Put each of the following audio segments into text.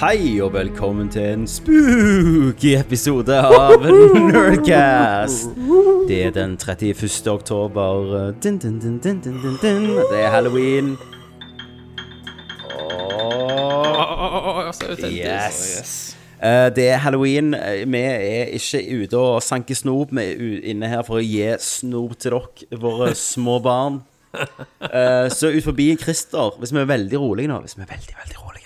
Hei og velkommen til en spooky episode av Nerdcast. Det er den 31. oktober. Din, din, din, din, din, din, din. Det er halloween. Yes. Eh, det er halloween. Eh, Vi er ikke ute og sanker snop. Vi er u- inne her for å gi snop til dere, våre små barn. Eh, Så ut forbi Christer, hvis vi er veldig rolige nå Hvis vi er veldig, veldig rolige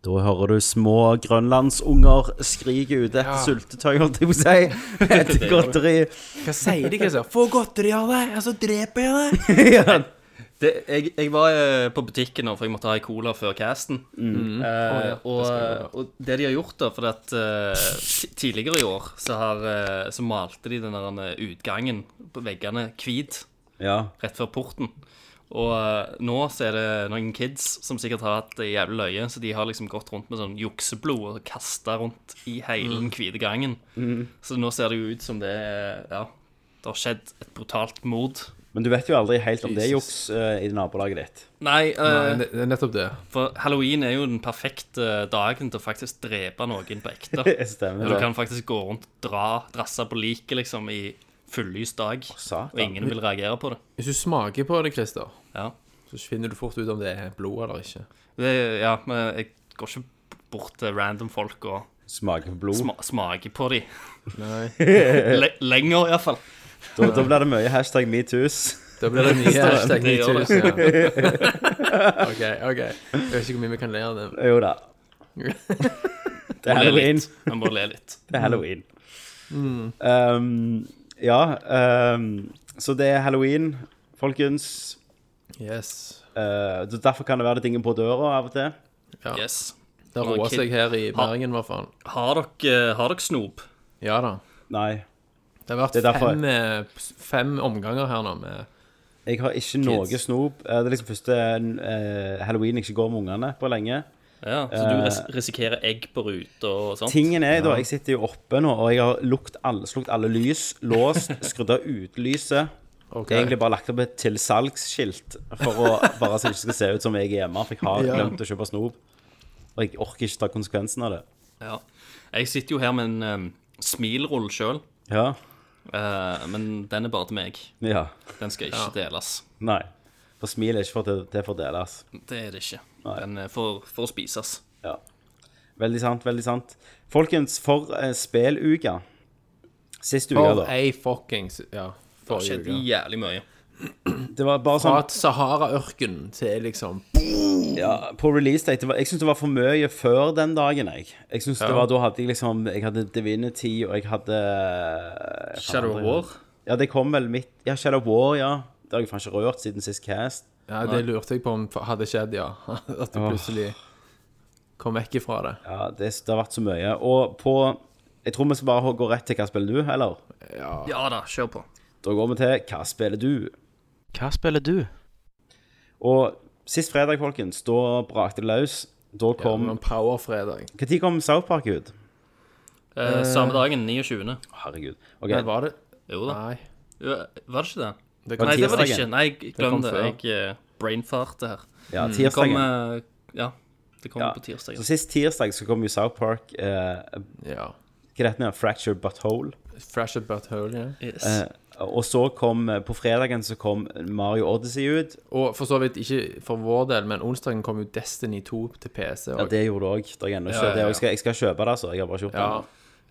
Da hører du små grønlandsunger skrike ute etter sultetøy, holdt jeg på å si. Etter godteri. Hva sier de, Christian? Få godteri av deg, og så dreper jeg deg. ja. Det, jeg, jeg var eh, på butikken nå, for jeg måtte ha ei cola før casten. Eh, og, og det de har gjort, da For at uh, tidligere i år så, har, uh, så malte de den der utgangen på veggene hvit ja. rett før porten. Og uh, nå så er det noen kids som sikkert har hatt det jævlig løye, så de har liksom gått rundt med sånn jukseblod og kasta rundt i hele den hvite gangen. Så nå ser det jo ut som det er Ja, det har skjedd et brutalt mord. Men du vet jo aldri helt om det er juks uh, i nabolaget ditt. Nei, uh, Nei, det det er nettopp det. For halloween er jo den perfekte dagen til å faktisk drepe noen på ekte. Stemmer Du det. kan faktisk gå rundt og dra, drasse på liket liksom i fullys dag, satan. og ingen vil reagere på det. Hvis du smaker på det, Christer, Ja, så finner du fort ut om det er blod eller ikke. det, ja men jeg går ikke bort til random folk og Smaker på blod. sma smaker på dem. Nei. Le lenger, iallfall. Da, da blir det mye hashtag metoo's. Da blir det nye hashtag Det gjør. Ja. OK, OK. Jeg vet ikke hvor mye vi kan le av det. Jo da. Det er halloween. Man må le litt. Det er halloween. Um, ja, um, så det er halloween, folkens. Yes. Uh, så derfor kan det være det dinger på døra av og til. Ja. Yes. Det roer seg her i Bergen, i hvert fall. Har dere, har dere snop? Ja da. Nei, Det har vært Det er derfor- fem, eh, fem omganger her nå med jeg har ikke noe snop. Det er liksom første uh, halloween jeg ikke går med ungene på lenge. Ja, Så du ris risikerer egg på ruta og sånt? Tingen er da, jeg sitter jo oppe nå, og jeg har lukt alle, slukt alle lys, låst, skrudd av utelyset. Okay. Egentlig bare lagt opp et tilsalgsskilt for å bare så det ikke skal se ut som jeg er hjemme, for jeg har glemt å kjøpe snop. Og jeg orker ikke ta konsekvensen av det. Ja. Jeg sitter jo her med en um, smilrull sjøl, Ja. men den er bare til meg. Ja. Den skal ikke deles. Nei. For smil er ikke for til, det får deles. Det er det ikke. Den er for, for å spises. Ja. Veldig sant, veldig sant. Folkens, for eh, speluke. Sist uke, For da. ei fuckings Ja, Det har forrige skjedd uke. jævlig mye. Det var bare Fra sånn et Sahara-ørken til liksom ja, På release date det var, Jeg syns det var for mye før den dagen, jeg. Jeg synes det var Da hadde jeg liksom Jeg hadde Divinity, og jeg hadde Shadow of War. Ja, det kom vel midt Ja, Shadow of War, ja. Det har jeg faen ikke rørt siden sist cast. Ja, det lurte jeg på om hadde skjedd, ja. At du plutselig kom vekk ifra det. Ja, det, det har vært så mye. Og på Jeg tror vi skal bare gå rett til hva spiller du, eller? Ja da, kjør på. Da går vi til hva spiller du? Hva spiller du? Og sist fredag, folkens, da brakte det løs. Da kom ja, Power-fredag. Når kom South Park ut? Eh, samme dagen, 29. Herregud. Okay. Men var det Jo da. Nei. Var det ikke det? Det kom, Nei, det var det ikke. Nei, jeg glem det. før. Jeg brainfarte her. Ja, Det kom tirsdagen. eh, Ja, det kom Ja. på tirsdag. Så sist tirsdag så kom jo South Park eh, Ja. Hva heter det? Fracture Butthole. Fracture Butthole, butt hole, ja. Yes. Eh, og så kom eh, På fredagen så kom Mario Odyssey ut. Og for så vidt ikke for vår del, men onsdagen kom jo Destiny 2 til PC. Ja, det gjorde det òg. Det Ja, ja, ja. Jeg, skal, jeg skal kjøpe det, altså. Jeg har bare ikke gjort det. ja.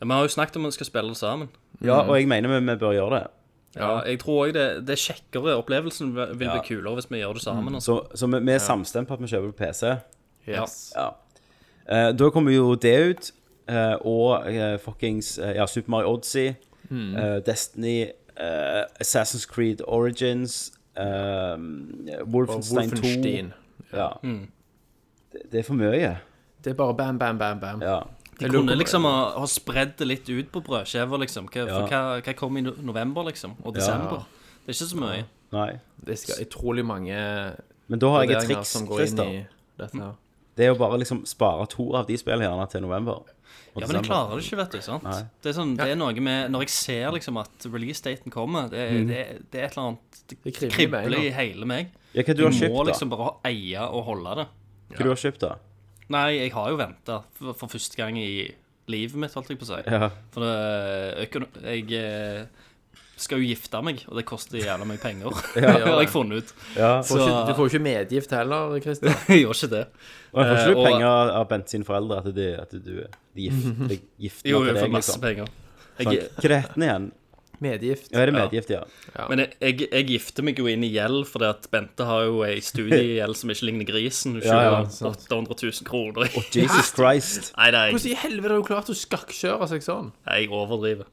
Ja, Vi har jo snakket om at vi skal spille det sammen. Ja, og jeg mener vi, vi bør gjøre det. Ja, jeg tror òg det, det er kjekkere. Opplevelsen vil Ja. bli kulere hvis vi gjør det sammen. Altså. Så, så vi, vi er samstemt på at vi kjøper på PC. Yes. Ja. Eh, da kommer jo det ut. eh, og eh, fuckings eh, Ja, Super Mario Odyssey, eh, Destiny, eh, Assassin's Creed Origins, eh, Og Wolfenstein 2. ja. mm. det, det er for mye. Det er bare bam, bam, bam, bam. Ja. De Jeg kunne liksom ha, ha spredd det litt ut på brødskiver, liksom. Hva, Ja. for hva, hva kom i november, liksom? Og desember? Det er ikke så mye. Nei. Det skal utrolig mange Men da har jeg et triks, som Christer. i. Det er jo bare liksom spare to av de spillene gjerne til november. Ja, men jeg klarer det ikke, vet du. sant? Nei. Det er, sånn, det er noe med Når jeg ser liksom at release-daten kommer, det, er- det, det er et eller annet Det, kribler i kribler i hele meg. Ja, hva du har har må kjøpt, da? liksom bare eie og holde det. Hva du har kjøpt, da? Nei, jeg har jo venta for, for første gang i livet mitt, holdt jeg på å si. Ja. For det, jeg eh, skal jo gifte meg, og det koster jævla mye penger. Det har jeg funnet ut. ja. Får ikke, du får jo ikke medgift heller, Christian. Jeg gjør ikke det. Og jeg får ikke Eh, du og- penger av Bent sine foreldre at, de, at du de gifter de deg Jo, jeg får masse liksom? penger. Sånn, Jeg, er igjen? Medgift. Ja, er det medgift, ja? men jeg, jeg, jeg gifter meg jo inn i gjeld, fordi at Bente har jo ei studiegjeld som ikke ligner grisen. Hun Ja, ja, 800 000 kroner. Oh, Jesus Christ. Nei, nei, Hvordan i helvete har hun klart å skakkjøre seg sånn? jeg overdriver.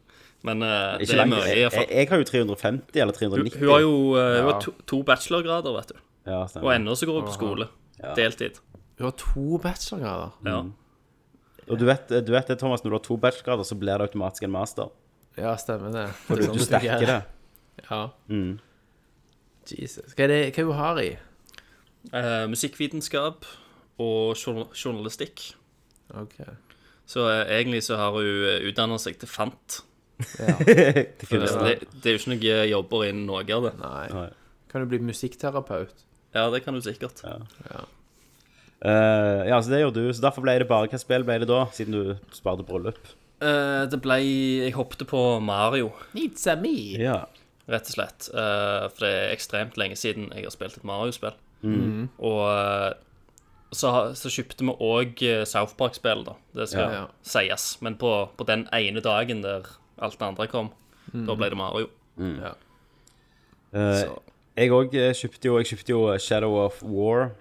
Men eh, det er mye, Jeg, jeg, jeg har jo 350 eller 390. hun har jo uh, hun Ja. har to, to bachelorgrader, vet du. ja, Og ennå så går hun på skole. Deltid. Hun har to bachelorgrader. Ja. Og du vet, du vet det, Thomas, når du har to bachelorgrader, så blir det automatisk en master. Ja, stemmer det. For du, du stacker det. Ja. Mm. Jesus. Hva er det hva hun har i? Eh, musikkvitenskap og journalistikk. Ok. Så eh, egentlig så har hun utdanna seg til fant. Ja. Det Det, det er jo ikke noe jobber innen noe av det. Nei. Kan du bli musikkterapeut? Ja, det kan du sikkert. Ja. ja, så det gjorde du. Så derfor ble det bare Hva spill ble det da, siden du sparte bryllup? Eh, det ble Jeg hoppet på Mario, It's a me. Ja. rett og slett. Uh, for det er ekstremt lenge siden jeg har spilt et Mario-spill. Og uh, så, så kjøpte vi òg South Park-spill, da. Det skal Ja. sies. Men på, på den ene dagen der alt det andre kom, da ble det Mario. Ja. Eh, jeg òg kjøpte jo Jeg kjøpte jo Shadow of War.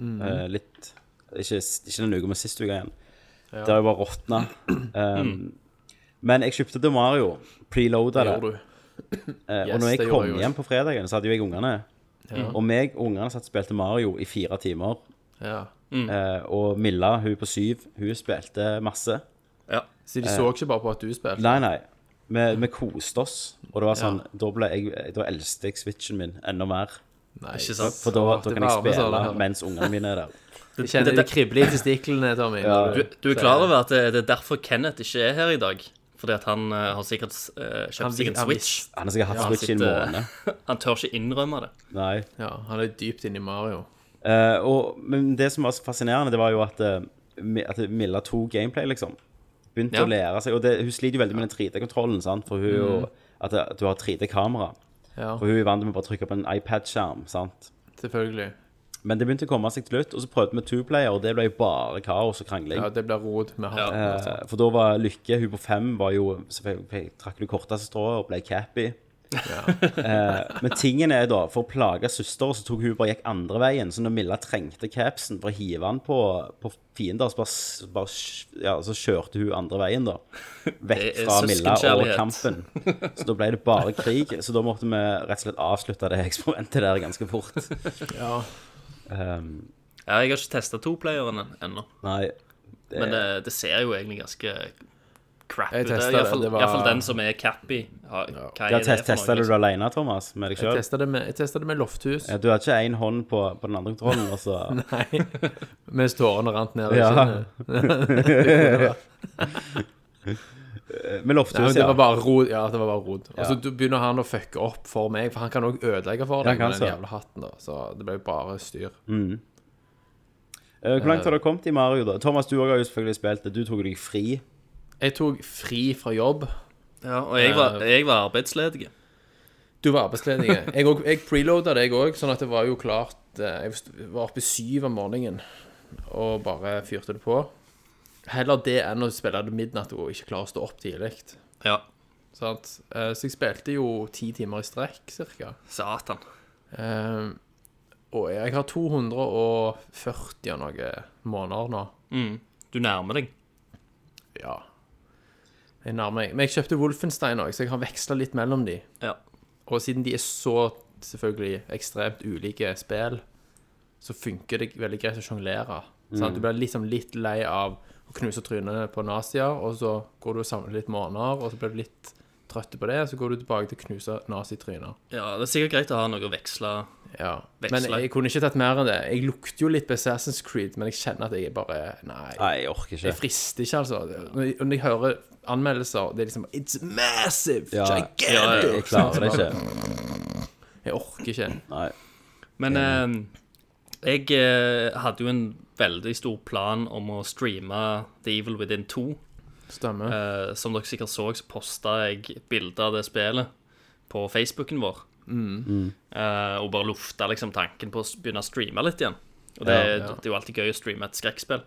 Eh, litt Ikke, ikke den uka, men sist uke igjen. Det har jo bare råtna. Um, Men jeg kjøpte til Mario. Preloada Det gjorde du. Eh, Yes, og når jeg det kom jeg hjem på fredagen, så hadde jo jeg ungene. Og meg og ungene satt og spilte Mario i fire timer. Ja. Eh, og Milla, hun på syv, hun spilte masse. ja. Så de så ikke bare på at du spilte? Nei, nei. Vi, vi koste oss. Og det var sånn Da, ble jeg, da elsket jeg switchen min enda mer. Nei. Ikke sant? For da, da kan jeg spille mens ungene mine er der. Jeg kjenner det kribler i testiklene, Tommy. Ja. Du, du er klar over at det, det er derfor Kenneth ikke er her i dag? Fordi at han uh, har sikkert uh, kjøpt Han seg en Switch. Han har sikkert hatt Ja, switch i en måned. Han tør ikke innrømme det. Nei. Ja, han er dypt inne i Mario. Uh, og, men det som var så fascinerende, det var jo at, eh, at Milla tok gameplay, liksom. Begynte Ja. å lære seg. Og det, hun sliter jo veldig med den 3D-kontrollen, sant. For hun mm. og, At, at du har 3D-kamera. Ja, For hun er vant med å bare trykke på en iPad-skjerm, sant. selvfølgelig. Men det begynte å komme seg til slutt, og så prøvde vi two-player, og det ble bare kaos og krangling. Ja, det ble rod med han. altså. Eh, for da var Lykke, hun på fem, var jo selvfølgelig trakk det korteste strået og ble cappy. Eh, men tingen er da, for å plage søster, så tok hun bare gikk andre veien. Så når Milla trengte capsen for å hive han på, på fiender, så bare, bare ja, så kjørte hun andre veien, da. Vekk fra Milla og kampen. Så da ble det bare krig. Så da måtte vi rett og slett avslutte det eksperimentet der ganske fort. Ja. Um, Ja, jeg har ikke testa toplayeren ennå, nei. men det, det ser jo egentlig ganske crap ut. Det Iallfall var- den som er cappy. Ja, hva Ja, er det test, Testa du det liksom? alene, Thomas? Med deg Jeg sjøl? testa det, med- jeg testet det med lofthus. Ja, du hadde ikke én hånd på, på den andre kontrollen, altså? Nei. Mens tårene rant ned i Ja. kinnet. Med lovte lofthus, men det ja. var bare rod. Ja, det var bare rod. Og så begynner han å fucke opp for meg, for han kan òg ødelegge for deg med den jævla hatten, da. Så det ble bare styr. Eh, Hvor langt har det kommet i Mario, da? Thomas, du har jo selvfølgelig spilt det. Du tok deg fri. Jeg tok fri fra jobb. Ja, og jeg var, jeg var arbeidsledig. Du var arbeidsledig. Jeg, og- jeg preloada deg òg, sånn at det var jo klart eh, Jeg var oppe syv om morgenen og bare fyrte det på. Heller det enn å spille det midnatt og ikke klare å stå opp tidlig. Ja, Sant? Eh, Så jeg spilte jo ti timer i strekk, cirka. satan. Eh, og jeg har 240 og noen måneder nå. Mm. Du nærmer deg. Ja. Jeg nærmer meg. Men jeg kjøpte Wolfenstein òg, så jeg har veksla litt mellom de. Ja. Og siden de er så selvfølgelig ekstremt ulike spill, så funker det veldig greit å sjonglere. Mm. Du blir liksom litt lei av å knuser trynet på nazier, og så går du og samler litt måneder, og så blir du litt trøtt på det, så går du tilbake til å knuse nazitryner. Ja, det er sikkert greit å ha noe å veksle. Ja. Men jeg kunne ikke tatt mer enn det. Jeg lukter jo litt på Assassin's Creed, men jeg kjenner at jeg bare Nei. Nei, jeg orker ikke. Jeg frister ikke, altså. Når jeg, når jeg hører anmeldelser, det er liksom It's massive! Ja, gigantic! ja, jeg, Jeg klarer det ikke. Jeg orker ikke. Nei. Men eh, jeg eh, hadde jo en veldig stor plan om å streame The Evil Within 2. Stemmer. Eh, som dere sikkert så, så posta jeg bilde av det spillet på Facebooken vår. Eh, og bare lufta liksom tanken på å begynne å streame litt igjen. Og det, Ja, ja. det er jo alltid gøy å streame et skrekkspill.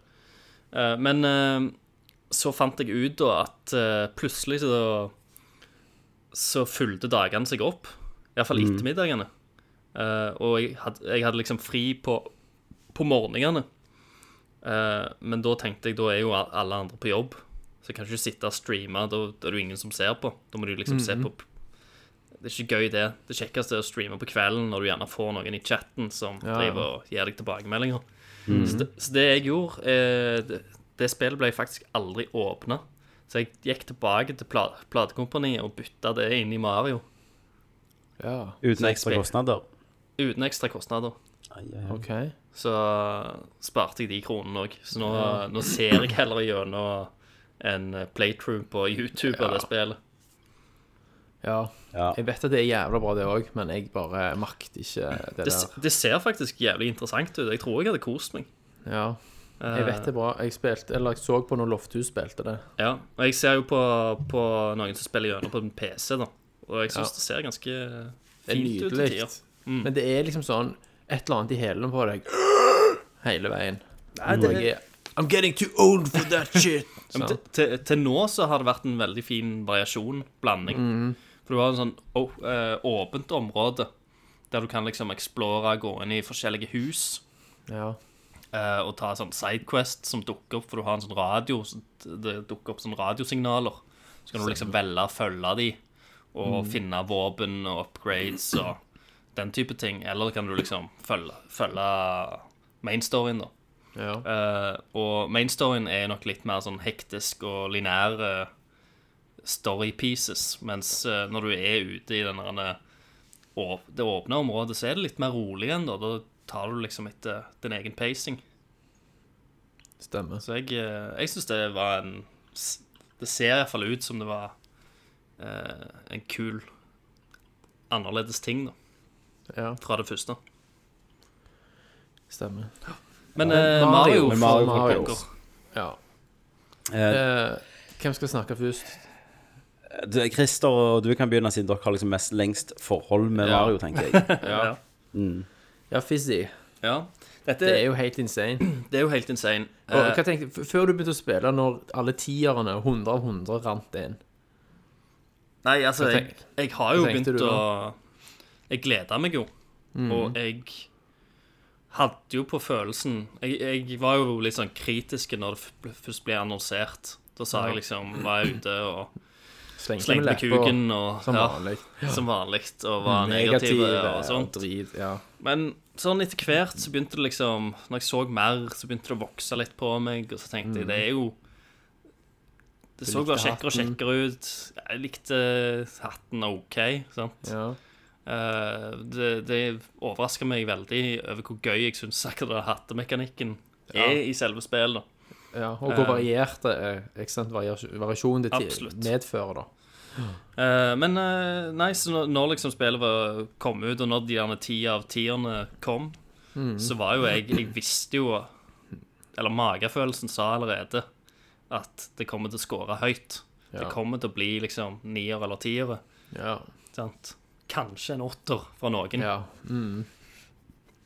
Eh, men eh, så fant jeg ut da at eh, plutselig så Så fulgte dagene seg opp. Iallfall Mm. ettermiddagene. Eh, og jeg hadde, jeg hadde liksom fri på, på morgenene. Eh, men da tenkte jeg, da er jo alle andre på jobb. Så jeg kan ikke sitte og streame, da, da er det jo ingen som ser på. Da må du liksom se på Det er ikke gøy, det. Det kjekkeste er å streame på kvelden når du gjerne får noen i chatten som Ja. driver og gir deg tilbakemeldinger. Så, det, så det jeg gjorde eh, det, det spillet ble faktisk aldri åpna. Så jeg gikk tilbake til pla platekompaniet og bytta det inn i Mario. Ja, Uten ekstra kostnader. Uten ekstra kostnader. Ai, ai, ai. OK. Så sparte jeg de kronene òg. Så nå, nå ser jeg heller gjennom en playthrough på YouTube av det spillet. Ja. Ja. Jeg vet at det er jævla bra, det òg, men jeg bare makter ikke det Det, der. det ser faktisk jævlig interessant ut. Jeg tror jeg hadde kost meg. Ja. Jeg vet det er bra. Jeg spilte, eller jeg så på når Lofthus spilte det. Ja, og jeg ser jo på, på noen som spiller gjennom på en PC, da. Og jeg syns Ja. det ser ganske fint ut til tider. Mm. Men det er liksom sånn et eller annet i hælene på deg hele veien. Nei, det, jeg I'm getting too old for that shit. Ja, til, til, til nå så har det vært en veldig fin variasjon, blanding. Mm. For du har en sånn å- eh, åpent område der du kan liksom explore, gå inn i forskjellige hus Ja. eh, og ta sånn sidequest som dukker opp, for du har en sånn radio, så det dukker opp sånn radiosignaler. Så kan du liksom velge å følge de og Mm. finne våpen og upgrades og den type ting. Eller kan du liksom følge, følge mainstoryen, da. ja. Uh, og mainstoryen er nok litt mer sånn hektisk og linær eh, story pieces, mens uh, når du er ute i den der, å- det åpne området, så er det litt mer rolig igjen, da. Da tar du liksom etter din egen pacing. Stemmer. Så jeg, eh, jeg syns det var en Det ser iallfall ut som det var en kul, annerledes ting, da, Ja, fra det første. stemmer. Men Men eh, Mario, Mario, men for Mario. Mario. Ja. Eh, Eh, hvem skal snakke først? du, Christer og du kan begynne, siden dere har liksom mest lengst forhold med Ja. Mario, tenker jeg. Ja. Ja, Fizzy. ja. Dette Det er jo helt insane. det er jo helt insane. Og, Eh, hva tenkte, f- før du begynte å spille, når alle tierne, 100 av 100, rant inn Nei, altså, Hva jeg, tenk- jeg har jo hva tenkte begynt du å Jeg gleda meg jo, og jeg hadde jo på følelsen jeg, jeg var jo litt sånn kritisk når det først ble annonsert. Da sa jeg liksom Var jeg ute og Slengte slengte med kuken og Som ja, vanlig. som vanlig og var negativ og sånt. drit. Ja. Men sånn etter hvert så begynte det liksom Når jeg så mer, så begynte det å vokse litt på meg, og så tenkte jeg det er jo Det så bare kjekkere og kjekkere ut. Jeg likte hatten OK, sant. ja. Eh, det det overraska meg veldig over hvor gøy jeg syns hattemekanikken er i selve spillet. ja. Og hvor variert det er. Ikke sant? Variasjonen det medfører, da. Uh, men uh, nei, så når, liksom spillet var, kom ut, og når de gjerne ti av tierne kom, så var jo jeg Jeg visste jo Eller magefølelsen sa allerede at det kommer til å score høyt. Ja. Det kommer til å bli liksom nier eller tiere. Ja. Sant? Kanskje en åtter fra noen. ja. Mm.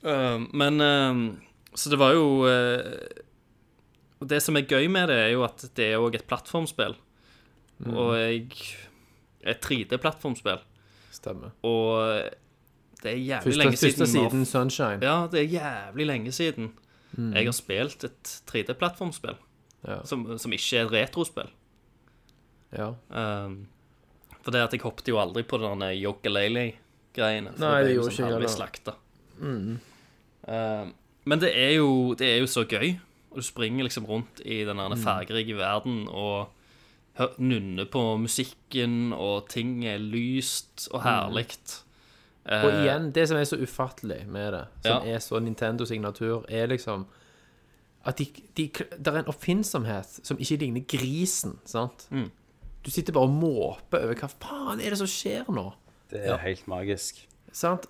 Uh, men uh, Så det var jo uh, Det som er gøy med det, er jo at det er òg et plattformspill. Og jeg Et 3D-plattformspill. Stemmer. Og det er jævlig Første, lenge første siden siden Sunshine. Ja, det er jævlig lenge siden jeg har spilt et 3D-plattformspill Ja. som, som ikke er et retrospill. ja. Um, for det at jeg hoppet jo aldri på den Yokalele-greiene. Nei, det det gjorde liksom ikke jeg heller. slakta. Um, men det er, jo, det er jo så gøy. Og du springer liksom rundt i den Mm. fargerike verden og nunner på musikken, og ting er lyst og herlig. Mm. Og igjen, det som er så ufattelig med det, som Ja. er så Nintendo-signatur, er liksom at de, de, det er en oppfinnsomhet som ikke ligner grisen, sant? Mm. Du sitter bare og måper over hva faen er det som skjer nå? Det er helt magisk. Sant?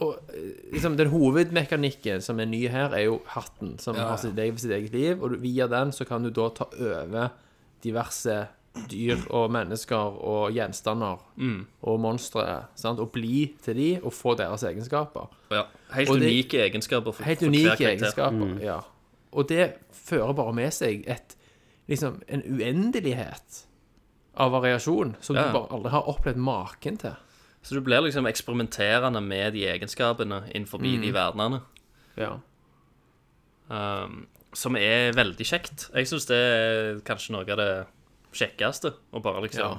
Og eh, liksom, den hovedmekanikken som er ny her, er jo hatten, som har sitt eget, sitt eget liv. Og via den så kan du da ta over diverse dyr og mennesker og gjenstander og monstre. Sant? Og bli til de og få deres egenskaper. Ja, helt Og det- unike egenskaper for, Helt for hver unike karakter. egenskaper. Ja. Og det fører bare med seg et, liksom, en uendelighet av variasjon som du bare aldri har opplevd maken til. Så du blir liksom eksperimenterende med de egenskapene innenfor Mm. de verdenene. Ja. Um, som er veldig kjekt. Jeg syns det er kanskje noe av det kjekkeste. Å bare liksom Ja.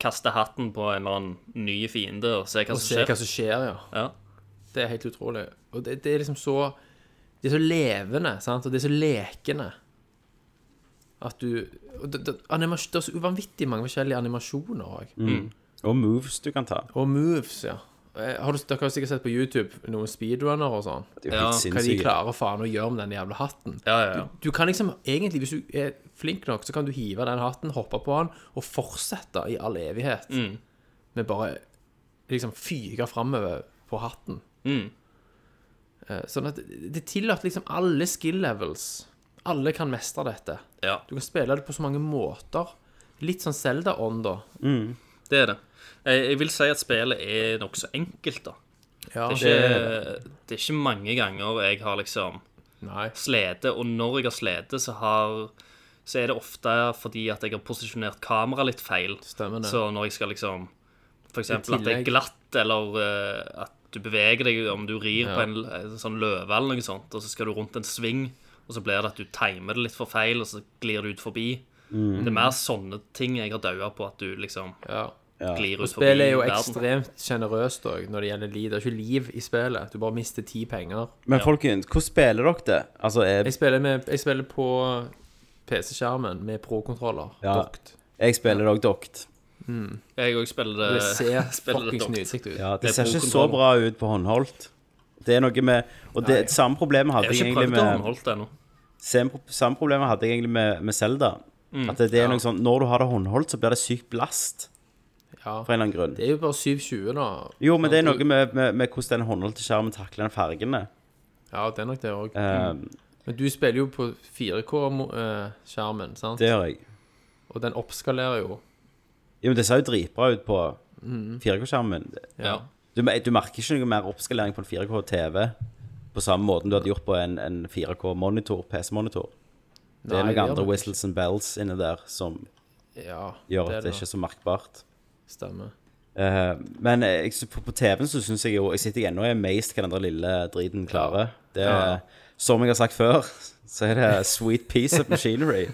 kaste hatten på en eller annen ny fiende og se hva Og som se skjer. hva som skjer, ja. Ja. Det er helt utrolig. Og det, det er liksom så Det er så levende, sant? og det er så lekende. At du og det, det, animas, det er så uvanvittig mange forskjellige animasjoner òg. Og moves du kan ta. Og moves, ja. Eh, Har du, dere har sikkert sett på YouTube noen speedrunner og sånn. Ja, Hva de klarer faen å gjøre med den jævla hatten. Ja, ja, ja. Du kan liksom egentlig, hvis du er flink nok, så kan du hive den hatten, hoppe på den og fortsette i all evighet. Mm. Med bare liksom fyke framover på hatten. Mm. Eh, Sånn at det tillater liksom alle skill levels. Alle kan mestre dette. ja. Du kan spille det på så mange måter. Litt sånn Zelda-ånd, da. Det er det. Jeg, jeg vil si at spillet er nokså enkelt, da. Ja, Det er, ikke, det er ikke mange ganger jeg har liksom Nei. slete, og når jeg har slete, så har så er det ofte fordi at jeg har posisjonert kameraet litt feil. Stemmer det. Så når jeg skal liksom eksempel at det er glatt, eller uh, at du beveger deg om du rir Ja. på en, en sånn løve eller noe sånt, og så skal du rundt en sving, og så blir det at du timer det litt for feil, og så glir du ut forbi. Det er mer sånne ting jeg har daua på, at du liksom Ja. glir Og ut forbi spillet er jo verden. ekstremt sjenerøst òg når det gjelder liv. Det er ikke liv i spillet. Du bare mister ti penger. Men folkens, hvordan spiller dere det? Altså, jeg... Jeg spiller, med, jeg spiller på PC-skjermen med pro-kontroller. Ja. Dokt. jeg spiller dere dokt. Jeg òg spiller Det ser det fuckings dokt. nydelig ut. Ja, det det ser ikke så bra ut på håndholdt. Det er noe med Og det samme problemet hadde Jeg jeg egentlig med. Samme samme problemet hadde jeg egentlig med, med Zelda. At det, det er noe sånn Når du har det håndholdt, så blir det sykt blast. Ja. For en eller annen grunn. Det er jo bare 720, da. Jo, men det er noe med, med, med hvordan den håndholdte skjermen takler den fargene. Ja, det er nok det òg. Eh, Men du spiller jo på 4K-skjermen, sant? det gjør jeg. Og den oppskalerer jo. Jo, men det ser jo dritbra ut på 4K-skjermen. Ja. Du, du merker ikke noe mer oppskalering på en 4K-TV på samme måten du hadde gjort på en, en 4K-monitor, PC-monitor. Det er noen andre nok whistles and bells inni der som Ja, gjør at det da. ikke er så merkbart. Stemmer. Uh, men jeg, på, på TV-en så syns jeg jo Jeg sitter ennå og er amazed hva den der lille driten klarer. Det er, Som jeg har sagt før, så er det sweet piece of machinery.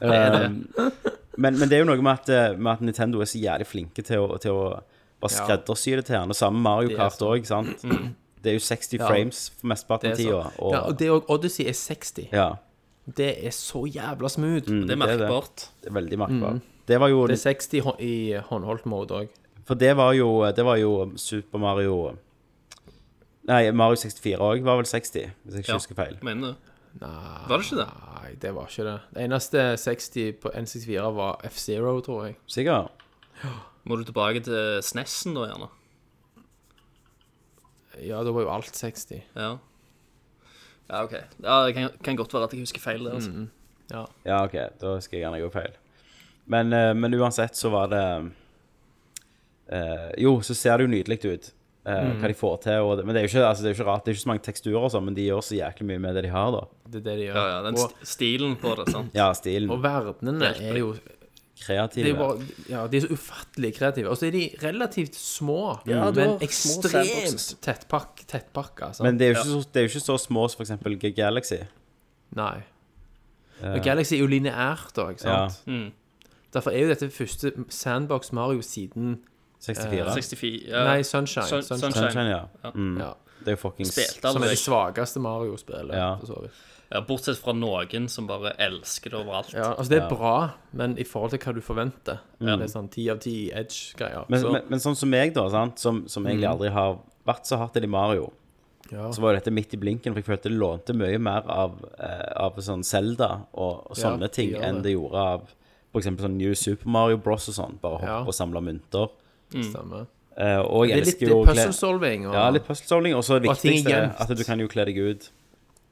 um, men, men det er jo noe med at, eh, med at Nintendo er så jævlig flinke til å, til å bare skreddersy det til han. Og samme Mario Kart òg, sant. Det er jo 60 Ja. frames for mesteparten Det av tida. Og, Ja, og det òg. Odyssey er 60. ja, Det er så jævla smooth. mm, Det er merkbart. Det er veldig merkbart. Det var jo Det er 60 hå- i håndholdt mode òg. For det var jo, det var jo Super Mario Nei, Mario 64 òg var vel 60, hvis jeg ikke Ja. husker feil. Mener du? Nei, Var det ikke det? Nei, det var ikke det. Det eneste 60 på N64 var F-Zero, tror jeg. Sikker? Må du tilbake til SNES-en da, gjerne? Ja, da var jo alt 60. Ja. Ja, OK. Ja, det kan, kan godt være at jeg husker feil det, altså. Ja. Ja, OK, da skal jeg gjerne gå feil. Men, eh, men uansett så var det uh, Jo, så ser det jo nydelig ut. eh, Hva de får til. Og det, men det er, jo ikke, altså, det er jo ikke rart. Det er ikke så mange teksturer, og sånn, men de gjør så jæklig mye med det de har, da. Det er det de gjør. Ja, ja, den og, stilen på det, sant? Ja, stilen. og verdenene er jo det er Kreative. bare, ja, de er så ufattelig kreative. Og så er de relativt små, Ja, du men har små ekstremt sandboxes. tettpakk, tettpakka. sant? Men det er, jo ikke så, det er jo ikke så små som eksempel Galaxy. Nei. Og Galaxy er jo lineært òg, ikke sant? Mm. Derfor er jo dette første Sandbox Mario siden 64. 64 ja. Nei, Sunshine. Sun- Sunshine. Sunshine. Ja. Mm. Ja. Det er jo fuckings Spilte Som er aldri det svakeste Mario-spillet. Ja. for så vidt. Ja, Bortsett fra noen som bare elsker det overalt. Ja, altså Det er bra, men i forhold til hva du forventer Det er sånn ti av ti edge-greier. men, så- men, men sånn som meg, da, sant? Som, som egentlig aldri har vært så hardt i Mario, ja. så var jo dette midt i blinken, for jeg følte det lånte mye mer av, eh, av sånn Zelda og, og sånne det ting enn det. det gjorde av eksempel sånn New Super Mario Bros. og sånn. Bare hoppe Ja. og samle mynter. Stemmer. Uh, og Det jeg er litt elsker jo å kle- puzzle-solving. Og, Ja, litt puzzle-solving. Og så det er viktigste er at du kan jo kle deg ut.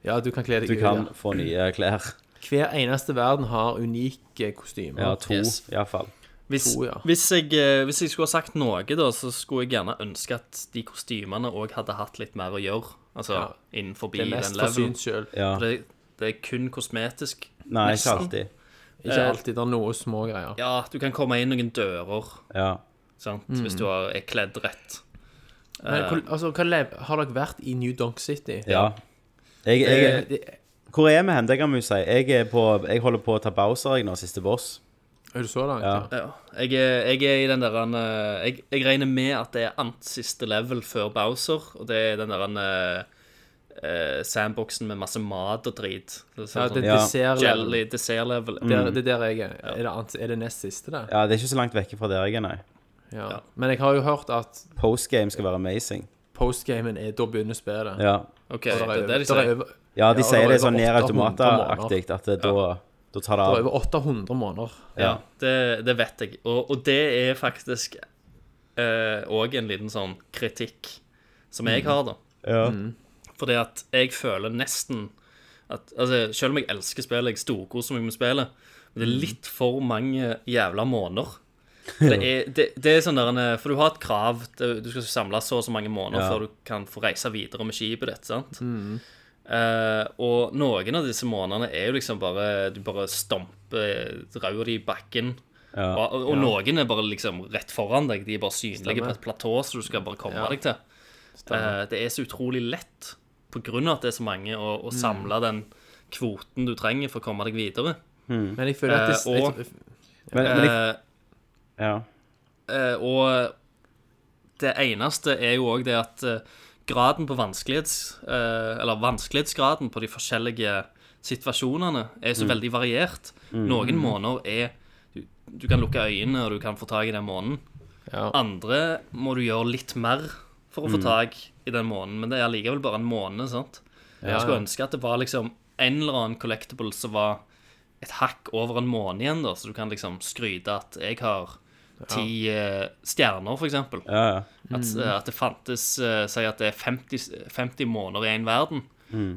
Ja, du kan kle deg Du ut. kan ja. få nye klær. Hver eneste verden har unike kostymer. Ja, to Yes. iallfall. Hvis, To, ja. hvis, jeg, eh, hvis jeg skulle ha sagt noe, da, så skulle jeg gjerne ønske at de kostymene òg hadde hatt litt mer å gjøre. Altså Ja. innenfor det er den mest for levelen. syns sjøl. Ja. Det, det er kun kosmetisk. Nei, ikke Nesten. alltid. Ikke Eh, alltid. Det er noe små greier. Ja, du kan komme inn noen dører, Ja. sant? hvis du har- er kledd rett. Men, hvor, altså, hva lev, har dere vært i New Donk City? ja. Jeg, jeg, hvor er vi hen? Det kan vi jo si. Jeg, er på, jeg holder på å ta Bowser jeg nå, siste boss. er du så langt? Ja. Ja. Jeg, jeg er i den der eh, jeg, jeg regner med at det er ant siste level før Bowser, og det er den der uh, sandboxen med masse mat og drit. Det Ja, sånn, det er Ja. jelly dessert-level. Det, det er der jeg er. Er det, ant- er det nest siste, det? Ja, det er ikke så langt vekke fra der jeg er, nei. Ja. Ja. Men jeg har jo hørt at Postgame skal være amazing. postgamen er Da begynner spillet. Ja, OK, Og det er det de er sier. ja de Ja, sier det sånn ned automataktig, at det, da, da tar det av. Det er over 800 måneder. Ja, det, det vet jeg. Og, og det er faktisk òg en liten sånn kritikk som jeg har, da. Ja. Fordi at jeg føler nesten at altså, Selv om jeg elsker spillet, jeg storkoser meg med spillet, men det er litt for mange jævla måneder. Det er, det, det er sånn der For du har et krav. Du skal samle så og så mange måneder Ja. før du kan få reise videre med skipet ditt. sant? Eh, og noen av disse månedene er jo liksom bare Du bare stamper di i bakken. Ja. Og, og, ja. noen er bare liksom rett foran deg. De er bare synlige Stemmer. på et platå, så du skal bare komme Ja. deg til. Uh, det er så utrolig lett, på grunn av at det er så mange, å, å samle den kvoten du trenger for å komme deg videre. Men jeg føler at det, uh, og- jeg, Men, men jeg, Eh, ja. eh, og det eneste er jo òg det at eh, graden på vanskelighets... eh, eller vanskelighetsgraden på de forskjellige situasjonene er så veldig variert. Noen måneder er du, du kan lukke øynene, og du kan få tak i den måneden. ja. Andre må du gjøre litt mer for å få tak i den måneden, men det er allikevel bare en måned, sant? Jeg skulle ønske at det var liksom en eller annen collectible som var et hakk over en måned igjen, da, så du kan liksom skryte at jeg har ti eh, stjerner, for eksempel. Ja, Mm. At, eh, at det fantes eh, Si at det er 50, 50 måneder i én verden,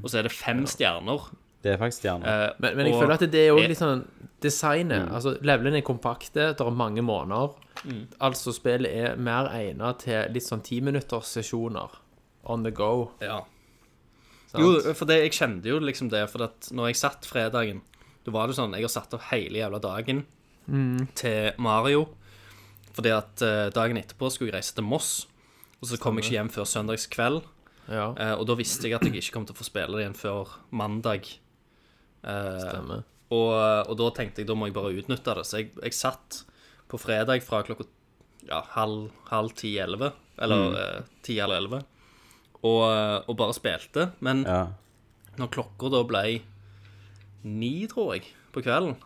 og så er det fem stjerner. Det er faktisk stjerner. Eh, Men, men jeg og- føler at det er òg litt sånn designet. Mm. Altså, Levelene er kompakte, det er mange måneder. Mm. Altså, spillet er mer egnet til litt sånn timinutterssesjoner on the go. Ja. Sant? Jo, for det, jeg kjente jo liksom det, for at når jeg satt fredagen, da var det sånn, jeg har satt av hele jævla dagen til Mario, fordi at eh, dagen etterpå skulle jeg reise til Moss, og så kom jeg ikke hjem før søndagskveld, Ja, eh, og da visste jeg at jeg ikke kom til å få spille det igjen før mandag. Eh, stemmer. og, og da tenkte jeg, da må jeg bare utnytte det, så jeg, jeg satt på fredag fra klokka ja, halv, halv ti, elleve, eller eh, ti eller elleve, og, og bare spilte, men Ja. når klokka da ble ni, tror jeg, på kvelden,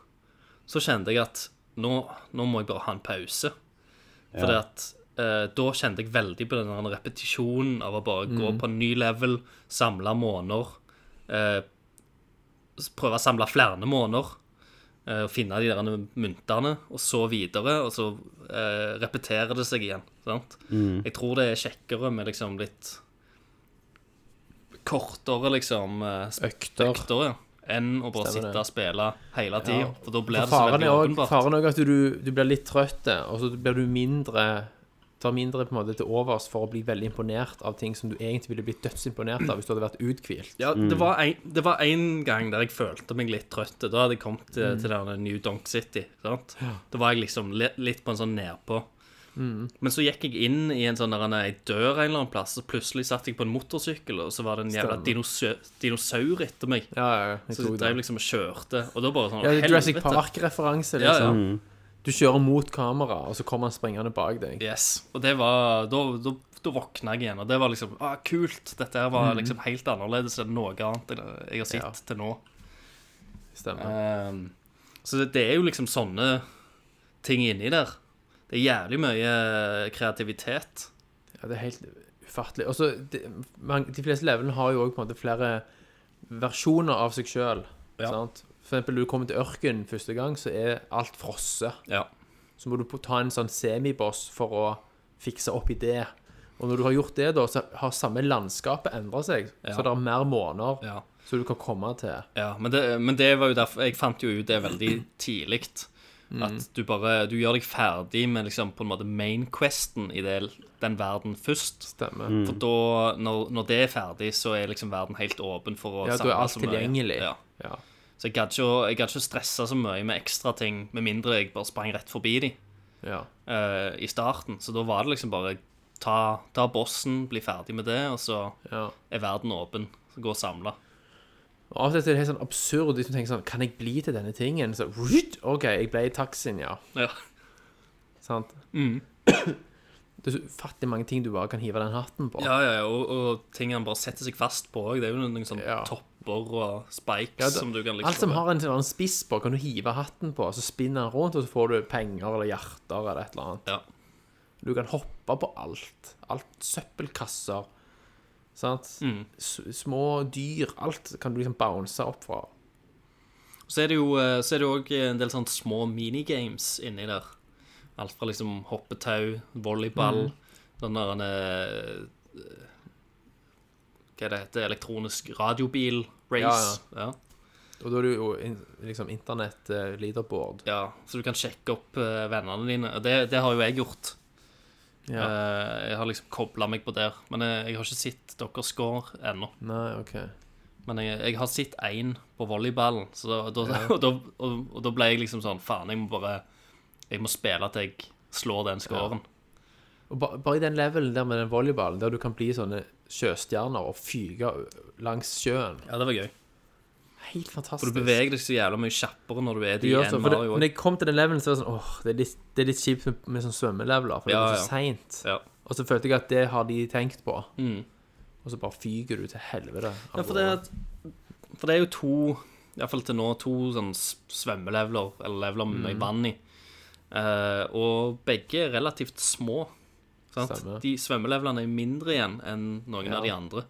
så kjente jeg at nå, nå må jeg bare ha en pause. For Ja. at eh, da kjente jeg veldig på den repetisjonen av å bare gå på en ny level, samle måneder, eh, prøve å samle flere måneder, eh, finne de der myntene, og så videre, og så eh, repeterer det seg igjen. Sant? Jeg tror det er kjekkere med liksom litt kortere, liksom eh, Økter. økter, ja, enn å bare Stemmer det. sitte og spille hele tida. For da blir For det så veldig også- åpenbart. Faren er òg at du, du blir litt trøtt, og så blir du mindre tar mindre på en måte til overs for å bli veldig imponert av ting som du egentlig ville blitt dødsimponert av hvis du hadde vært uthvilt. Ja, det var, en, det var en gang der jeg følte meg litt trøtt. Da hadde jeg kommet til, til denne New Donk City. Sant? Da var jeg liksom litt, litt på en sånn nedpå. Men så gikk jeg inn i en sånn der, en- dør en eller annen plass, og plutselig satt jeg på en motorsykkel, og så var det en jævla dinosaur, dinosaur etter meg. Ja, ja, jeg Så jeg drev liksom og kjørte, og da bare sånn Ja, Jurassic. Park-referanse, Ja, ja. liksom. Du kjører mot kamera, og så kommer han springende bak deg. Yes. Og det var Da, da, da våkna jeg igjen, og det var liksom ah, kult. Dette her var liksom helt annerledes enn noe annet jeg har sett Ja. til nå. Stemmer. Um, så det, det er jo liksom sånne ting inni der. Det er jævlig mye kreativitet. Ja, det er helt ufattelig. Og så, de, man, de fleste levelene har jo òg flere versjoner av seg sjøl. Ja. For eksempel, du kommer til ørkenen første gang, så er alt frosset. Ja. Så må du ta en sånn semiboss for å fikse opp i det. Og når du har gjort det, da, så har samme landskapet endra seg. Ja. Så det er mer måneder Ja. så du kan komme til. Ja, men det, men det var jo derfor Jeg fant jo ut det veldig tidlig. At du bare Du gjør deg ferdig med liksom på en måte main questen i det, den verden først. Stemmer. For da, når, når det er ferdig, så er liksom verden helt åpen for å Ja, du er alt så mye. tilgjengelig. Ja. Ja. Så jeg gadd ikke, ikke stresse så mye med ekstra ting, med mindre jeg bare sprang rett forbi de ja. uh, i starten. Så da var det liksom bare ta, ta bossen, bli ferdig med det, og så ja. er verden åpen. Så Gå og samle. Og av og til er det helt sånn absurd du tenker sånn Kan jeg bli til denne tingen? Så «Rutt! OK, jeg ble i taxien, ja. Ja. Sant? Mm. Det er så ufattelig mange ting du bare kan hive den hatten på. Ja, ja, ja, og, og ting han bare setter seg fast på òg. Det er jo noen sånne Ja. topper og spikes det- som du kan liksom Alt som har en sånn spiss på, kan du hive hatten på, så spinner den rundt, og så får du penger eller hjerter eller et eller annet. Ja. Du kan hoppe på alt. Alt søppelkasser. Sant? Mm. Små dyr. Alt kan du liksom bounce opp fra. Så er det jo eh, så er det òg en del sånn små minigames inni der. Alt fra liksom hoppetau, volleyball, den der eh, Hva er det heter? Elektronisk radiobil-race. Ja, Og da er det jo liksom internett-leaderboard. ja. Så du kan sjekke opp eh, vennene dine. Det, det har jo jeg gjort. Ja. Eh, jeg har liksom kobla meg på der. Men jeg, jeg har ikke sett deres score ennå. Nei, OK. Men jeg, jeg har sett én på volleyballen, så da, da, og, da, og, og da ble jeg liksom sånn Faen, jeg må bare Jeg må spille til jeg slår den scoren. Og ba bare i den levelen der med den volleyballen, der du kan bli sånne sjøstjerner og fyke langs sjøen Ja, det var gøy. Helt fantastisk. For du beveger deg så jævla mye kjappere når du er det, Mario. når jeg kom til den levelen, så var det sånn Åh, det er litt, det er litt kjipt med, med sånn svømmeleveler, for det Ja, er ja. så seint. Ja. Og så følte jeg at det har de tenkt på. Mm. Og så bare fyker du til helvete. Ja, for det, er- for det er jo to Iallfall til nå to sånn svømmeleveler, eller leveler med Mm. vann i. Uh, og begge er relativt små. Sant? Stemmer. De svømmelevelene er mindre igjen enn noen Ja. av de andre.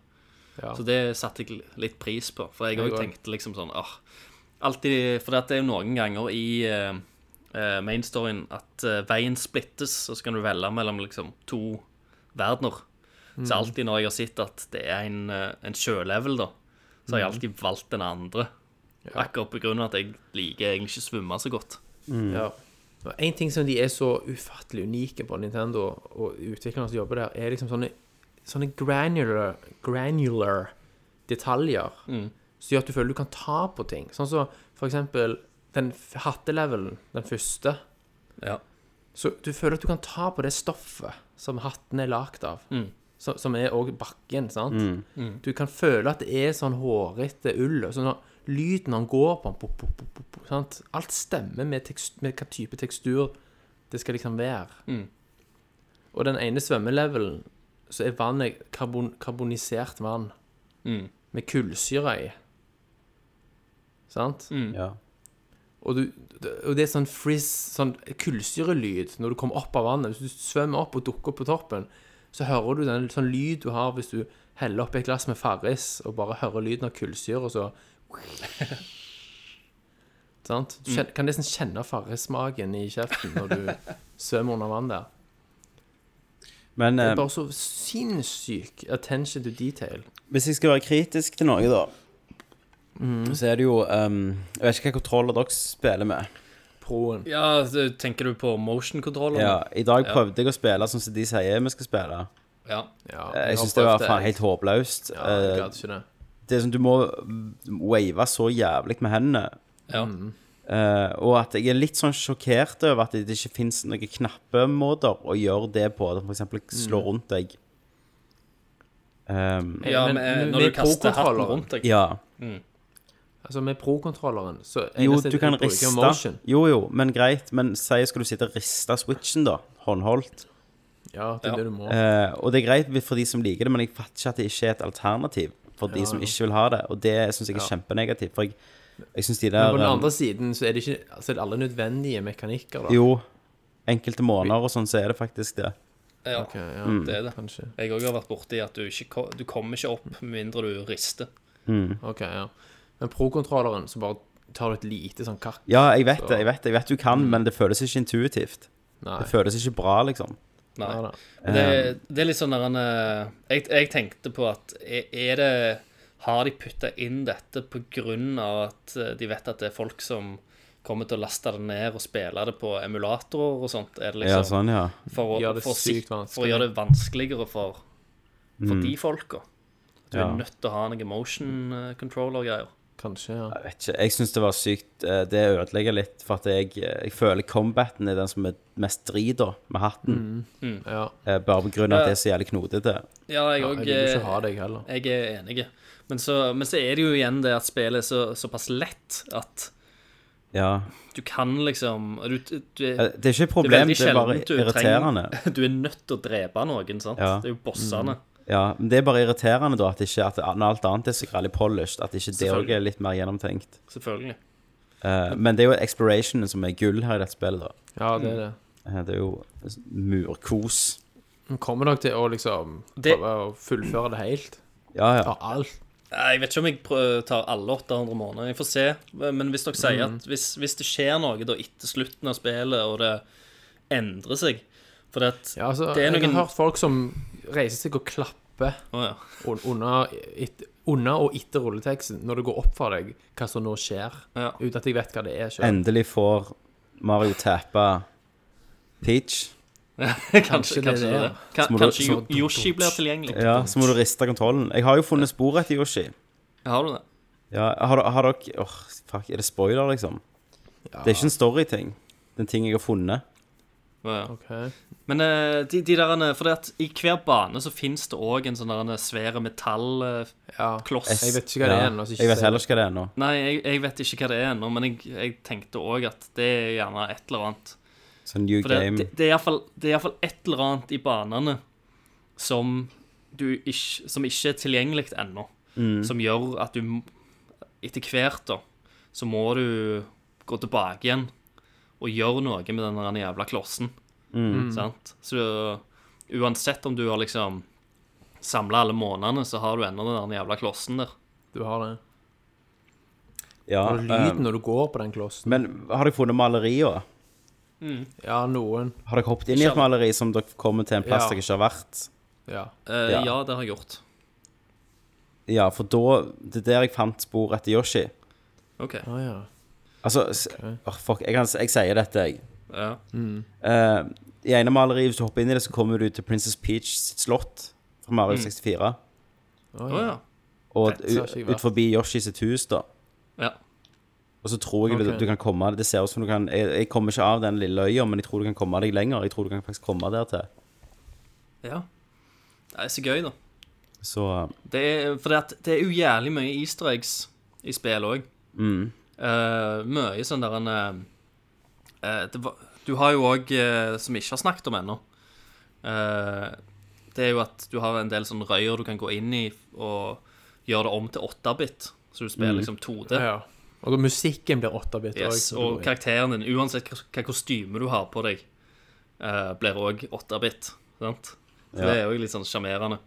Ja. Så det satte jeg litt pris på. For jeg òg tenkte liksom sånn åh, Alltid For det er jo noen ganger i uh, mainstoryen at uh, veien splittes, og så kan du velge mellom liksom to verdener. Mm. Så alltid når jeg har sett at det er en, eh, en sjølevel, da, så har jeg Mm. alltid valgt den andre. Akkurat på grunn av at jeg liker egentlig ikke svømme så godt. Ja. Og En ting som de er så ufattelig unike på Nintendo, og utviklerne som jobber der, er liksom sånne, sånne granular, granular detaljer Mm. som gjør at du føler du kan ta på ting. Sånn som for eksempel den hattelevelen, den første. Ja. Så du føler at du kan ta på det stoffet som hatten er lagd av. Mm. Så, som er òg bakken, sant? Du kan føle at det er sånn hårete ull. Sånn at lyden han går på, pop, pop, pop, pop, pop, sant? Alt stemmer med, tekst, med hva type tekstur det skal liksom være. Mm. Og den ene svømmelevelen, så er vannet karbon, karbonisert vann Mm. med kullsyre i. Sant? Ja. Og, du, og det er sånn frizz, sånn kullsyrelyd når du kommer opp av vannet. Hvis du svømmer opp og dukker opp på toppen, så hører du den sånn lyd du har hvis du heller oppi et glass med Farris og bare hører lyden av kullsyre, og så Sant? Du kjen, kan nesten kjenne Farris-magen i kjeften når du svømmer under vann der. Men Det eh, er bare så sinnssyk attention to detail. hvis jeg skal være kritisk til noe, da, Mm. så er det jo um, Jeg vet ikke hva kontroller dere spiller med. Proen. ja, tenker du på motion-kontrollene? Ja, I dag prøvde jeg å spille sånn som de sier vi skal spille. ja. Ja, Jeg har syns det var faen helt håpløst. Ja, jeg Eh, ikke det. det er sånn, Du må wave så jævlig med hendene. ja. Eh, og at jeg er litt sånn sjokkert over at det ikke fins noen knappemåter å gjøre det på. For eksempel slå rundt deg. Um, ja Men- men, men når med du kaster hatten rundt deg. ja. Altså med pro-kontrolleren, så Jo, du kan riste motion. Jo, jo, men greit. Men si skal du sitte og riste switchen, da. Håndholdt. Ja, det er det du må. Uh, og det er greit for de som liker det, men jeg fatter ikke at det ikke er et alternativ for de som ikke vil ha det. Og det syns jeg er kjempenegativt. For jeg, jeg syns de der Men på den um, andre siden så er det ikke altså, er det alle nødvendige mekanikker, da. Jo, enkelte måneder og sånn, så er det faktisk det. Ja, okay, ja, Mm. det er det. kanskje. Jeg òg har vært borti at du ikke du kommer ikke opp med mindre du rister. Ok, ja. Men pro-kontrolleren, så bare tar du et lite sånn kakk. Ja, jeg vet det, jeg vet. Jeg vet du kan, men det føles ikke intuitivt. Nei. Det føles ikke bra, liksom. Nei. Ja, Det, det er litt sånn der en, eh, jeg, jeg tenkte på at er er det Har de putta inn dette av at eh, de vet at det er folk som kommer til å laste det ned og spille det på emulatorer og sånt? Er det Ja, liksom sånn, ja. for, å, Gjør det for, sykt for å gjøre det vanskeligere for, for de folka? Du Mm. Ja. er nødt til å ha noen motion eh, controller-greier. Kanskje, ja. Jeg vet ikke. Jeg syns det var sykt eh, Det ødelegger litt, for at jeg, jeg føler combaten er den som er mest drit da, med hatten. ja. Eh, Bare på grunn av at det er så jævlig knotete. Ja, jeg ja jeg vil ikke ha deg heller. Jeg er enig. Men så, men så er det jo igjen det at spillet er så, såpass lett at Ja. du kan liksom du, du, Eh, Det er ikke et problem, det er bare sjeldent du irriterende. trenger- Du er nødt til å drepe noen, sant? Ja. Det er jo bossene. Ja, men det er bare irriterende da at, ikke, at når alt annet er så greit polished, at ikke det òg er litt mer gjennomtenkt. Selvfølgelig. Uh, men det er jo explorationen som er gull her i dette spillet, da. Ja, det er det. Eh, det er jo murkos. Hun kommer nok til å liksom Det- å fullføre det helt. Ja, ja. Ta alt. Nei, Jeg vet ikke om jeg prøver, tar alle 800 måneder. Jeg får se. Men hvis dere sier Mm. at hvis, hvis det skjer noe da etter slutten av spillet, og det endrer seg For det at Ja, altså, Det er jeg har hørt folk som reiser seg og klapper oh, ja. under, et, under og etter rulleteksten når det går opp for deg hva som nå skjer, Ja. uten at jeg vet hva det er selv. Endelig får Mario tappa Peach. Kanskje, det er kanskje det. det. Kan, du- kanskje så- Yoshi blir tilgjengelig. Ja, så må du riste kontrollen. Jeg har jo funnet spor etter Yoshi. Har du det? Ja, har, har dere Åh, fuck, er det spoiler, liksom? Det er ikke en storyting. Det er en ting jeg har funnet. Å ja. Ok. Men eh, de, de der For det at i hver bane så fins det òg en sånn svær metallkloss. Ja. Jeg vet ikke hva det er Ja, ennå. Jeg vet heller ikke hva det er ennå. Nei, jeg, jeg vet ikke hva det er ennå, men jeg, jeg tenkte òg at det er gjerne et eller annet. Sånn new For det, game. det, det er iallfall Det er i hvert fall et eller annet i banene som du ikke Som ikke er tilgjengelig ennå. Mm. Som gjør at du etter hvert, da, så må du gå tilbake igjen og gjøre noe med den jævla klossen. Mm. Sant? Så uansett om du har liksom samla alle månedene, så har du ennå den jævla klossen der. Du har det. Ja, Og lyden eh, når du går på den klossen. men har du funnet malerier? Ja, noen. Har dere hoppet inn i et maleri som dere kommer til en plass Ja. dere ikke har vært? Ja. Eh, Ja. ja. det har jeg gjort. Ja, for da Det er der jeg fant spor etter Yoshi. OK. Å ja. Altså s- åh, Fuck, jeg, kan, jeg sier dette, jeg. Ja. Eh, I ene maleriet, hvis du hopper inn i det, så kommer du til Princess Peach sitt slott fra Mario 64. Å Å ja. ja. Og Fett, så har ikke jeg ut, vært. ut forbi Yoshi sitt hus, da. ja. Og så tror jeg okay. du, du kan komme Det ser ut som du kan jeg, jeg kommer ikke av den lille øya, men jeg tror du kan komme deg lenger. Jeg tror du kan faktisk komme der til. Ja. Det er så gøy, da. Så Det er, for det, at det er jo jævlig mye easter eggs i spillet òg. mm. mye sånn der en eh, eh, det var, Du har jo òg, som vi ikke har snakket om ennå eh, Det er jo at du har en del sånn røyer du kan gå inn i og gjøre det om til 8-bit. Så du spiller liksom 2D. ja. Og musikken blir 8-bit. Yes, og karakteren din, uansett hva, kostyme du har på deg, eh, blir òg 8-bit. Sant? Så Ja. Det er jo litt sånn sjarmerende.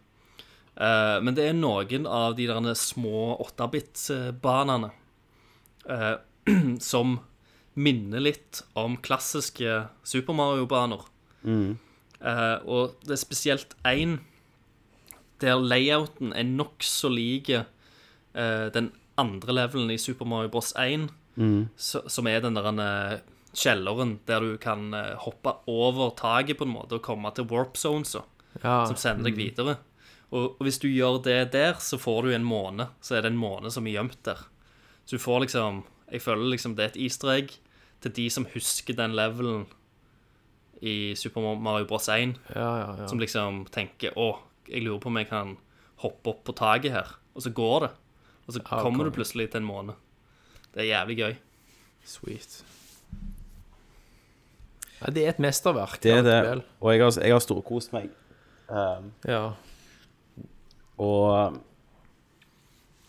Eh, men det er noen av de der små 8-bit-banene eh, som minner litt om klassiske Super Mario-baner. Eh, og det er spesielt én der layouten er nokså lik uh, den andre levelen i Super Mario Bros. 1, så, som er den der eh, kjelleren der du kan eh, hoppe over taket på en måte og komme til warp zones, ja. som sender deg videre. Og, og hvis du gjør det der, så får du en måne. Så er det en måne som er gjemt der. Så du får liksom Jeg føler liksom det er et easter egg til de som husker den levelen i Super Mario Bros. 1 ja, ja, ja. som liksom tenker Å, jeg lurer på om jeg kan hoppe opp på taket her. Og så går det. Og så Ja, kommer du plutselig til en måned. Det er jævlig gøy. Sweet. Ja, det er et mesterverk. Det er det. Vel. Og jeg har, jeg har storkost meg. Um, Ja. og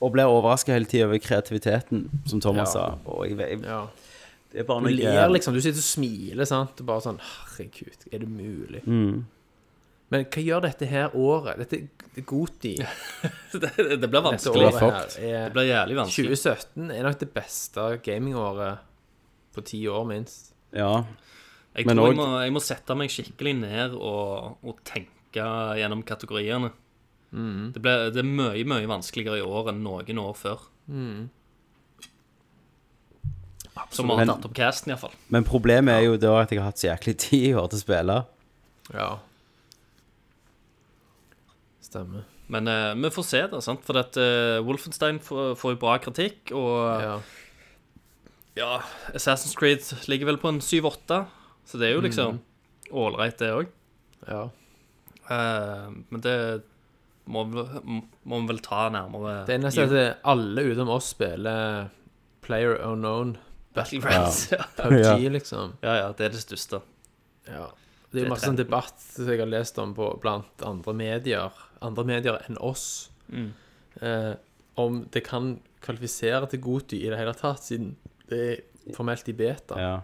og ble overraska hele tida over kreativiteten, som Thomas Ja. sa. Og jeg, jeg, ja. det er bare Du ler liksom, du sitter og smiler, sant? Du bare sånn Herregud, er det mulig? Mm. Men hva gjør dette her året? Dette er Goti. Det, det blir vanskelig. året her Det blir jævlig vanskelig. 2017 er nok det beste gamingåret på ti år, minst. Ja. Jeg Men tror jeg må, jeg må sette meg skikkelig ned og, og tenke gjennom kategoriene. Mm. Det, ble, det er mye, mye vanskeligere i år enn noen år før. Mm. Som har tatt opp casten, iallfall. Men problemet er jo da at jeg har hatt så jæklig tid i år til å spille. Ja. Stemmer. Men eh, vi får se, da. sant? For at eh, Wolfenstein får, får jo bra kritikk, og Ja. ja, Assassin's Creed ligger vel på en 7-8, så det er jo liksom ålreit, det òg. ja. men det må må vi vel ta nærmere Det er nesten at alle utenom oss spiller Player Unknown Battlegrounds. Ja. PUBG, liksom. ja, ja, det er det største. Ja. Det er jo masse sånn debatt som jeg har lest om på, blant andre medier, andre medier enn oss, Mm. eh, om det kan kvalifisere til Goti i det hele tatt, siden det er formelt i beta. Ja.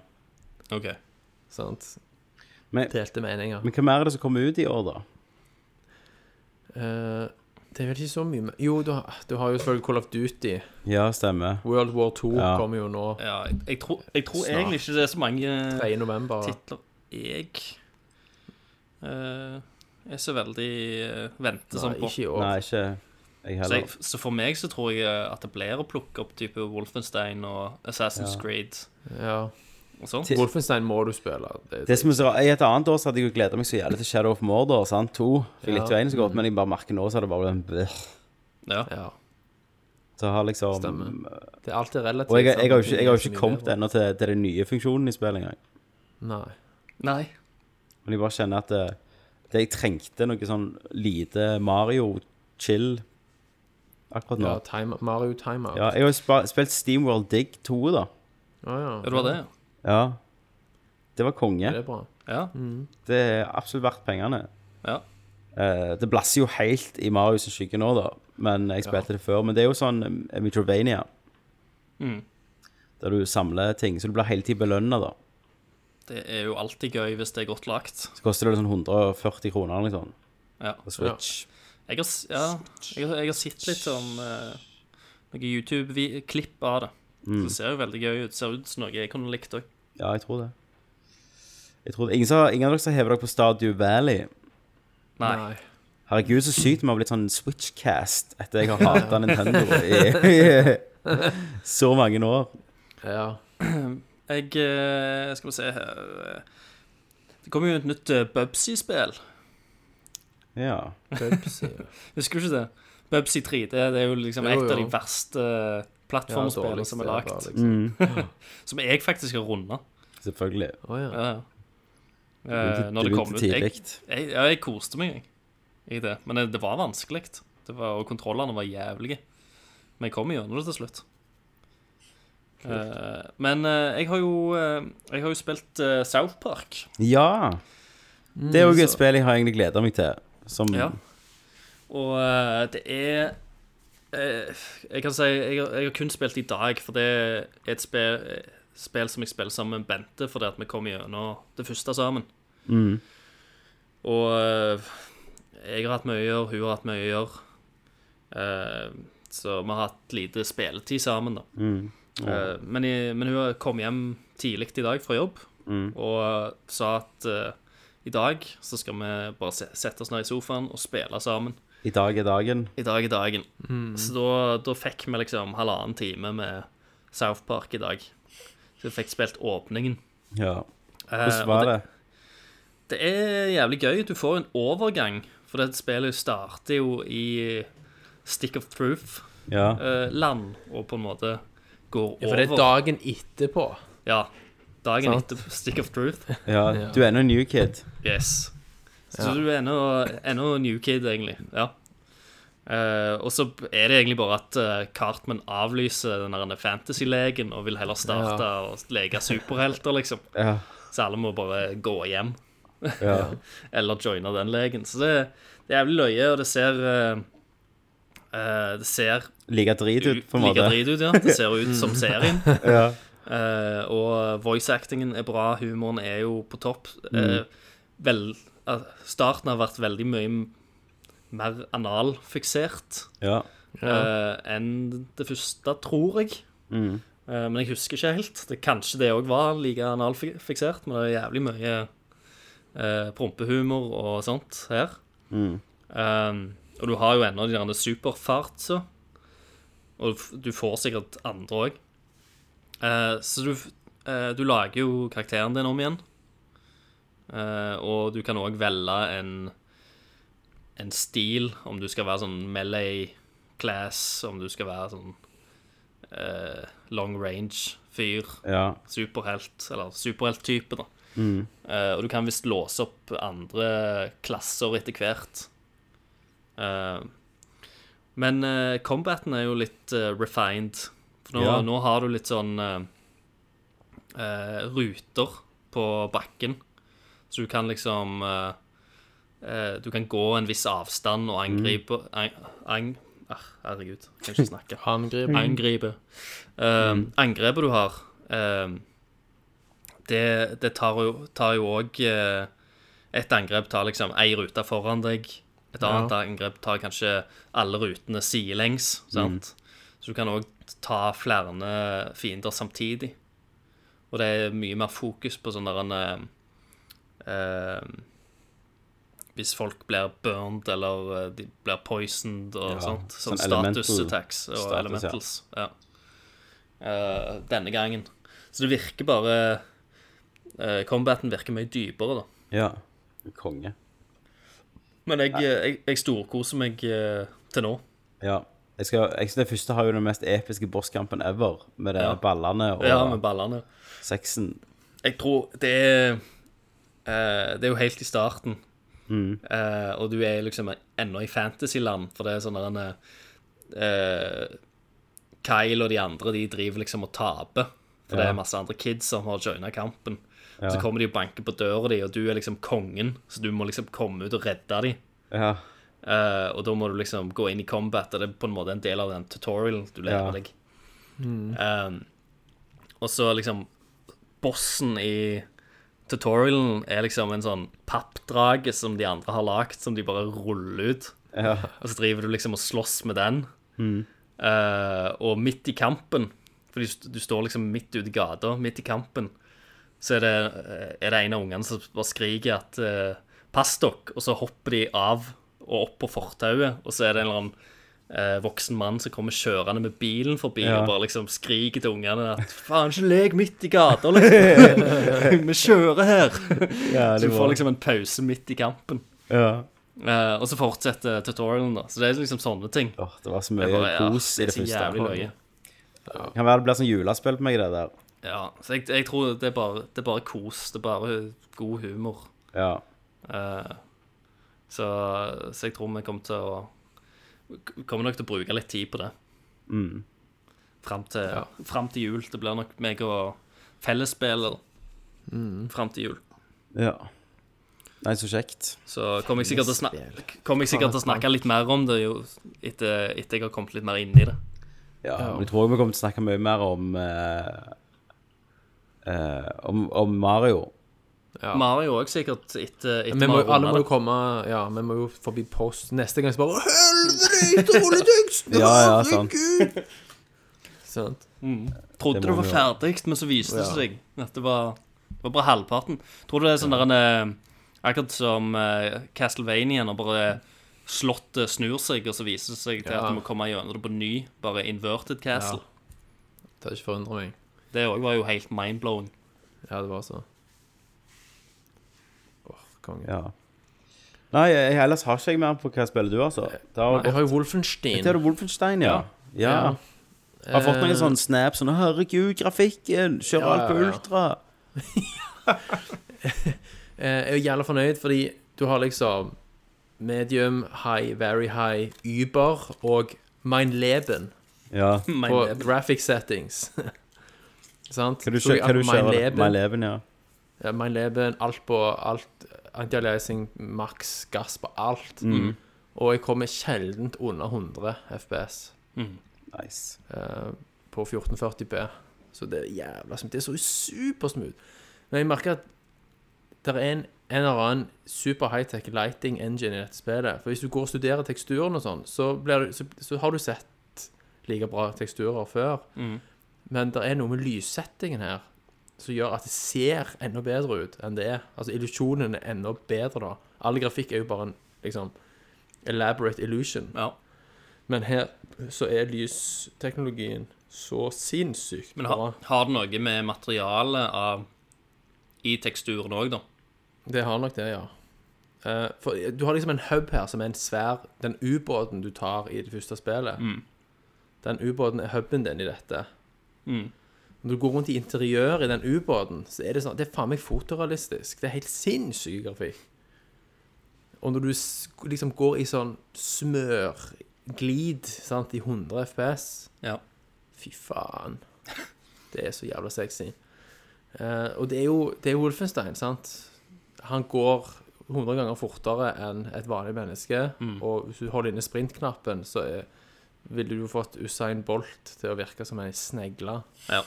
OK. Sant? Men, Delte meninger. men hvem er det som kommer ut i år, da? Eh, det er vel ikke så mye Jo, du har, du har jo selvfølgelig Call of Duty. Ja, stemmer. World War 2 Ja. kommer jo nå Ja, jeg, jeg, tror, jeg tror egentlig ikke det er så mange 3. november. titler jeg eh, er så veldig uh, vente sånn på. ikke i år. Nei, ikke jeg Så, jeg, så for meg så tror jeg eh, at det blir å plukke opp type Wolfenstein og Assassin's Ja. Creed Ja. og sånn. Til- Wolfenstein må du spille. Det, Det som er så, I et annet år så hadde jeg jo gleda meg så jævlig til Shadow of Mordor. sant? To. Fikk jeg Ja. litt veien så godt, men jeg bare merker nå så hadde det bare en bleh. Ja. ja, Så har liksom Stemmer. det er alltid relativt. Og jeg, jeg, jeg har jo ikke, jeg har Det ikke kommet ennå til, til den nye funksjonen i spillet engang. Nei. Nei. Men jeg bare kjenner at det, jeg trengte noe sånn lite Mario chill akkurat nå. Ja, time, Mario Timeout. Ja, jeg har jo spilt Steamworld Dig 2, da. Ah, ja. Ja, det var det, ja. Ja. Det var konge. Det er bra. Ja. Det er absolutt verdt pengene. ja. Uh, det blasser jo helt i Marius skygge nå, da. Men jeg spilte det før. Men det er jo sånn Mitrovania Metrovania. Mm. Der du samler ting. Så du blir hele tiden belønna, da. Det er jo alltid gøy hvis det er godt lagt. Så koster det sånn 140 kroner eller noe sånt. Ja. På Switch. Jeg har, ja, jeg har, jeg har sett litt om uh, noen YouTube-klipp av det. Mm. Det ser jo veldig gøy ut. Ser ut som noe jeg kunne likt òg. Ja, jeg tror det. Jeg tror det. Ingen, så, ingen av dere som hever dere på Stadio Valley? Nei. Herregud, så sykt vi har blitt sånn Switchcast etter jeg har hata Nintendo i så mange år. Ja. Jeg eh, Skal vi se her eh, Det kommer jo et nytt uh, Bubsy-spill. Ja. Bubsy. Husker du ikke det? Bubsy 3D det er jo liksom Jo, et av de verste plattformspillene plattformspillene som er lagd. liksom. Mm, Som jeg faktisk har runda. selvfølgelig. Oh, ja. Ja, ja. Eh, når det kom ut. Jeg, jeg, ja, jeg koste meg i det. Men det, det var vanskelig. Og kontrollene var jævlige. Men jeg kom gjennom det til slutt. Eh, men uh, jeg har jo uh, Jeg har jo spilt South Park. Ja. Det er jo et så- spill jeg har egentlig gleda meg til. Som Ja. Og det er eh, Jeg kan si jeg, har- jeg har kun spilt i dag, for det er et spill, spill som jeg spiller sammen med Bente, fordi at vi kom gjennom det første sammen. Mm. Og jeg har hatt mye å gjøre, hun har hatt mye å gjøre. Eh, så vi har hatt lite spilletid sammen, da. Mm. Eh, men, i, men hun kom hjem tidlig i dag fra jobb Mm. og sa at uh, i dag så skal vi bare se, sette oss ned i sofaen og spille sammen. I dag er dagen. I dag er dagen. Så da, da fikk vi liksom halvannen time med South Park i dag. Så vi fikk spilt åpningen. Ja. Eh, Hvordan var var det? Det er jævlig gøy. Du får en overgang, for dette spillet starter jo i Stick of Truth-land, og på en måte går ja. For det er dagen etterpå. Ja. Dagen Sant. etter Stick of Truth. ja. Ja. Du er ennå en new kid. Yes. Så Ja. du er ennå, ennå new kid, egentlig. Ja. Uh, og så er det egentlig bare at uh, Cartman avlyser den fantasy-legen og vil heller starte og leke superhelter, liksom. Ja. Så alle må bare gå hjem. Ja. Eller joine den legen. Så det, det er jævlig løye, og det ser eh, eh, Det ser Like drit ut, på en like drit ut, ja. Det ser ut som serien. Ja. uh, og voice-actingen er bra, humoren er jo på topp. Uh, vel, starten har vært veldig mye mer analfiksert Ja. eh, enn det første, tror jeg. Mm. Men jeg husker ikke helt. Det, kanskje det òg var like analfiksert, men det er jævlig mye eh, prompehumor og sånt her. Mm. Og du har jo ennå de der superfartsa. Og du får sikkert andre òg. så du, eh, du lager jo karakteren din om igjen. Eh, og du kan òg velge en, en stil, om du skal være sånn melee class, om du skal være sånn eh, long range-fyr, Ja. superhelt, eller superhelttype, da. Mm. Eh, og du kan visst låse opp andre klasser etter hvert. Eh, men uh, combaten er jo litt eh, refined. For nå, Ja. nå har du litt sånn eh, eh, ruter på bakken. Så du kan liksom eh, eh, Du kan gå en viss avstand og angripe ang, ang, ah, Herregud, jeg kan ikke snakke. Angripe. Angripe. Um, Angrepet du har, um, det, det tar jo òg Et angrep tar liksom ei rute foran deg. Et annet angrep tar kanskje alle rutene sidelengs. Sant? Så du kan òg ta flere fiender samtidig. Og det er mye mer fokus på sånn der en eh, Hvis folk blir burned eller eh, de blir poisoned og sånt. Sånn, status attacks og status, elementals. Ja. Eh, denne gangen. Så det virker bare uh, Combaten virker mye dypere, da. ja. Konge. Men jeg, jeg, jeg storkoser meg eh, til nå. Ja. Jeg skal, jeg, det første har jo den mest episke bosskampen ever, med de Ja. ballene og Ja, med ballene. sexen. Jeg tror det er eh, Det er jo helt i starten. Eh, og du er liksom ennå i fantasyland, for det er sånn der eh, Kyle og de andre De driver liksom og taper. For det er masse andre kids som har joina kampen. Så kommer de og banker på døra di, og du er liksom kongen, så du må liksom komme ut og redde dem. Ja. Uh, og da må du liksom gå inn i combat, og det er på en måte en del av den tutorialen du lærer Ja. deg. Um, og så liksom Bossen i tutorialen er liksom en sånn pappdrage som de andre har lagd, som de bare ruller ut. Ja. Og så driver du liksom og slåss med den. Eh, og midt i kampen, for du, du står liksom midt ute i gata, midt i kampen, så er det, eh, er det en av ungene som bare skriker at eh, Pass dere! Og så hopper de av og opp på fortauet, og så er det en eller annen eh, voksen mann som kommer kjørende med bilen forbi Ja. og bare liksom skriker til ungene at Faen, ikke lek midt i gata, liksom! Vi kjører her! ja Så du får liksom en pause midt i kampen. ja. Eh, og så fortsetter tutorialen, da. Så det er liksom sånne ting. Oh, det var så mye bare, kos i det første. jævlig løye. Kan være det blir sånn julespill på meg, det der. Ja, så jeg, jeg tror det er, bare, det er bare kos. Det er bare god humor. Ja. Eh, så, så jeg tror vi kommer til å Kommer nok til å bruke litt tid på det. Mm. Fram til, frem til jul. Det blir nok meg og fellesspiller fram til jul. ja. Nei, så kjekt. Så kommer jeg sikkert til å snakke, kom jeg sikkert til å snakke litt mer om det jo etter, etter jeg har kommet litt mer inn i det. Ja, men Jeg tror vi kommer til å snakke mye mer om eh, eh, om, om Mario. Ja. Mario òg sikkert etter, etter Vi må, alle må jo komme Ja, vi må jo forbi post neste gang. Så bare Helvete, rulletekst! Ja, ja, sant. Sant. Trodde Det det, var ferdig, men så viste det seg at det var, det var bare halvparten. Tror du det er sånn der en eh, Akkurat som uh, Castlevania, når bare slottet snur seg, og så viser det seg til at Ja. du må komme gjennom det på ny, bare inverted castle. Det har ikke forundret meg. Det òg var jo helt mind-blowing. Ja, det var så. Åh, konge. Ja. Nei, jeg, ellers har ikke jeg mer på hva spiller du, altså. Det har Jeg har jo Wolfenstein. til Wolfenstein, ja. Ja. Ja. Jeg har fått noen Eh, sånne snaps sånn 'Herregud, grafikken! Kjører Ja, alt på ultra!' Eh, Jeg er jævla fornøyd, fordi du har liksom medium, high, very high, Uber og mein Leben Ja. På det- graphic settings. Sant? Kan du, Så kjø- hva du kjøre kjører? Leben, My leben ja. ja, My Leben, alt på alt, anti-aliasing, maks, gass på alt. Mm. Og jeg kommer sjeldent under 100 FPS Nice. Uh, på 1440p. Så det er jævla smooth. Det er så supersmooth. Men jeg merker at det er en, en eller annen super high-tech lighting engine i dette spillet. For hvis du går og studerer teksturen og sånn, så, så, så har du sett like bra teksturer før. Mm. Men det er noe med lyssettingen her som gjør at det ser enda bedre ut enn det er. Altså illusjonen er enda bedre da. All grafikk er jo bare en liksom elaborate illusion. Ja. Men her så er lysteknologien så sinnssykt Men bra. har, har det noe med materialet av i teksturen òg, da? Det har nok det, ja. Eh, for du har liksom en hub her som er en svær Den ubåten du tar i det første spillet. Den ubåten er huben din i dette. Mm. Når du går rundt i interiøret i den ubåten, så er det sånn Det er faen meg fotorealistisk. Det er helt sinnssyk grafikk. Og når du liksom går i sånn smørglid sant, i 100 FPS Ja. Fy faen. Det er så jævla sexy. Uh, og det er jo det er Wolfenstein, sant? Han går 100 ganger fortere enn et vanlig menneske. Og hvis du holder inne sprintknappen, så er, ville du fått Usain Bolt til å virke som ei snegle. Ja.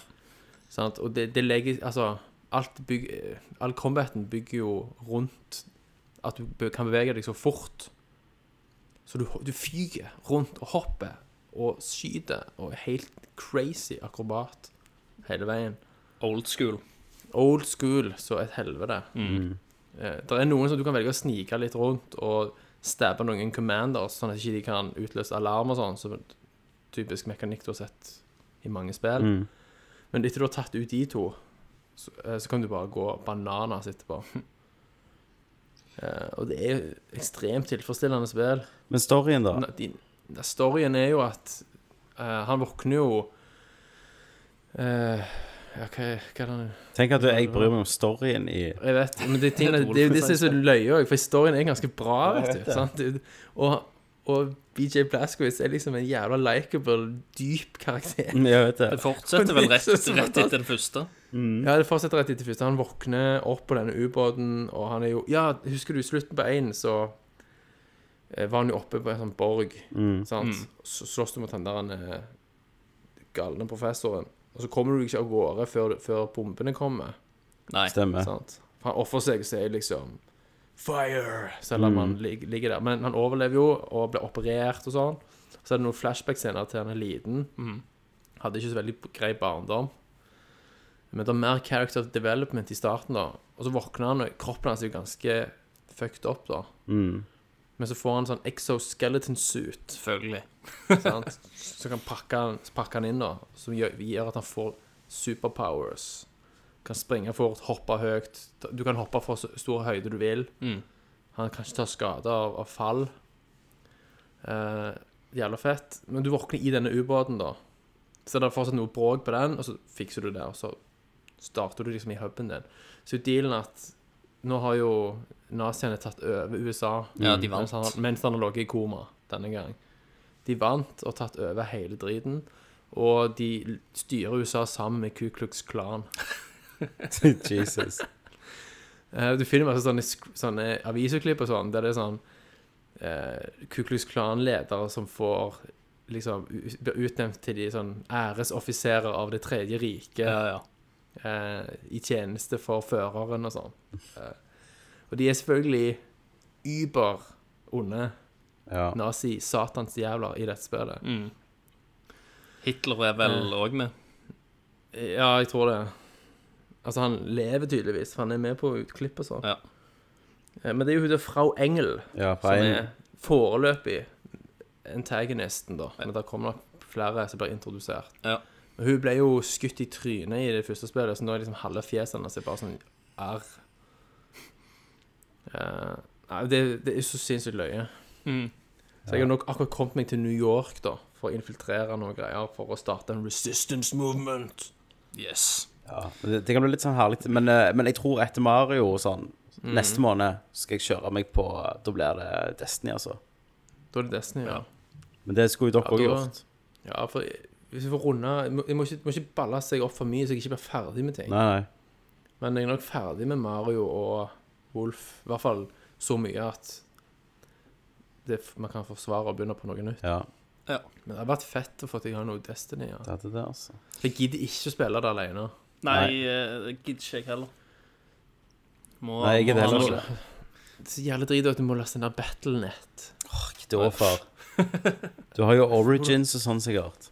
Sant? Og det, det legger Altså, alt byg, eh, all combaten bygger jo rundt at du kan bevege deg så fort. Så du, du fyker rundt og hopper og skyter og er helt crazy akrobat hele veien. Old school. Old school, så et helvete. Mm. det er noen som du kan velge å snike litt rundt og stabbe noen commanders, sånn at ikke de kan utløse alarm og sånn, som typisk mekanikk du har sett i mange spill. Mm. Men etter du har tatt ut de to, så, eh, så kan du bare gå bananas etterpå. uh, og det er ekstremt tilfredsstillende spill. Men storyen, da? De, na- storyen er jo at uh, han våkner jo eh, Ja, hva, hva er det Tenk at du, jeg bryr meg om storyen i Jeg vet, men det, tingene, det er jo det som er så løye òg, for historien er ganske bra, vet du. Sant? Og, og BJ Blazkowicz er liksom en jævla likeable, dyp karakter. Jeg vet det. Det fortsetter vel rett, Det rett etter det første. Ja, det fortsetter rett etter første. Han våkner opp på denne ubåten, og han er jo Ja, husker du slutten på én, så eh, var han jo oppe på en sånn borg, sant. Så slåss du mot den der han, eh, galne professoren. Og så kommer du ikke av gårde før, før bombene kommer. Nei. Stemmer. Sant? For han ofrer seg og sier liksom Fire! Selv om han lig, ligger der. Men han overlever jo og blir operert og sånn. Så er det noen flashback-scener til han er liten. Hadde ikke så veldig grei barndom. Men det er mer character development i starten, da. Og så våkner han, og kroppen hans er jo ganske fucked up, da. Men så får han sånn exoskeleton suit Selvfølgelig. sant? Så kan pakke han, pakke han inn da Som gjør, gjør at han får superpowers Kan springe fort, hoppe høyt Du kan hoppe fra så stor høyde du vil Mm. Han kan ikke ta skade av, av fall eh, Jævla fett Men du våkner i denne ubåten da Så det er fortsatt noe bråk på den Og så fikser du det Og så starter du liksom i hubben din Så dealen at Nå har jo naziene tatt over USA Ja, de vant. mens han, mens han har ligget i koma denne gang de vant og tatt over hele driten. Og de styrer USA sammen med Ku Klux Klan. Jesus. Eh, Du finner masse sånne, sk- sånne aviseklipp og sånn, der det er sånn eh, Ku Klux Klan-ledere som får liksom u- blir utnevnt til de sånn æresoffiserer av Det tredje riket Ja, ja. Eh, i tjeneste for føreren og sånn. Eh, og de er selvfølgelig über onde Ja. nazi-satansjævler i dette spillet. Mm. Hitler er vel òg med. Ja, jeg tror det. Altså, han lever tydeligvis, for han er med på utklipp og sånn. Ja. Eh, Men det er jo hun der Frau Engel Ja, som er foreløpig antagonisten, da. Men det kommer nok flere som blir introdusert. Ja. Hun ble jo skutt i trynet i det første spillet, så nå er liksom halve fjeset hennes bare sånn arr. Eh, nei, det, det er så sinnssykt løye. Mm. Så jeg har nok akkurat kommet meg til New York, da, for å infiltrere noen greier, for å starte en resistance movement. Yes. Ja, det, det kan bli litt sånn herlig Men, eh, men jeg tror etter Mario sånn sånn Neste måned skal jeg kjøre meg på Da blir det Destiny, altså. Da er det Destiny, ja. Men det skulle jo dere Ja, òg ja, gjort. Ja, for hvis vi får runde Jeg må, må, ikke, må ikke balle seg opp for mye, så jeg ikke blir ferdig med ting. Nei, nei. Men jeg er nok ferdig med Mario og Wolf. I hvert fall så mye at det, man kan forsvare å begynne på noe nytt. Ja, Men det har vært fett å få til noe Destiny. Ja. det hadde det, altså. Jeg gidder ikke å spille det alene. Nei, eh, det gidder ikke jeg heller. Må, Nei, jeg gidder heller ikke. Det er så jævlig drit at du må laste ned Battlenet. Ikke da, far. Du har jo Origins og sånn, sikkert.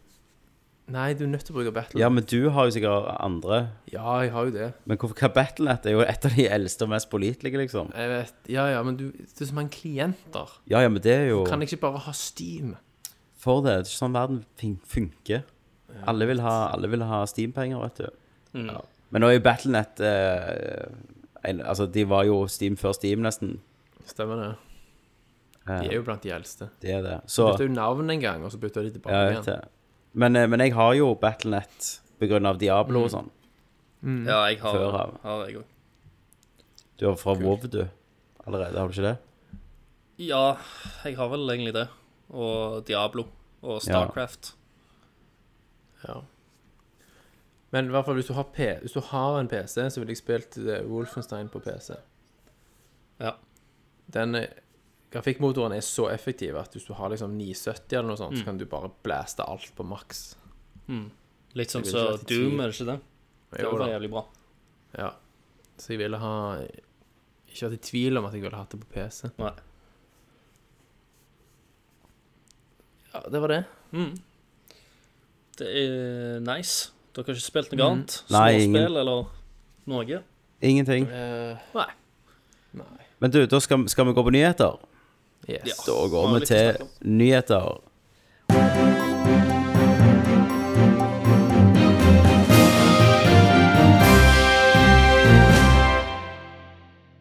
Nei, du er nødt til å bruke Battlenet. Ja, men du har jo sikkert andre. Ja, jeg har jo det. Men hvorfor hva Battlenet er jo et av de eldste og mest pålitelige, liksom. Jeg vet, Ja, ja, men du, det er så mange klienter. Ja, ja, men det er jo Kan jeg ikke bare ha Steam? For det. Det er ikke sånn verden funker. Alle vil ha, alle vil ha Steam-penger, vet du. Mm. Ja. Men nå er jo Battlenet eh, en, Altså, de var jo Steam før Steam, nesten. Stemmer det. De er jo blant de eldste. Det er det. Så Bytta jo navn en gang, og så bytta de tilbake jeg igjen. det. Men, eh, men jeg har jo Battlenet av Diablo og sånn. Ja, jeg har, Før av. har jeg òg. Du har fra WoW, du. Allerede, har du ikke det? Ja, jeg har vel egentlig det. Og Diablo og Starcraft. Ja. Men i hvert fall hvis du har, P hvis du har en PC, så ville jeg spilt eh, Wolfenstein på PC. Ja. Den eh, grafikkmotoren er så effektiv at hvis du har liksom 970 eller noe Mm. sånt, så kan du bare blaste alt på maks. Litt sånn som så Doom, er det ikke det? Det Jo var da. jævlig bra. Ja. Så jeg ville ha Ikke vært i tvil om at jeg ville hatt det på PC. Nei. Ja, det var det. Det er nice. Dere har ikke spilt noe annet? Nei, ingen. Småspill eller noe? Ingenting. Uh, Nei. nei. Men du, da skal, skal vi gå på nyheter. Yes. Ja. Da går vi til nyheter.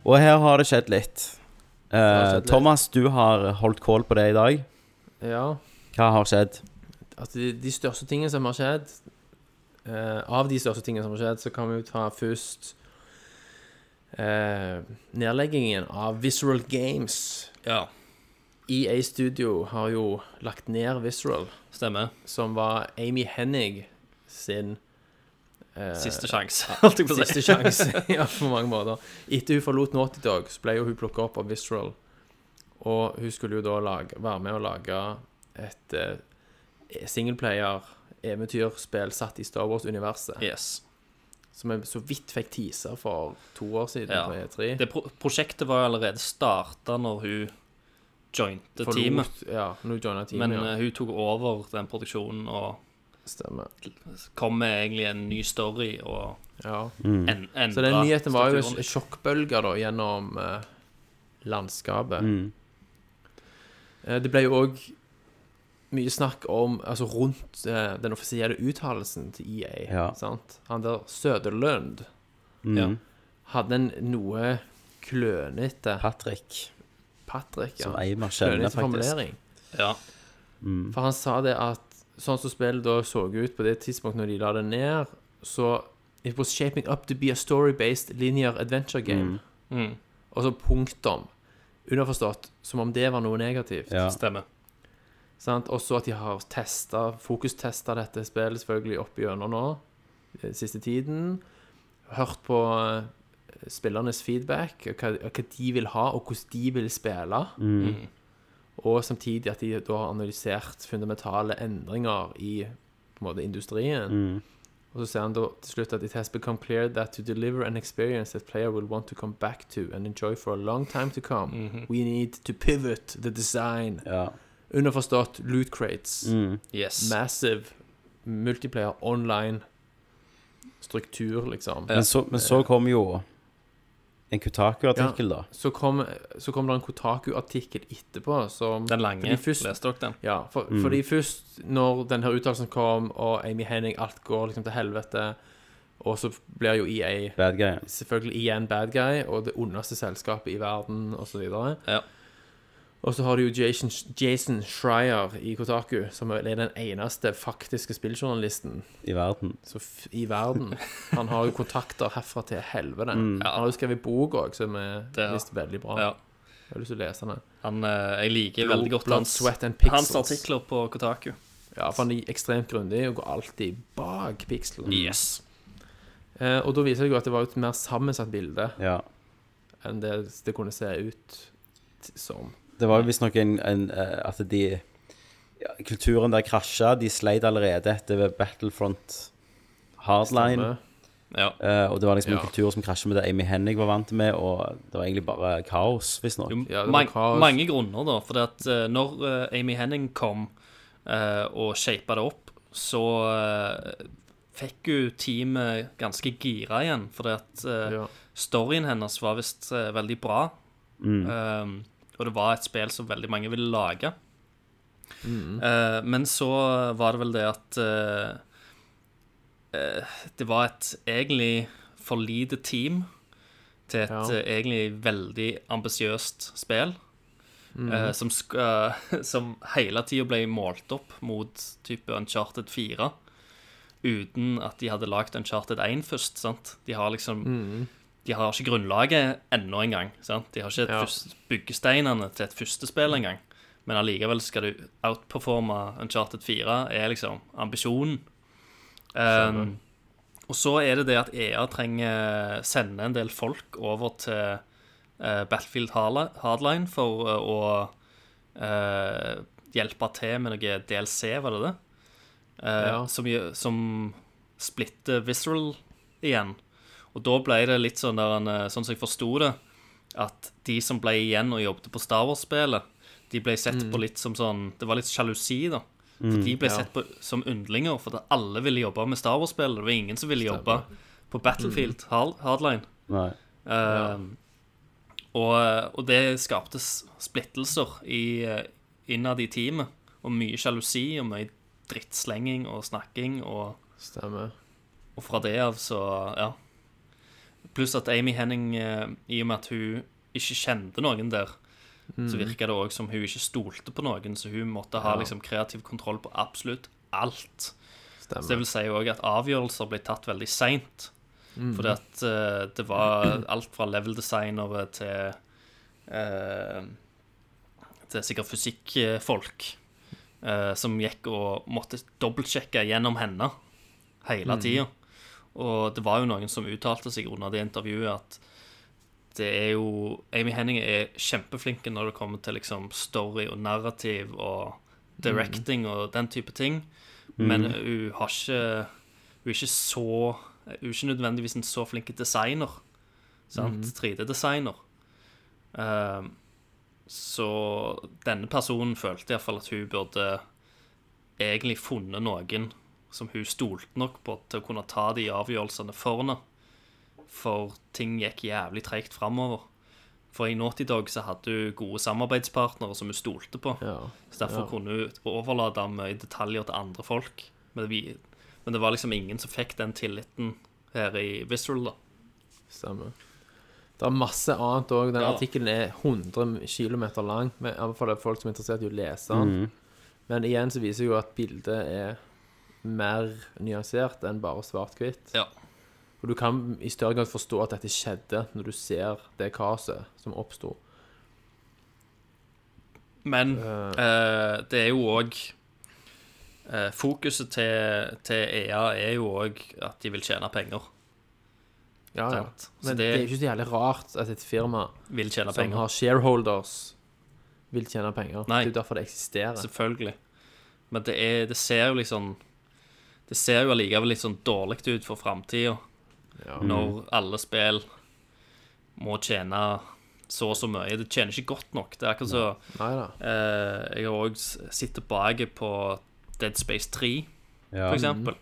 Og her har det skjedd litt. Eh, skjedd litt. Thomas, du har holdt kål på det i dag. Ja. Hva har skjedd? Altså, de, de største tingene som har skjedd eh, Av de største tingene som har skjedd, så kan vi jo ta først eh, nedleggingen av Visceral Games. Ja, EA Studio har jo lagt ned Visceral, stemmer. som var Amy Hennig sin eh, Siste sjanse, holdt jeg på å si. Siste sjanse, ja, på mange måter. Etter hun forlot Naughty Dog, så ble jo hun plukka opp av Visceral. Og hun skulle jo da lage, være med å lage et eh, singleplayer-eventyrspill satt i Star Wars-universet. Yes. Som jeg så vidt fikk teaser for to år siden Ja. på E3. Det pro prosjektet var jo allerede starta når hun jointe teamet. Ja, joina teamet, Men ja. eh, hun tok over den produksjonen og Stemmer. kom med egentlig en ny story og Ja. en, endra Så den nyheten var jo sjokkbølger en sjokkbølge da, gjennom eh, landskapet. Mm. Eh, Det ble jo òg mye snakk om Altså rundt eh, den offisielle uttalelsen til EA. Ja. Sant? Han der Søderlund Mm. Ja. hadde en noe klønete Patrick, Patrick, ja. som Eimar kjenner, faktisk. formulering. Ja. For han sa det at sånn som spillet da så ut på det tidspunktet når de la det ned, så It was shaping up to be a story-based linear adventure game. Mm. Og så punktum. Underforstått som om det var noe negativt. Ja. Stemmer. Sant? Også at de har testa, fokustesta dette spillet selvfølgelig opp igjennom nå, siste tiden. Hørt på eh, spillernes feedback, og hva, hva de vil ha, og hvordan de vil spille. Mm. Og samtidig at de da har analysert fundamentale endringer i på en måte, industrien. Mm. Og så sier han da til slutt at it has become clear that to deliver an experience that player will want to come back to and enjoy for a long time to come, we need to pivot the design. Ja. Underforstått loot crates. Mm. Yes. Massive multiplayer online struktur, liksom. Men, så, men så kom jo en Kotaku-artikkel, da. Så kom, så kom det en Kotaku-artikkel etterpå som Den lange. fordi først- Leste dere den? Ja, for, fordi først når denne uttalelsen kom, og Amy Henning, alt går liksom til helvete, og så blir jo EA Bad guy. selvfølgelig igjen bad guy, og det ondeste selskapet i verden, osv. Ja. Og så har du jo Jason, Jason Schreier i Kotaku, som er den eneste faktiske spilljournalisten I verden. så f i verden. Han har jo kontakter herfra til helvete. Han har jo skrevet bok òg, som er Det visst veldig bra. Ja. Jeg har lyst til å lese den. Han, eh, jeg liker veldig godt hans, Sweat and Pixels. hans artikler på Kotaku. Ja, for han er ekstremt grundig og går alltid bak pikselen. Yes. Eh, og da viser det jo at det var et mer sammensatt bilde Ja. enn det det kunne se ut som. Det var visstnok en, en eh, At de ja, Kulturen der krasja. De sleit allerede etter Battlefront Hardline. Ja. Uh, og det var liksom Ja. en kultur som krasja med det Amy Hennig var vant med, og det var egentlig bare kaos, visstnok. Ja, man kaos. mange grunner, da. For at uh, når uh, Amy Henning kom eh, og shapa det opp, så fikk jo teamet ganske gira igjen. Fordi at Ja. storyen hennes var visst veldig bra. Um, og det var et spill som veldig mange ville lage. Eh, men så var det vel det at uh, Det var et egentlig for lite team til et Ja. egentlig veldig ambisiøst spill. eh, som, skal, som hele tida ble målt opp mot type Uncharted 4. Uten at de hadde lagd Uncharted 1 først. sant? De har liksom De har ikke grunnlaget ennå engang. De har ikke Ja. byggesteinene til et første spill engang. Men allikevel skal du outperforme Uncharted 4, er liksom ambisjonen. Um, og så er det det at EA trenger sende en del folk over til uh, Battlefield Hardline for uh, å uh, hjelpe til med noe DLC, var det det? Eh, Ja. som, som splitter Visceral igjen. Og da ble det litt sånn der, en, eh, sånn som jeg forsto det, at de som ble igjen og jobbet på Star Wars-spillet, de ble sett på litt som sånn Det var litt sjalusi, da. For de ble ja. sett på som yndlinger, for alle ville jobbe med Star Wars-spillet. Det var ingen som ville jobbe på Battlefield Hard- Hardline. Nei. Eh, og, og det skapte splittelser i, eh, innad i teamet. Og mye sjalusi og mye drittslenging og snakking. Og, Stemmer. og fra det av så Ja. Pluss at Amy Henning, eh, i og med at hun ikke kjente noen der, så virka det òg som hun ikke stolte på noen, så hun måtte ha Ja. liksom kreativ kontroll på absolutt alt. Så det vil si òg at avgjørelser ble tatt veldig seint. Fordi at uh, det var alt fra level-designere til uh, Til sikkert fysikkfolk uh, som gikk og måtte dobbeltsjekke gjennom henne hele tida. Og det var jo noen som uttalte seg under det intervjuet at det er jo Amy Henning er kjempeflinke når det kommer til liksom story og narrativ og directing og den type ting. Men hun har ikke Hun er ikke så Hun er ikke nødvendigvis en så flink designer. Sant? 3D-designer. Um, så denne personen følte iallfall at hun burde egentlig funnet noen som hun stolte nok på til å kunne ta de avgjørelsene for henne. For ting gikk jævlig treigt framover. For i Naughty Dog så hadde hun gode samarbeidspartnere som hun stolte på. Ja. Så derfor Ja. kunne hun overlate mye detaljer til andre folk. Men det, men det var liksom ingen som fikk den tilliten her i Visceral, da. Stemmer. Det er masse annet òg. Den Ja. artikkelen er 100 km lang. Men fall er folk som er interessert i å lese den. Men igjen så viser jo at bildet er mer nyansert enn bare svart-hvitt. Ja. Og du kan i større grad forstå at dette skjedde når du ser det kaoset som oppsto. Men uh, eh, det er jo òg eh, Fokuset til, til EA er jo òg at de vil tjene penger. Ja, ja. Men det, det- er ikke så jævlig rart at et firma Vil tjene som penger. har shareholders, vil tjene penger. Nei. Det er derfor det eksisterer. Selvfølgelig. Men det, er, det ser jo liksom Det ser jo allikevel litt sånn dårlig ut for framtida, Ja. når alle spill må tjene så og så mye. Det tjener ikke godt nok. Det er akkurat så eh, Jeg har òg sett tilbake på Dead Space 3, Ja. for eksempel.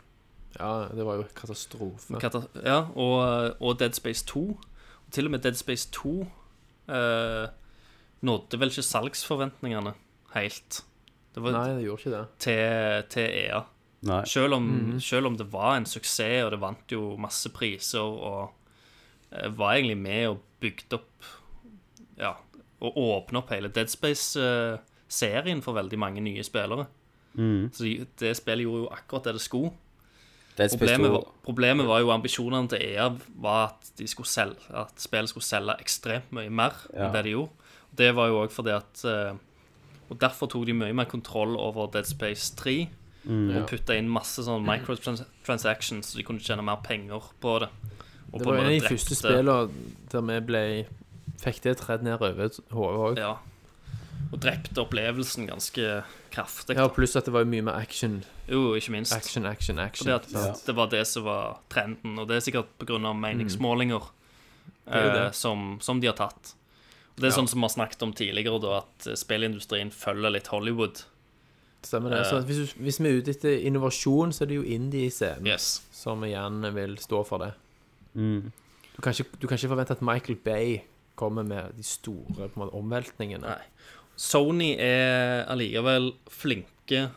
Ja, det var jo katastrofe. Kata ja, og, og Dead Space 2. Og til og med Dead Space 2 eh, nådde vel ikke salgsforventningene helt. Det var Nei, det gjorde ikke det. til, til EA. Selv om, selv om det var en suksess, og det vant jo masse priser, og eh, var egentlig med og bygde opp Ja, og åpne opp hele Dead Space-serien for veldig mange nye spillere. Så de, det spillet gjorde jo akkurat det det skulle. Dead Space Problemet var, problemet var jo ambisjonene til EA var at, de skulle selge, at spillet skulle selge ekstremt mye mer Ja. enn det de gjorde. Det var jo òg fordi at eh, Og derfor tok de mye mer kontroll over Dead Space 3. Og putta inn masse sånn microtransactions, så de kunne tjene mer penger på det. Og Det var en av de første spillene der vi ble Fikk det tredd ned over hodet òg. Ja. Og drepte opplevelsen ganske kraftig. Ja, pluss at det var jo mye mer action. Jo, ikke minst. Action, action, action. Fordi at sant? det var det som var trenden, og det er sikkert pga. meningsmålinger mm. eh, det. som, som de har tatt. Og det er Ja. sånn som vi har snakket om tidligere, da, at spillindustrien følger litt Hollywood. Stemmer det. Så hvis, hvis vi er ute etter innovasjon, så er det jo indie-scenen Yes. som igjen vil stå for det. Mm. Du kan, ikke, du kan ikke forvente at Michael Bay kommer med de store på en måte, omveltningene. Nei. Sony er allikevel flinke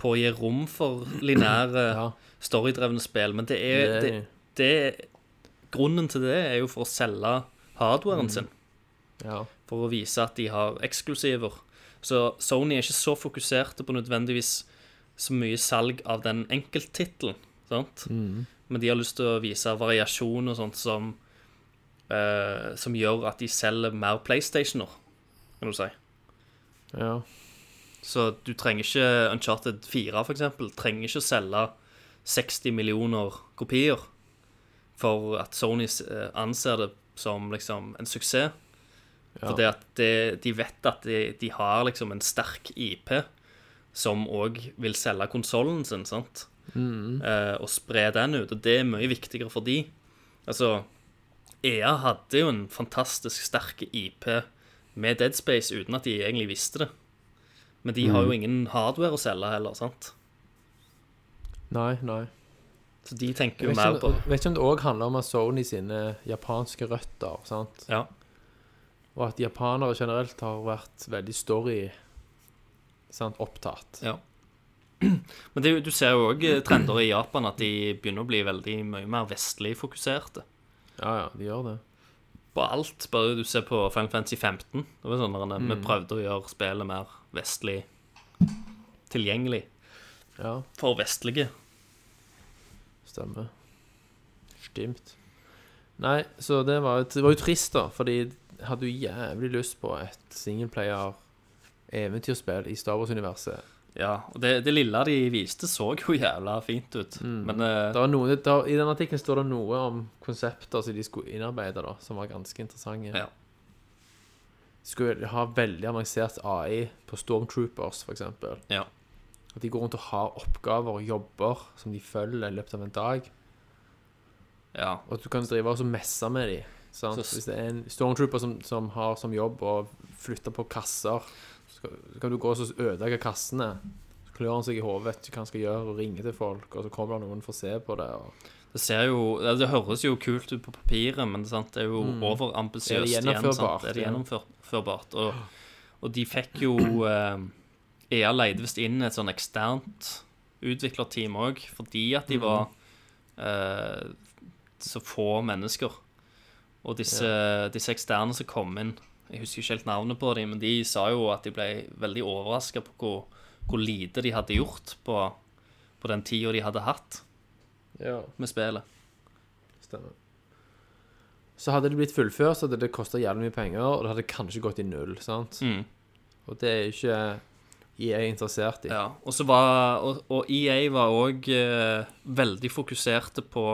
på å gi rom for lineære, Ja, storydrevne spill, men det er, det, det, det, Grunnen til det er jo for å selge hardwaren sin. ja. for å vise at de har eksklusiver. Så Sony er ikke så fokuserte på nødvendigvis så mye salg av den enkelttittelen, sant? Men de har lyst til å vise variasjon og sånt som uh, Som gjør at de selger mer PlayStationer, kan du si. ja. Så du trenger ikke Uncharted 4, for eksempel, trenger ikke å selge 60 millioner kopier for at Sony eh, anser det som liksom en suksess. For Fordi at de, de vet at de, de har liksom en sterk IP som òg vil selge konsollen sin, sant? Eh, og spre den ut. Og det er mye viktigere for de. Altså, EA hadde jo en fantastisk sterk IP med Dead Space uten at de egentlig visste det. Men de har jo ingen hardware å selge heller, sant? Nei, nei. Så de tenker jo mer på det vet ikke om det òg handler om at Sony sine japanske røtter, sant? Ja. Og at japanere generelt har vært veldig story sant, opptatt. Ja. Men det, du ser jo òg trender i Japan at de begynner å bli veldig mye mer vestlig fokuserte. Ja, ja, de gjør det. På alt. Bare du ser på Final Fantasy 15. Det var sånn at Vi prøvde å gjøre spillet mer vestlig tilgjengelig Ja, for vestlige. stemmer. Stimt. Nei, så det var, det var jo trist, da, fordi hadde jo jævlig lyst på et singleplayer-eventyrspill i Star Wars-universet. Ja, og det, det lille de viste, så jo jævla fint ut. Men uh, Det noe, det, I den artikkelen står det noe om konsepter som de skulle innarbeide, da, som var ganske interessante. Ja. Skulle ha veldig avansert AI på Stormtroopers, f.eks. ja. At de går rundt og har oppgaver og jobber som de følger i løpet av en dag. ja. Og at du kan drive og messe med dem. Så- Hvis det er en stormtrooper som, som har som jobb å flytte på kasser, så kan du gå og så ødelegge kassene. Så klør han seg i hodet, vet ikke hva han skal gjøre, og ringer til folk, og så kommer det noen for å se på det. Og... Det ser jo Det høres jo kult ut på papiret, men sant, det er jo overambisiøst Er det igjen. Sant? Er det gjennomførbart? Og, og de fikk jo eh, EA leide visst inn et sånn eksternt utviklerteam òg, fordi at de var eh, så få mennesker. Og disse, disse eksterne som kom inn Jeg husker ikke helt navnet på dem, men de sa jo at de ble veldig overraska på hvor, hvor lite de hadde gjort på, på den tida de hadde hatt Ja, med spillet. stemmer. Så hadde det blitt fullført, så hadde det kosta jævlig mye penger, og det hadde kanskje gått i null. sant? Mm. Og det er ikke EA interessert i. Ja, og så var Og, og EA var òg eh, veldig fokuserte på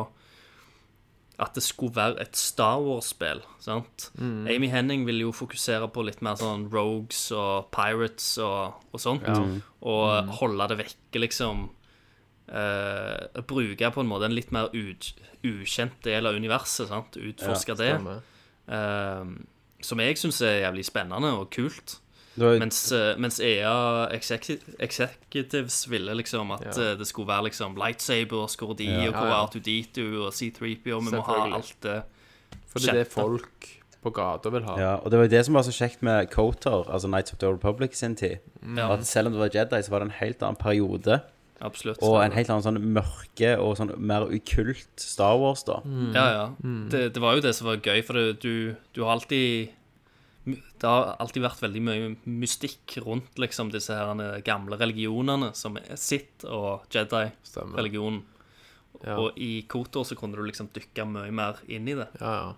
at det skulle være et Star Wars-spill. sant? Amy Henning ville jo fokusere på litt mer sånn Rogues og Pirates og, og sånt. Og holde det vekke, liksom. eh, bruke på en måte en litt mer ut, ukjent del av universet. sant? Utforske det. Stemmer. eh, som jeg syns er jævlig spennende og kult. Var, Mens, eh, mens EA Executives ville liksom at Ja. eh, det skulle være liksom lightsabers, hvor de Ja. og hvor Ja, ja. R2D2 og C3PO, vi må ha alt det. For det er det folk på gata vil ha. ja, og det var jo det som var så kjekt med Coter, altså Nights of the Old Republic sin tid. Ja, At selv om det var Jedi, så var det en helt annen periode. absolutt. Og en helt annen sånn mørke og sånn mer ukult Star Wars, da. Ja, ja. Det, det var jo det som var gøy, for det, du, du har alltid Det har alltid vært veldig mye mystikk rundt liksom disse her gamle religionene, som er Sith og Jedi-religionen. Ja. Og i Kotor så kunne du liksom dykke mye mer inn i det. Ja, ja.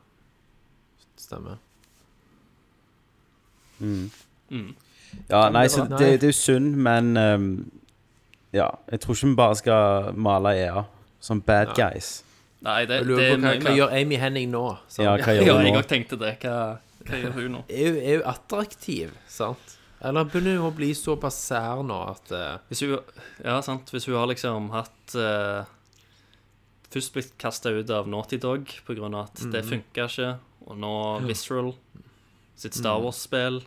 Stemmer. Ja, nei, det så det, det er jo synd, men um, Ja, jeg tror ikke vi bare skal male EA som bad guys. Nei, det, Jeg det lurer er på hva, hva gjør Amy Henning nå? Så. Ja, hva gjør jeg Ja, nå? òg tenkte det. Hva, hva gjør hun nå? er, jo, er hun attraktiv, sant? Eller begynner hun å bli såpass sær nå at eh, Hvis hun, ja, sant. Hvis hun har liksom hatt eh, Først blitt kasta ut av Naughty Dog pga. at det funka ikke, og nå Visceral sitt Star Wars-spill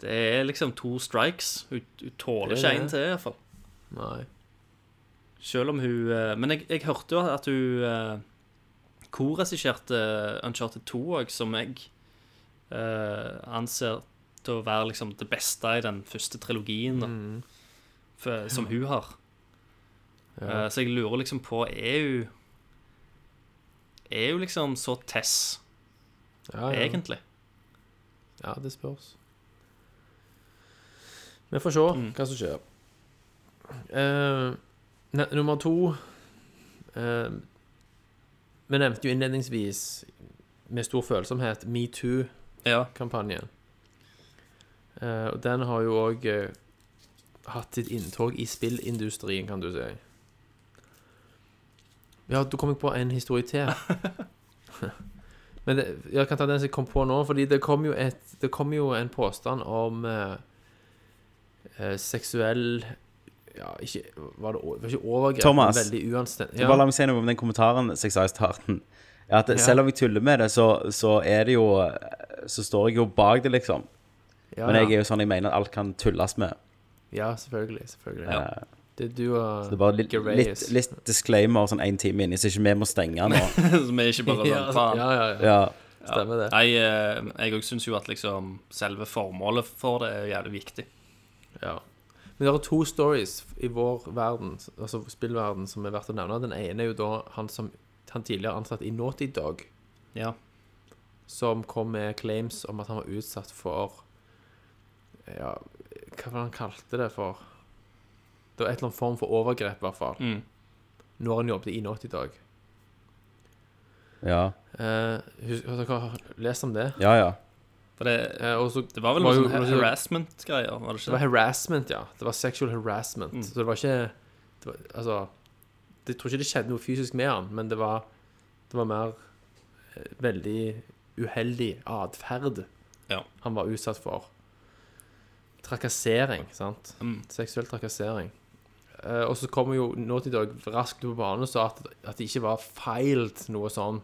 Det er liksom to strikes. Hun, hun tåler Det ikke en det. til, iallfall. Nei. Selv om hun eh, Men jeg, jeg hørte jo at hun uh, korregisserte Uncharted 2 òg, som jeg eh, anser til å være liksom det beste i den første trilogien da, for, som hun har. Ja. Eh, så jeg lurer liksom på Er hun Er hun liksom så Tess, Ja, ja. egentlig? Ja, det spørs. Vi får se hva som skjer. Uh, nummer to uh, Vi nevnte jo innledningsvis med stor følsomhet metoo-kampanjen. Ja. Eh, og den har jo òg hatt sitt inntog i spillindustrien, kan du si. Ja, da kom jeg på en historie til. Men det, jeg kan ta den som jeg kom på nå, fordi det kom jo, et, det kom jo en påstand om eh, eh, seksuell Ja, ikke Var det, var ikke overgrep, Thomas, men veldig uanstendig. Bare la meg si noe om den kommentaren som jeg sa i starten. Ja, at Ja. Selv om jeg tuller med det, så, så er det jo Så står jeg jo bak det, liksom. ja, Men jeg er jo sånn jeg mener at alt kan tulles med. ja, selvfølgelig. selvfølgelig. Ja. Det er du og Det er bare litt, litt, litt disclaimer sånn én time inni, så ikke vi må stenge nå. Som er ikke bare sånn faen. ja, ja, ja. Ja, Stemmer det. Eh, jeg òg syns jo at liksom selve formålet for det er jævlig viktig. Ja. Men det er to stories i vår verden, altså spillverden, som er verdt å nevne. Den ene er jo da han som han tidligere ansatt i Naughty Dog, Ja. som kom med claims om at han var utsatt for Ja, hva var det han kalte det for? Det var et eller annet form for overgrep, i hvert fall. Mm. Når han jobbet i Naughty Dog. ja, Eh, hus- har dere lest om det? ja. ja. For det, Eh, og så det var vel var noe jo- sånn var jo- harassment-greier, var det Det var ikke? harassment, ja. Det var sexual harassment. Mm. Så det var ikke det var, Altså Jeg tror ikke det skjedde noe fysisk med han, men det var Det var mer eh, veldig uheldig atferd Ja. han var utsatt for. Trakassering, sant. Mm. Seksuell trakassering. Eh, og så kommer jo Naughty Dog raskt på banen og sa at, at det ikke var filed noe sånn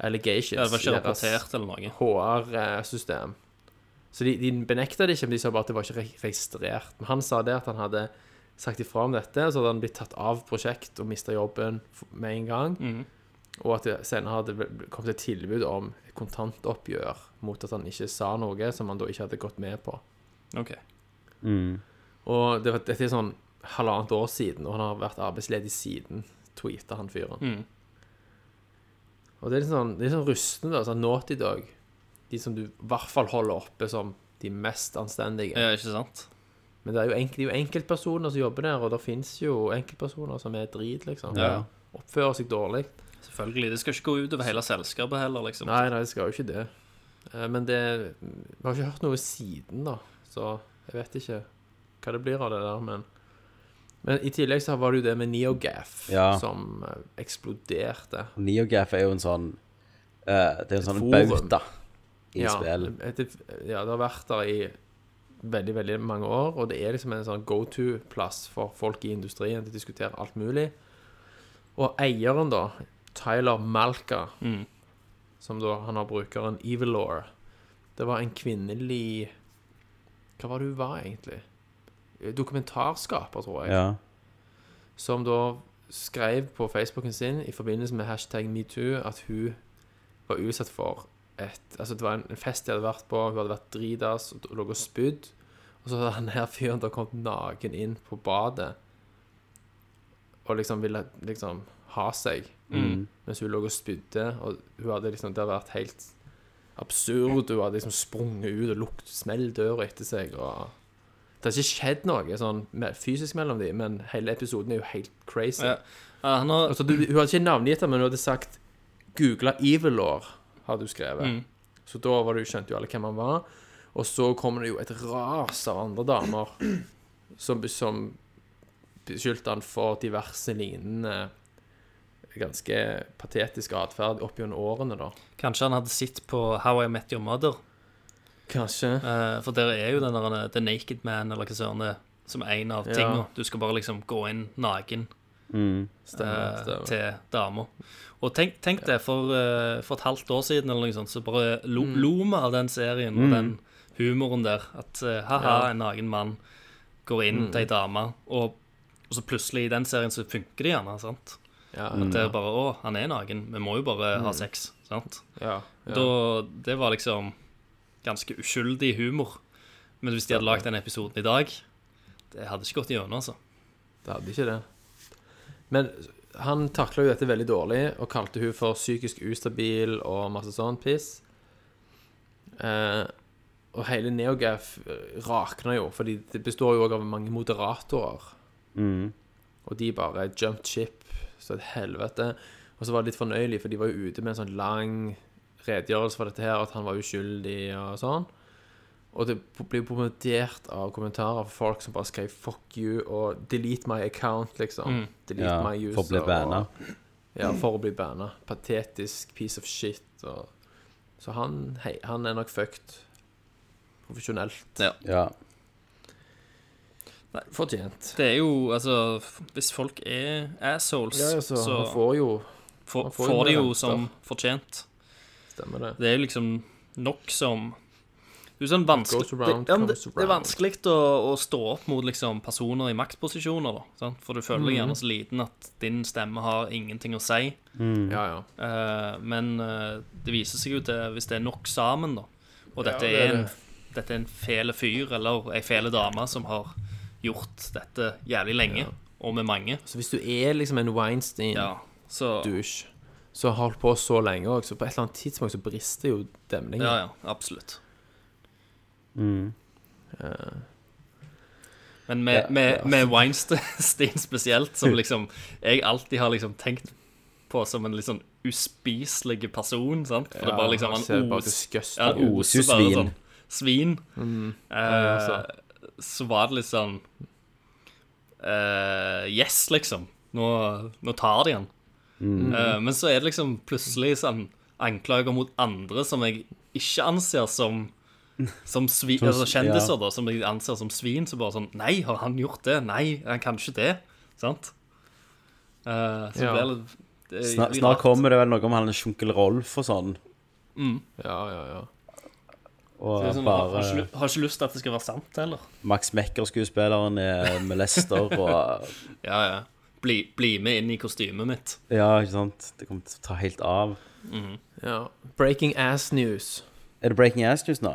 allegations det var ikke deres- rapportert eller noe. HR-system. Så de, de benekta det ikke, men de sa bare at det var ikke re- registrert. Men han sa det at han hadde sagt ifra om dette, så hadde han blitt tatt av prosjekt og mista jobben med en gang. Mm. Og at det senere hadde kommet et tilbud om et kontantoppgjør mot at han ikke sa noe som han da ikke hadde gått med på. OK. Mm. Og det, dette er sånn halvannet år siden, og han har vært arbeidsledig siden, tweeta han fyren. Mm. Og det er litt sånn, det er sånn rustende. Sånn Naughty Dog. De som du i hvert fall holder oppe som de mest anstendige. Ja, ikke sant? Men det er jo, enkel, det er jo enkeltpersoner som jobber der, og det fins jo enkeltpersoner som er drit, liksom. Ja. Oppfører seg dårlig. Selvfølgelig. Det skal ikke gå utover hele selskapet heller, liksom. Nei, nei, det skal jo ikke det. Eh, Men det Vi har ikke hørt noe siden, da, så jeg vet ikke hva det blir av det der, men Men i tillegg så var det jo det med NeoGaf Ja. som eh, eksploderte. NeoGaf er jo en sånn uh, Det er en sånn bauta i ja, spill. Et, ja, det har vært der i veldig, veldig mange år, og det er liksom en sånn go to-plass for folk i industrien til å diskutere alt mulig. Og eieren, da, Tyler Malka, Mm. som da han har brukeren Evilore, det var en kvinnelig Hva var det hun var, egentlig? Dokumentarskaper, tror jeg Ja. som da skrev på Facebooken sin i forbindelse med hashtag metoo at hun var utsatt for et Altså, det var en en fest de hadde vært på, hun hadde vært dritas og lå og spydd. Og så hadde han her fyren da kommet naken inn på badet og liksom ville liksom ha seg Mm. mens hun lå og spydde, og hun hadde liksom Det hadde vært helt absurd. Hun hadde liksom sprunget ut og lukt smell døra etter seg. Og det har ikke skjedd noe sånn fysisk mellom dem, men hele episoden er jo helt crazy. Ja. Ja, han har Altså, du, hun hadde ikke navngitt ham, men hun hadde sagt 'googla Evil Law', hadde hun skrevet. Mm. Så da var det, jo- skjønte jo alle hvem han var. Og så kommer det jo et ras av andre damer som, som beskyldte han for diverse lignende ganske patetisk atferd opp gjennom årene, da. Kanskje han hadde sett på How I Met Your Mother. Kanskje. Eh, for der er jo den der The Naked Man, eller hva søren det er, som en av Ja. tingene. Du skal bare liksom gå inn naken Mm. Stemmer. stemmer. til damer. Og tenk, tenk det, for, eh, for et halvt år siden eller noe sånt, så bare lo, Mm. lo vi av den serien og den humoren der. At eh, ha-ha, Ja. en naken mann går inn Mm. til ei dame, og, og så plutselig i den serien så funker det gjerne. sant? Ja, At det er bare å, han er naken, vi må jo bare Mm. ha sex. sant? ja, ja. Da, det var liksom ganske uskyldig humor. Men hvis de hadde lagd den episoden i dag, det hadde ikke gått gjennom, altså. Det hadde ikke det. Men han takla jo dette veldig dårlig og kalte hun for psykisk ustabil og masse sånn piss. Eh, og hele Neogaf rakna jo, fordi det består jo òg av mange moderatorer. Mm. Og de bare jumped ship så et helvete. Og så var det litt fornøyelig, for de var jo ute med en sånn lang redegjørelse for dette her, at han var uskyldig og sånn. Og det blir bombardert av kommentarer fra folk som bare skrev 'fuck you' og 'delete my account', liksom. Mm. Delete Ja, my user. for å bli banna. Ja, for å bli banna. Patetisk piece of shit. Og... Så han, hei, han er nok fucked. Profesjonelt. Ja. Fortjent. Det er jo, altså Hvis folk er assholes, Ja, altså, så han får jo får, han får får de jo som fortjent. Stemmer det. Det er jo liksom nok som Det er sånn vanskelig around, det, ja, det, det er vanskelig å, å stå opp mot liksom personer i maktposisjoner, da. Sant? For du føler deg mm. gjerne så liten at din stemme har ingenting å si. Ja, ja. Uh, men uh, det viser seg jo til hvis det er nok sammen, da. Og dette, Ja, det er er en, det. dette er en fele fyr eller ei fele dame som har gjort dette jævlig lenge, Ja. og med mange. Så hvis du er liksom en Weinstein Ja, så har holdt på så lenge òg, så på et eller annet tidspunkt så brister jo demningen. Ja, ja, absolutt. Mm. Men med, Ja, med, med Weinstein spesielt, som liksom jeg alltid har liksom tenkt på som en litt sånn uspiselig person, sant? For det er bare liksom han os, ja, oser bare svin. sånn svin. Mm. altså. Eh, så var det litt sånn eh, Yes, liksom. Nå, nå tar de han. Eh, men så er det liksom plutselig sånn anklager mot andre som jeg ikke anser som som svi, altså kjendiser, ja. da, som jeg anser som svin. Så bare sånn Nei, har han gjort det? Nei, han kan ikke det. Sant? Uh, så Ja. blir det, det er Snart, snart kommer det vel noe om han Sjunkel Rolf og sånn. Ja, ja, ja. Og er sånn, har, har, ikke, har ikke lyst til at det skal være sant heller. Max Mekker-skuespilleren er med Lester og Ja, ja. Bli, bli med inn i kostymet mitt. Ja, ikke sant? Det kommer til å ta helt av. ja. Breaking ass news. Er det Breaking Ass News nå?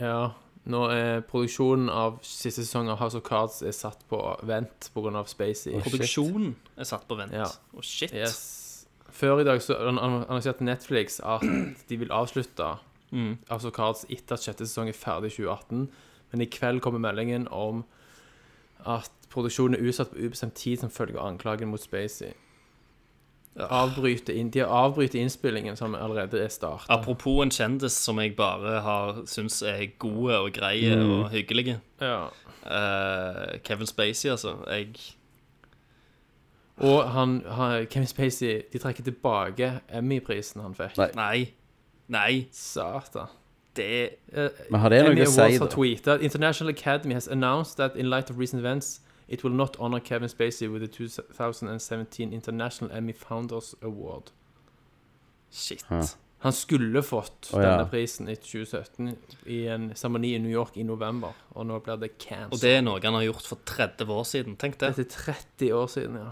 Ja. Nå er produksjonen av siste sesong av House of Cards er satt på vent pga. Spacey. Produksjonen er satt på vent. Å, Oh, shit. Yes. Før i dag så an- an- annonserte Netflix at de vil avslutte Mm. House of Cards etter at sjette sesong er ferdig i 2018. Men i kveld kommer meldingen om at produksjonen er utsatt på ubestemt tid som følge av anklagen mot Spacey. Avbryter inn, de avbryter innspillingen, som allerede er startet. Apropos en kjendis som jeg bare har syns er gode og greie Mm. og hyggelige. Ja. Uh, Kevin Spacey, altså. Jeg Og han, han, Kevin Spacey De trekker tilbake Emmy-prisen han fikk. Nei. Nei. Nei. Satan. Det uh, Men har det noe å si, da? tweetet International Academy has announced that in light of recent events it will not honor Kevin Spacey with the 2017 International Emmy Founders Award. Shit. Hæ. Han skulle fått Å, ja. denne prisen i 2017 i en seremoni i New York i november, og nå blir det Og det er noe han har gjort for 30 år siden. Tenk det. Dette er 30 år siden, ja.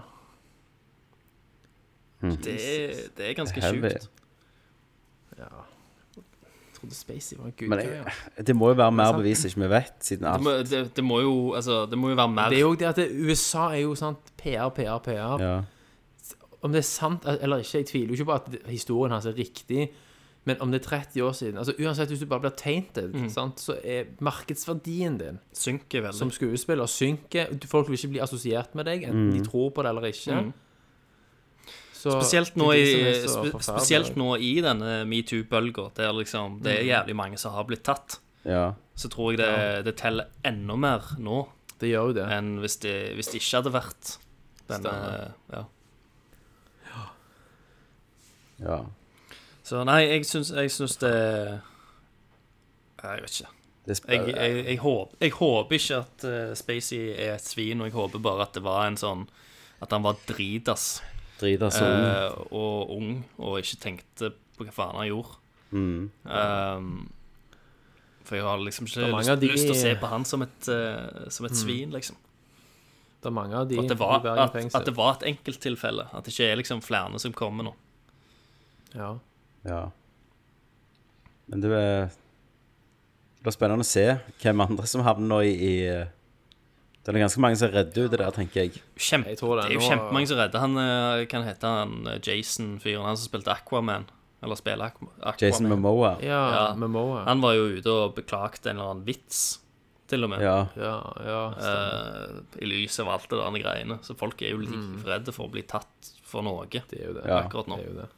Det, er- det er ganske sjukt. ja. Trodde Spacey var en Men jeg, det må jo være mer bevis ikke vi vet, siden Det alt må, det, det må jo Altså, det må jo være mer Det er jo det at det, USA er jo sant PR, PR, PR. ja. Om det er sant eller ikke, jeg tviler jo ikke på at historien hans er riktig, Men om det er 30 år siden altså Uansett, hvis du bare blir tainted, sant, så er markedsverdien din Synker veldig. som skuespiller synker. Folk vil ikke bli assosiert med deg, enten de tror på det eller ikke. Så Spesielt nå, i, spe, spesielt nå i denne metoo-bølga, der liksom det er jævlig mange som har blitt tatt, Ja. så tror jeg det, det teller enda mer nå Det gjør jo det. enn hvis det, hvis det ikke hadde vært denne ja. ja. ja. Så nei, jeg syns, jeg syns det Jeg vet ikke. Jeg, jeg, jeg, håper, jeg håper ikke at uh, Spacey er et svin, og jeg håper bare at det var en sånn At han var dritas driter så ung. eh, og ung og ikke tenkte på hva faen han gjorde. Mm. Um, for jeg har liksom ikke lyst, de- lyst til å se på han som et, uh, som et svin, liksom. Det er mange av de At det, i var, Bergen at, fengsel. at det var et enkelttilfelle. At det ikke er liksom flere som kommer nå. Ja. Ja. Men det Det blir spennende å se hvem andre som havner nå i, i eh, Det er ganske mange som redder ut det der, tenker jeg. Kjempe, Jeg tror det det er jo nå- kjempemange som redder. Han eh, kan hete han eh, Jason-fyren, han som spilte Aquaman. Eller spiller Aqu- Aquaman. Jason Momoa. Ja, Ja. med Han var jo ute og beklagte en eller annen vits, til og med. Ja. Ja, ja, eh, I lys av alt det der greiene. Så folk er jo livredde for å bli tatt for noe det er jo det. Ja. akkurat nå. Det er jo det.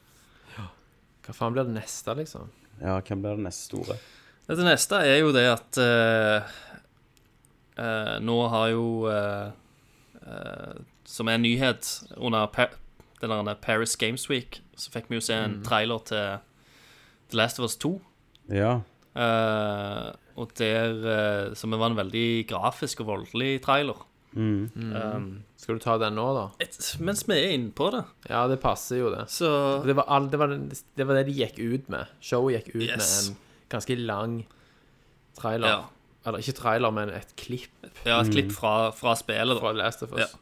Hva faen blir det neste, liksom? ja, hvem blir det neste store? Det neste er jo det at eh, eh, Nå har jo eh, eh, Som er en nyhet under pa den Paris Games Week, så fikk vi jo se en trailer til The Last of Us 2. Ja. eh, og der eh, Som var en veldig grafisk og voldelig trailer. Mm. Um, Skal du ta den nå, da? et, mens vi er inne på det, Ja, det passer jo, det. så Det var, all, det, var, det var det de gikk ut med. Showet gikk ut Yes. med en ganske lang trailer. Ja. Eller ikke trailer, men et klipp Ja, et klipp fra, fra spillet. fra da Last of Us.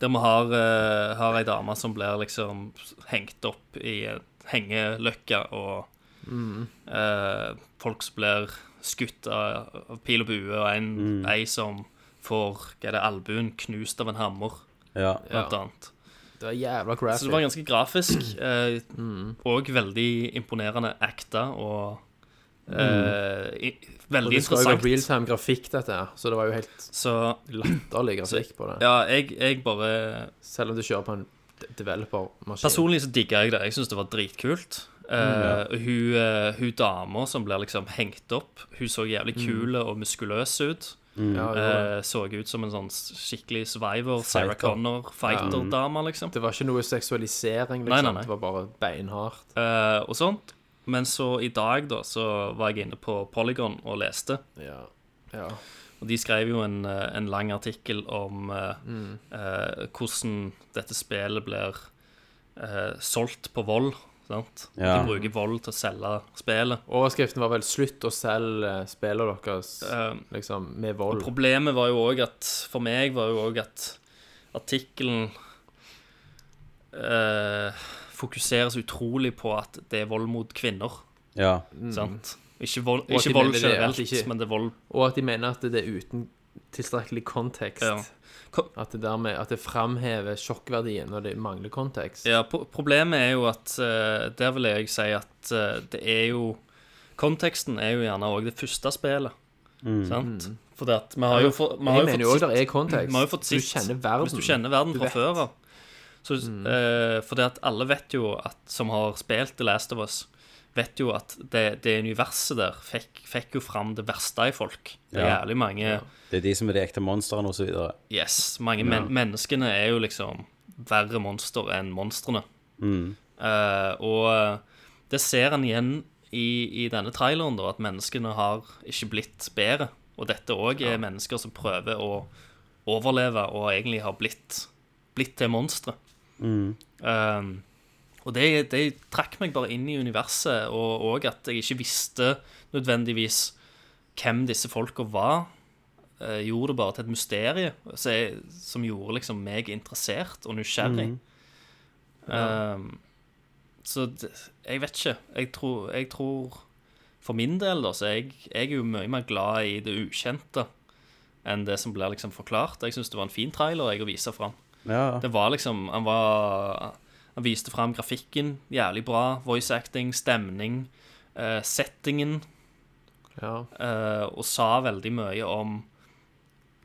Der vi har, uh, har ei dame som blir liksom hengt opp i en hengeløkke, og uh, folk som blir skutt av, av pil og bue, og en, ei som får hva er det, albuen knust av en hammer, Ja. blant Ja. annet. Det var jævla Så det var ganske grafisk, eh, og veldig imponerende acta, og eh, i, Og veldig det skal jo være interessant. realtime grafikk, dette her, så det var jo helt Så latterlig grafikk på det. ja, jeg, jeg bare Selv om du kjører på en developermaskin. Personlig så digga jeg det. Jeg syns det var dritkult. Mm, ja. uh, hun, uh, hun dama som blir liksom hengt opp, hun så jævlig kul og muskuløs ut. Ja, uh, Eh, så ut som en sånn skikkelig survivor, Sarah Connor, fighter-dame, liksom. det var ikke noe seksualisering, liksom. Nei, nei, nei. Det var bare beinhardt. Uh, og sånt. Men så i dag, da, så var jeg inne på Polygon og leste. Ja. ja. Og de skrev jo en, eh, en lang artikkel om eh, Mm. eh, hvordan dette spillet blir eh, solgt på vold. Sant? Ja. De bruker vold til å selge spillet. Overskriften var vel 'Slutt å selge spillet deres Eh, liksom, med vold'. Problemet var jo òg at For meg var jo òg at artikkelen eh, fokuserer så utrolig på at det er vold mot kvinner. Ja. Sant? Ikke vold, Mm. Ikke vold det, generelt, ikke- men det er vold Og at de mener at det er uten tilstrekkelig kontekst. Ja. At det dermed At det framhever sjokkverdien når det mangler kontekst. Ja, problemet er jo at eh, Der vil jeg si at eh, det er jo Konteksten er jo gjerne òg det første spillet. Sant? For vi har jo, for, vi har jo jo fått òg sitt-. Vi har jo fått du kjenner verden. Hvis du kjenner verden Du fra vet. Mm. før av. Så, eh, for det at alle vet jo at som har spilt The Last of Us, vet jo at det, det universet der fikk, fikk jo fram det verste i folk. Det er Ja. jævlig mange Det er de som er de ekte monstrene, videre. Yes, mange men menneskene er jo liksom verre monster enn monstrene. Mm. Uh, og det ser en igjen i, i denne traileren, da, at menneskene har ikke blitt bedre. Og dette òg er mennesker som prøver å overleve og egentlig har blitt, blitt til monstre. Eh, og det, det trakk meg bare inn i universet, og òg at jeg ikke visste nødvendigvis hvem disse folka var. Uh, gjorde det bare til et mysterium så jeg, som gjorde liksom meg interessert og nysgjerrig. Um, så det, jeg vet ikke. Jeg tror, jeg tror For min del, da, så er jeg, jeg er jo mye mer glad i det ukjente enn det som blir liksom forklart. Jeg syns det var en fin trailer jeg å vise fram. Ja. Det var liksom Han var Han viste fram grafikken jævlig bra. Voice acting, stemning. uh, settingen Ja. Uh, og sa veldig mye om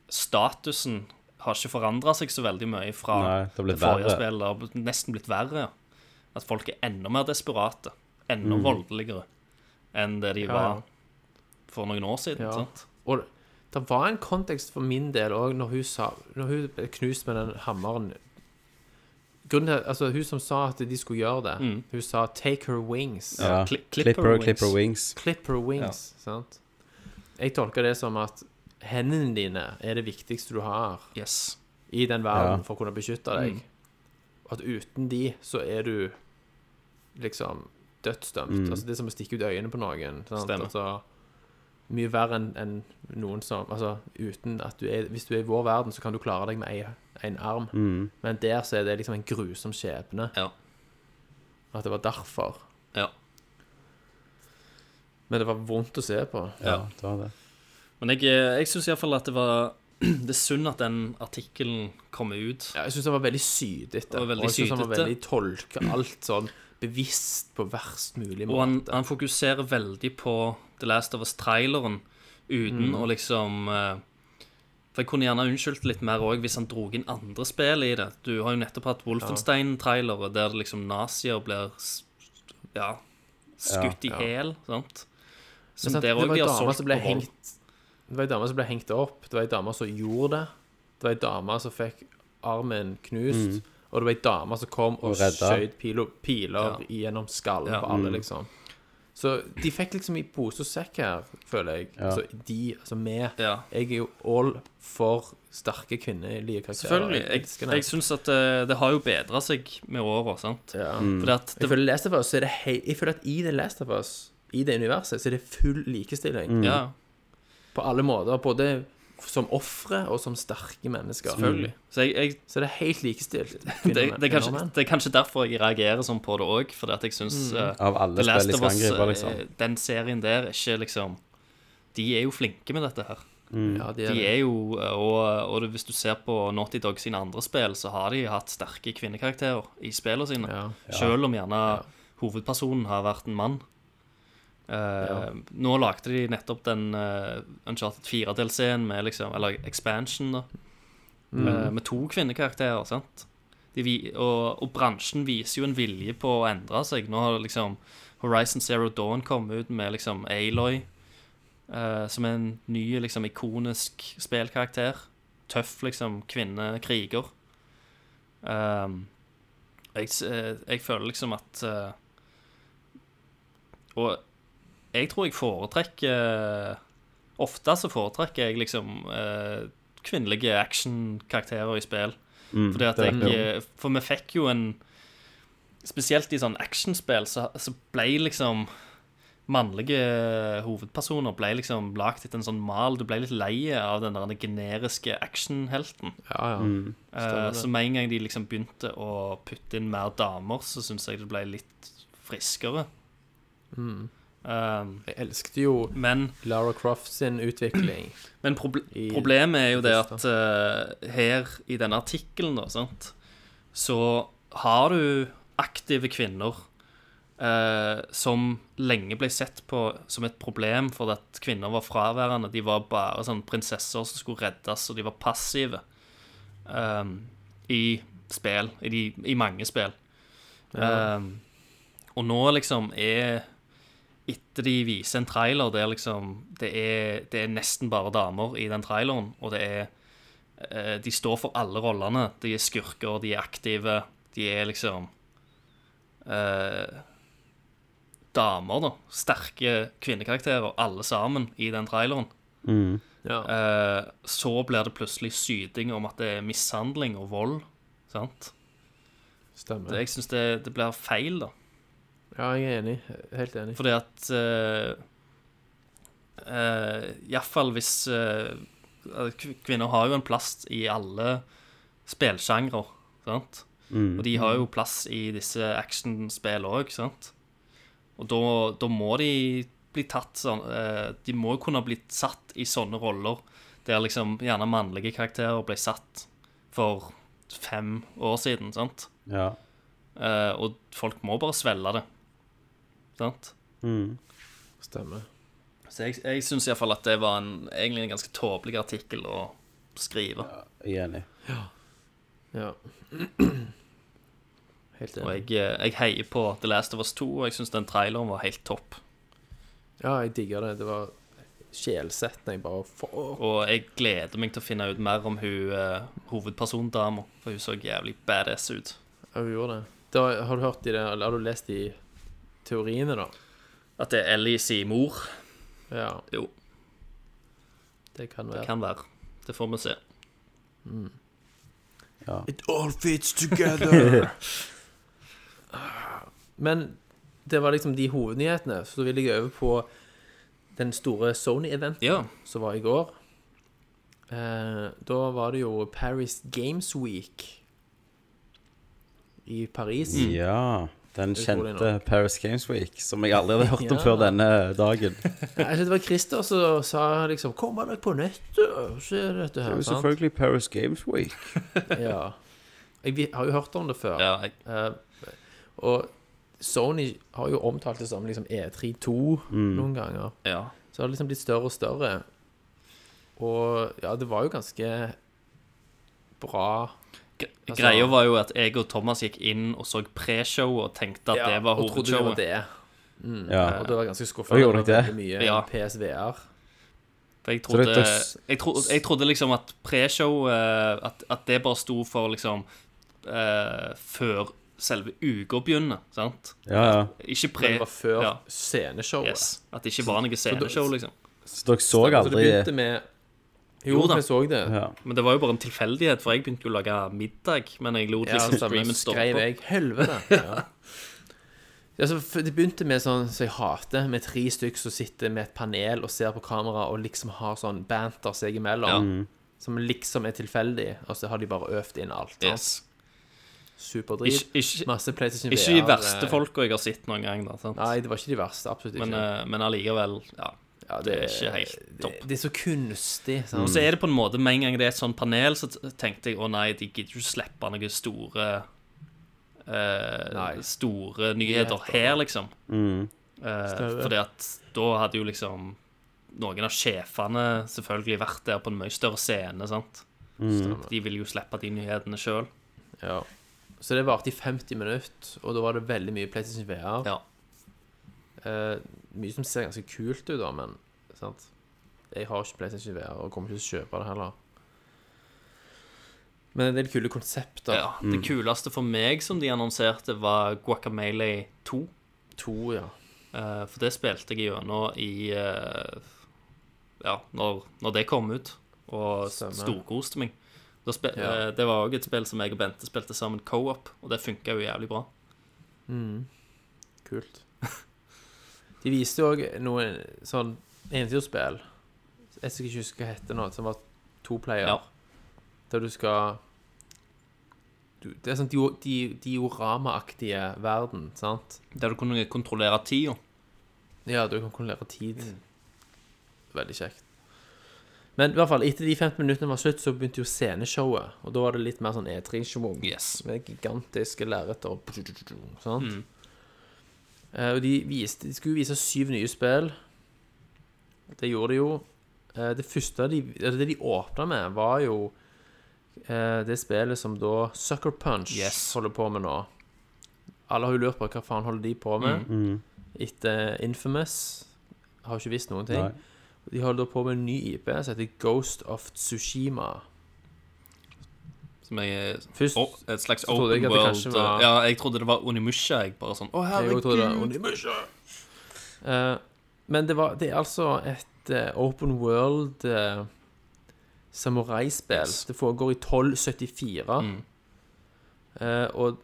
statusen har ikke forandra seg så veldig mye fra Nei, det blitt forrige spillet. Det har nesten blitt verre. ja. At folk er enda mer desperate, Mm. enda voldeligere enn det de Ja, var for noen år siden. Ja. sant? Og det var en kontekst for min del òg når hun sa Når hun ble knust med den hammeren Grunnen til, altså Hun som sa at de skulle gjøre det, hun sa 'take her wings'. Ja. Cli- Clipper, Clipper Clipper, wings. Wings. Clip her wings. Sant? Jeg tolker det som at hendene dine er det viktigste du har Yes. i den verden Ja. for å kunne beskytte deg. At uten de så er du liksom dødsdømt. Altså Det er som å stikke ut øynene på noen. Sant? Stemmer. Altså, mye verre enn en noen som Altså uten at du er Hvis du er i vår verden, så kan du klare deg med en arm. Men der så er det liksom en grusom skjebne. Ja. At det var derfor. ja. Men det var vondt å se på. Ja, det var det. Men jeg, jeg syns iallfall at det var Det er synd at den artikkelen kom ut. Ja, jeg syns han var veldig sydete. Det var veldig og jeg synes han var veldig tolka alt sånn bevisst på verst mulig måte. Og han, han fokuserer veldig på The Last of Us-traileren uten Mm. å liksom eh, For jeg kunne gjerne unnskyldt litt mer òg hvis han drog inn andre spill i det. Du har jo nettopp hatt Wolfenstein-trailere der det liksom nazier blir ja, skutt i Ja. hæl, sant? Som sant, der det òg dame solgt på vold. Det var ei dame som ble hengt opp. Det var ei dame som gjorde det. Det var ei dame som fikk armen knust. Og det var ei dame som kom og, Og skjøt piler, piler gjennom skallen Ja. på alle, liksom. Så de fikk liksom i pose og sekk her, føler jeg. Ja. Altså de, altså vi. Ja. Jeg er jo all for sterke kvinnelige karakterer. Selvfølgelig. Jeg, jeg, jeg syns at det, det har jo bedra seg med åra, sant? Ja. Fordi at Jeg det, føler Last of Us, er det hei, Jeg føler at i The Last of Us, i det universet, så er det full likestilling. ja, På alle måter. Både som ofre og som sterke mennesker. selvfølgelig. Så jeg, jeg Så det er helt likestilt. det, det, er kanskje, det er kanskje derfor jeg reagerer sånn på det òg, fordi at jeg syns Av alle The Last spill de skal angripe, eh, liksom. den serien der, er ikke liksom De er jo flinke med dette her. Ja, de er De er jo, eh, og, og det- hvis du ser på Naughty Dog sine andre spill, så har de hatt sterke kvinnekarakterer i spillene sine. Ja. Selv om gjerne hovedpersonen har vært en mann. Eh, Nå lagde de nettopp den uh, Uncharted 4-delscenen med liksom Eller expansion, da. eh, med to kvinnekarakterer, sant. Vi- og, og bransjen viser jo en vilje på å endre seg. Nå har liksom Horizon Zero Dawn kommet ut med liksom Aloy, eh, som er en ny, liksom ikonisk spillkarakter. Tøff, liksom, kvinnekriger. Um, jeg, eh, jeg føler liksom at uh, Og jeg tror jeg foretrekker Ofte så foretrekker jeg liksom eh, kvinnelige actionkarakterer i spill. Fordi at jeg eh, For vi fikk jo en Spesielt i sånn actionspill så, så ble liksom Mannlige hovedpersoner ble liksom lagt etter en sånn mal. Du ble litt lei av den der generiske actionhelten. Ja, ja. Eh, Stemmer så med en gang de liksom begynte å putte inn mer damer, så syns jeg det ble litt friskere. Mm. Um, Jeg elsket jo men Lara Croft sin utvikling. men proble I- problemet er jo det at uh, her i denne artikkelen, da, sant, så har du aktive kvinner uh, som lenge ble sett på som et problem for at kvinner var fraværende. De var bare sånn prinsesser som skulle reddes, og de var passive um, i spill, i, de, i mange spill. Um, og nå liksom er etter de viser en trailer der liksom det er, det er nesten bare damer i den traileren, og det er eh, De står for alle rollene. De er skurker, de er aktive, de er liksom eh, Damer, da. Sterke kvinnekarakterer, alle sammen, i den traileren. Ja. Eh, så blir det plutselig syting om at det er mishandling og vold. Sant? Stemmer. Det, jeg syns det, det blir feil, da. Ja, jeg er enig. Helt enig. Fordi at uh, uh, Iallfall hvis uh, Kvinner har jo en plass i alle spillsjangre, sant? Og de har jo plass i disse actionspillene òg, sant? Og da, da må de bli tatt sånn uh, De må jo kunne bli satt i sånne roller der liksom gjerne mannlige karakterer ble satt for fem år siden, sant? Ja. Uh, og folk må bare svelge det. Sant? Stemmer. Så jeg, jeg syns iallfall at det var en, egentlig en ganske tåpelig artikkel å skrive. Er enig. Ja. Helt Og jeg, eh, jeg heier på The Last of Us 2, og jeg syns den traileren var helt topp. Ja, jeg digger det. Det var sjelsettende. Jeg bare Fuck. Og jeg gleder meg til å finne ut mer om hun uh, hovedpersondama, for hun så jævlig badass ut. Ja, hun gjorde det. Da, har du hørt i det, eller har du lest de teoriene, da? At det er Ellie sin mor, Ja, jo, det kan det være. kan være. Det får vi se. It all fits together. Men det var liksom de hovednyhetene. Så vil jeg over på den store Sony-eventen Ja. som var i går. Eh, da var det jo Paris Games Week i Paris. Ja. Den kjente. Paris Games Week, som jeg aldri hadde hørt om Ja. før denne dagen. Nei, det var Christer som sa liksom 'Kom deg på nettet og se dette Det er jo selvfølgelig Paris Games Week. Ja. Jeg har jo hørt om det før. Ja, jeg, Eh, og Sony har jo omtalt det som liksom E32 noen ganger. ja. Så har det liksom blitt større og større. Og ja, det var jo ganske bra. Altså- Greia var jo at jeg og Thomas gikk inn og så pre-show og tenkte at det var hovedshowet. og det var det. Ja. Og det var ganske Og skuffende. gjorde Det var mye Ja. PSVR. For jeg trodde, jeg, trodde, jeg trodde liksom at pre-show eh, at, at det bare sto for liksom uh, Før selve uka begynner, sant? Ja, ja. Ikke Men pre... det var før ja, sceneshowet. yes. At det ikke var noe sceneshow, liksom. Så dere så aldri Så det begynte med Jo, da. jeg så det. ja. Men det var jo bare en tilfeldighet, for jeg begynte jo å lage middag. Men jeg lot liksom ja, streamen stå Skrev jeg helvete. Ja. Altså, det begynte med sånn som jeg hater, med tre stykker som sitter med et panel og ser på kamera og liksom har sånn banter seg imellom. Som liksom er tilfeldig, og så har de bare øvd inn alt. Yes. Superdrit. Masse PlayStation ikke de verste eh, folka jeg har sett noen gang. Da, sant? Nei, det var ikke de verste. Absolutt ikke. Men, eh, men allikevel, ja. Ja, det er ikke helt topp. Det, det er så kunstig. Mm. Og så er det på en måte, med en gang det er et sånt panel, så tenkte jeg å nei, de gidder ikke slippe noen store eh, Store nyheter Nyheter. her, liksom. Mm. Eh, fordi at da hadde jo liksom noen av sjefene selvfølgelig vært der på en mye større scene, sant. Mm. De ville jo slippe de nyhetene sjøl. Ja. Så det varte i 50 minutter, og da var det veldig mye PlayStation VR. Ja. Eh, mye som ser ganske kult ut, da, men sant? Jeg har ikke PlayStation VR og kommer ikke til å kjøpe det heller. Men en del kule konsepter. ja. Det kuleste for meg som de annonserte, var Guacamele 2. 2 ja. Uh, for det spilte jeg gjennom i uh, Ja, når, når det kom ut, og storkoste meg. Da spe, Ja. det var òg et spill som jeg og Bente spilte sammen co-op, og det funka jo jævlig bra. Kult. De viste jo òg noen sånn eventyrspill. Jeg skal ikke huske hva det heter nå, som var to player. Ja. Der du skal du, Det er sånn dio- di- dioramaaktige verden, sant? Der du kunne kontrollere tida. Ja, du kan kontrollere tid. Veldig kjekt. Men i hvert fall, etter de 15 minuttene var slutt, så begynte jo sceneshowet. Og da var det litt mer sånn E3-sjomong. Yes. Med gigantiske lerreter og sånt. Eh, og de, viste, de skulle vise syv nye spill. Det gjorde de jo. Eh, det første de, det de åpna med, var jo eh, det spillet som da Sucker Punch Yes. holder på med nå. Alle har jo lurt på hva faen holder de på med etter Infamous. Har ikke visst noen ting. Nei. De holder da på med en ny IP som heter Ghost of Tsushima. Som jeg Først oh, Et slags open jeg world kanskje var- Ja, jeg trodde det var Onimusha. Jeg bare sånn Å, Jeg herregud. Onimusha. Eh, men det, var, det er altså et uh, open world uh, samuraispill. Yes. Det foregår i 1274. Mm. Uh, og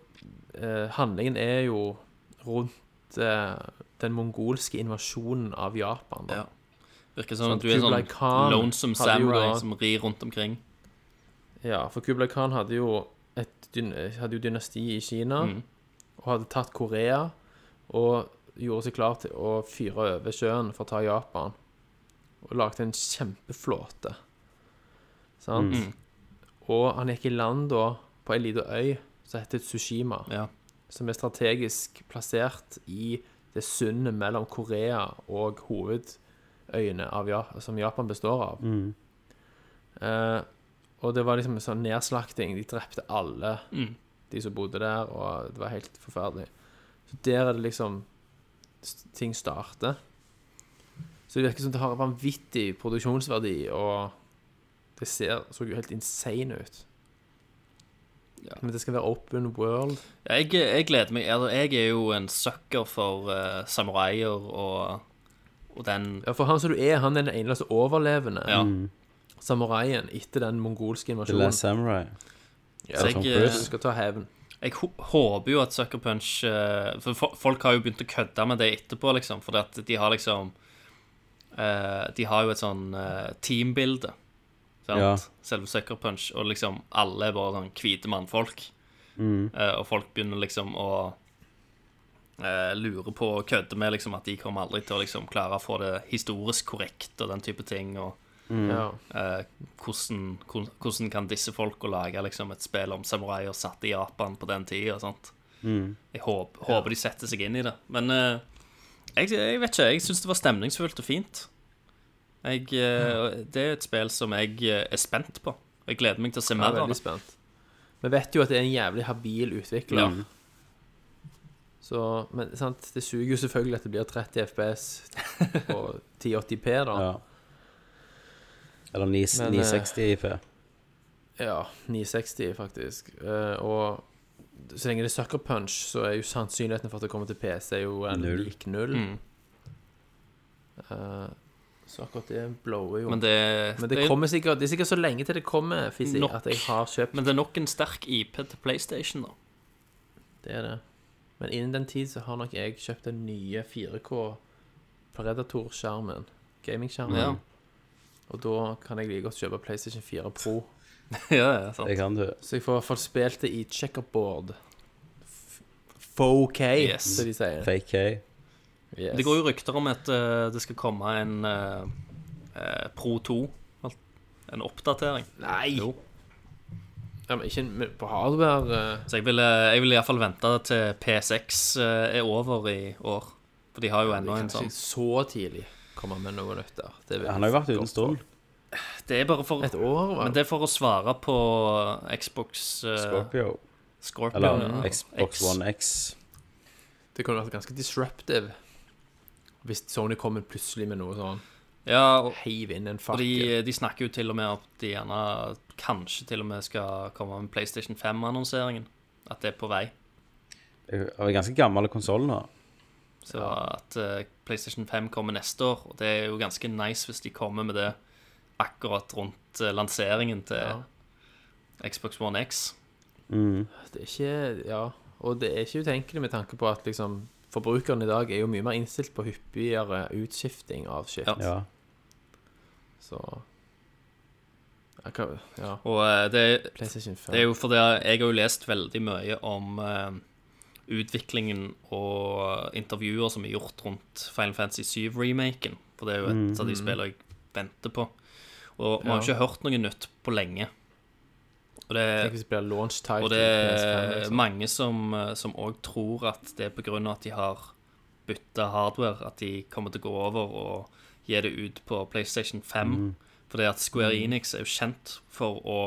handlingen er jo rundt den mongolske invasjonen av Japan. Da. Ja. Virker som Sånn, at du er en sånn Khan lonesome samurai som rir rundt omkring. Ja, for Kublai Khan hadde jo et dyn hadde jo dynasti i Kina, Mm. og hadde tatt Korea, og gjorde seg klar til å fyre over sjøen for å ta Japan. Og lagde en kjempeflåte. Sant? Mm. Og han gikk i land da på ei lita øy som heter Tsushima, Ja. som er strategisk plassert i det sundet mellom Korea og hovedøyene av ja som Japan består av. Eh, og det var liksom en sånn nedslakting. De drepte alle de som bodde der, og det var helt forferdelig. Så der er det liksom ting starter. Så det virker som det har vanvittig produksjonsverdi, og det ser så jo helt insane ut. Men det skal være open world. Jeg, jeg gleder meg. Altså, jeg er jo en sucker for uh, samuraier og, og den Ja, for han som du er, han er den eneste overlevende Ja. Samuraien etter den mongolske The invasjonen. Last Samurai. Ja, Så Tom jeg, Cruise. Du skal ta hevn. Jeg hå- håper jo at Sucker Punch eh, For fo- folk har jo begynt å kødde med det etterpå, liksom. Fordi at de har liksom eh, De har jo et sånn eh, teambilde. Sant? Ja. Selve Sucker Punch. Og liksom alle er bare sånn hvite mannfolk. Eh, og folk begynner liksom å eh, lure på og kødde med liksom at de kommer aldri til å liksom klare å få det historisk korrekt og den type ting. Og Ja. eh, hvordan, hvordan kan disse folka lage liksom, et spill om samuraier satt i Japan på den tida? sant? Jeg håper, håper de setter seg inn i det. Men eh, jeg, jeg vet ikke. Jeg syns det var stemningsfullt og fint. Jeg, eh, det er et spill som jeg eh, er spent på. Jeg gleder meg til å se mer er av det. spent. Vi vet jo at det er en jævlig habil utvikler. Ja. Så, men sant, det suger jo selvfølgelig at det blir 30 FPS på 1080P, da. Ja. Eller 9, Men, eh, 960 IP. Ja, 960 faktisk. Eh, og så lenge det er Sucker Punch, så er jo sannsynligheten for at det kommer til PC er jo en Null. lik null. Mm. Uh, så akkurat det blower jo. Men det, Men det det kommer sikkert Det er sikkert så lenge til det kommer, Fizzy, Nok. at jeg har kjøpt men det er nok en sterk IP til PlayStation, da. Det er det. Men innen den tid så har nok jeg kjøpt den nye 4K Predator-skjermen. Gaming-skjermen. Ja. Og da kan jeg like godt kjøpe PlayStation 4 Pro. ja, ja, sant. Det kan du. Så jeg får i hvert fall spilt det i checkerboard. F- 4K, Yes. som de sier. Fake K. Yes. Det går jo rykter om at uh, det skal komme en uh, uh, Pro 2. En oppdatering. Nei! Jo. Ja, men ikke på hardware Så jeg vil, eh, jeg ville iallfall vente til P6 eh, er over i år. For de har jo ennå en sånn så tidlig komme med noe nytt der. Det vil Han har jo vært uten en stund. Det er bare for Et år, hva? Men det er for å svare på Xbox uh, Scorpio. Scorpio. Eller ja. Xbox X. One X. Det kunne vært ganske disruptive hvis Sony kommer plutselig med noe sånn Ja, og, heiv inn en fakkel. de, de snakker jo til og med at de gjerne kanskje til og med skal komme med PlayStation 5-annonseringen. At det er på vei. Det er ganske gammel konsoll nå. Så at uh, PlayStation 5 kommer neste år. Og det er jo ganske nice hvis de kommer med det akkurat rundt uh, lanseringen til Ja. Xbox One X. Mm. Det er ikke Ja, og det er ikke utenkelig med tanke på at liksom forbrukeren i dag er jo mye mer innstilt på hyppigere utskifting av shit. Ja. Ja. Så kan, ja, Og eh, det, det er jo fordi jeg har jo lest veldig mye om eh, utviklingen og intervjuer som er gjort rundt Final Fantasy 7-remaken. For det er jo et av de spillene jeg venter på. Og vi har ikke hørt noe nytt på lenge. Og det, det title Og det er liksom. mange som eh, som òg tror at det er grunn at de har bytta hardware, at de kommer til å gå over og gi det ut på PlayStation 5. Fordi at Square Enix er jo kjent for å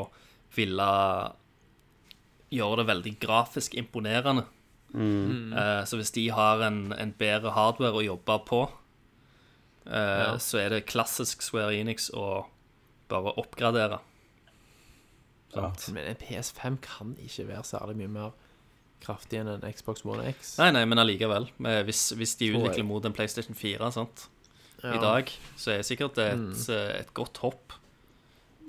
ville gjøre det veldig grafisk imponerende. Eh, så hvis de har en, en bedre hardware å jobbe på, uh, Ja. så er det klassisk Square Enix å bare oppgradere. Men en PS5 kan ikke være særlig mye mer kraftig enn en Xbox One X. Nei, nei, men allikevel. Hvis, hvis de utvikler mot en PlayStation 4 sant? Ja. Mm. i dag, så er det sikkert et, mm. et godt hopp.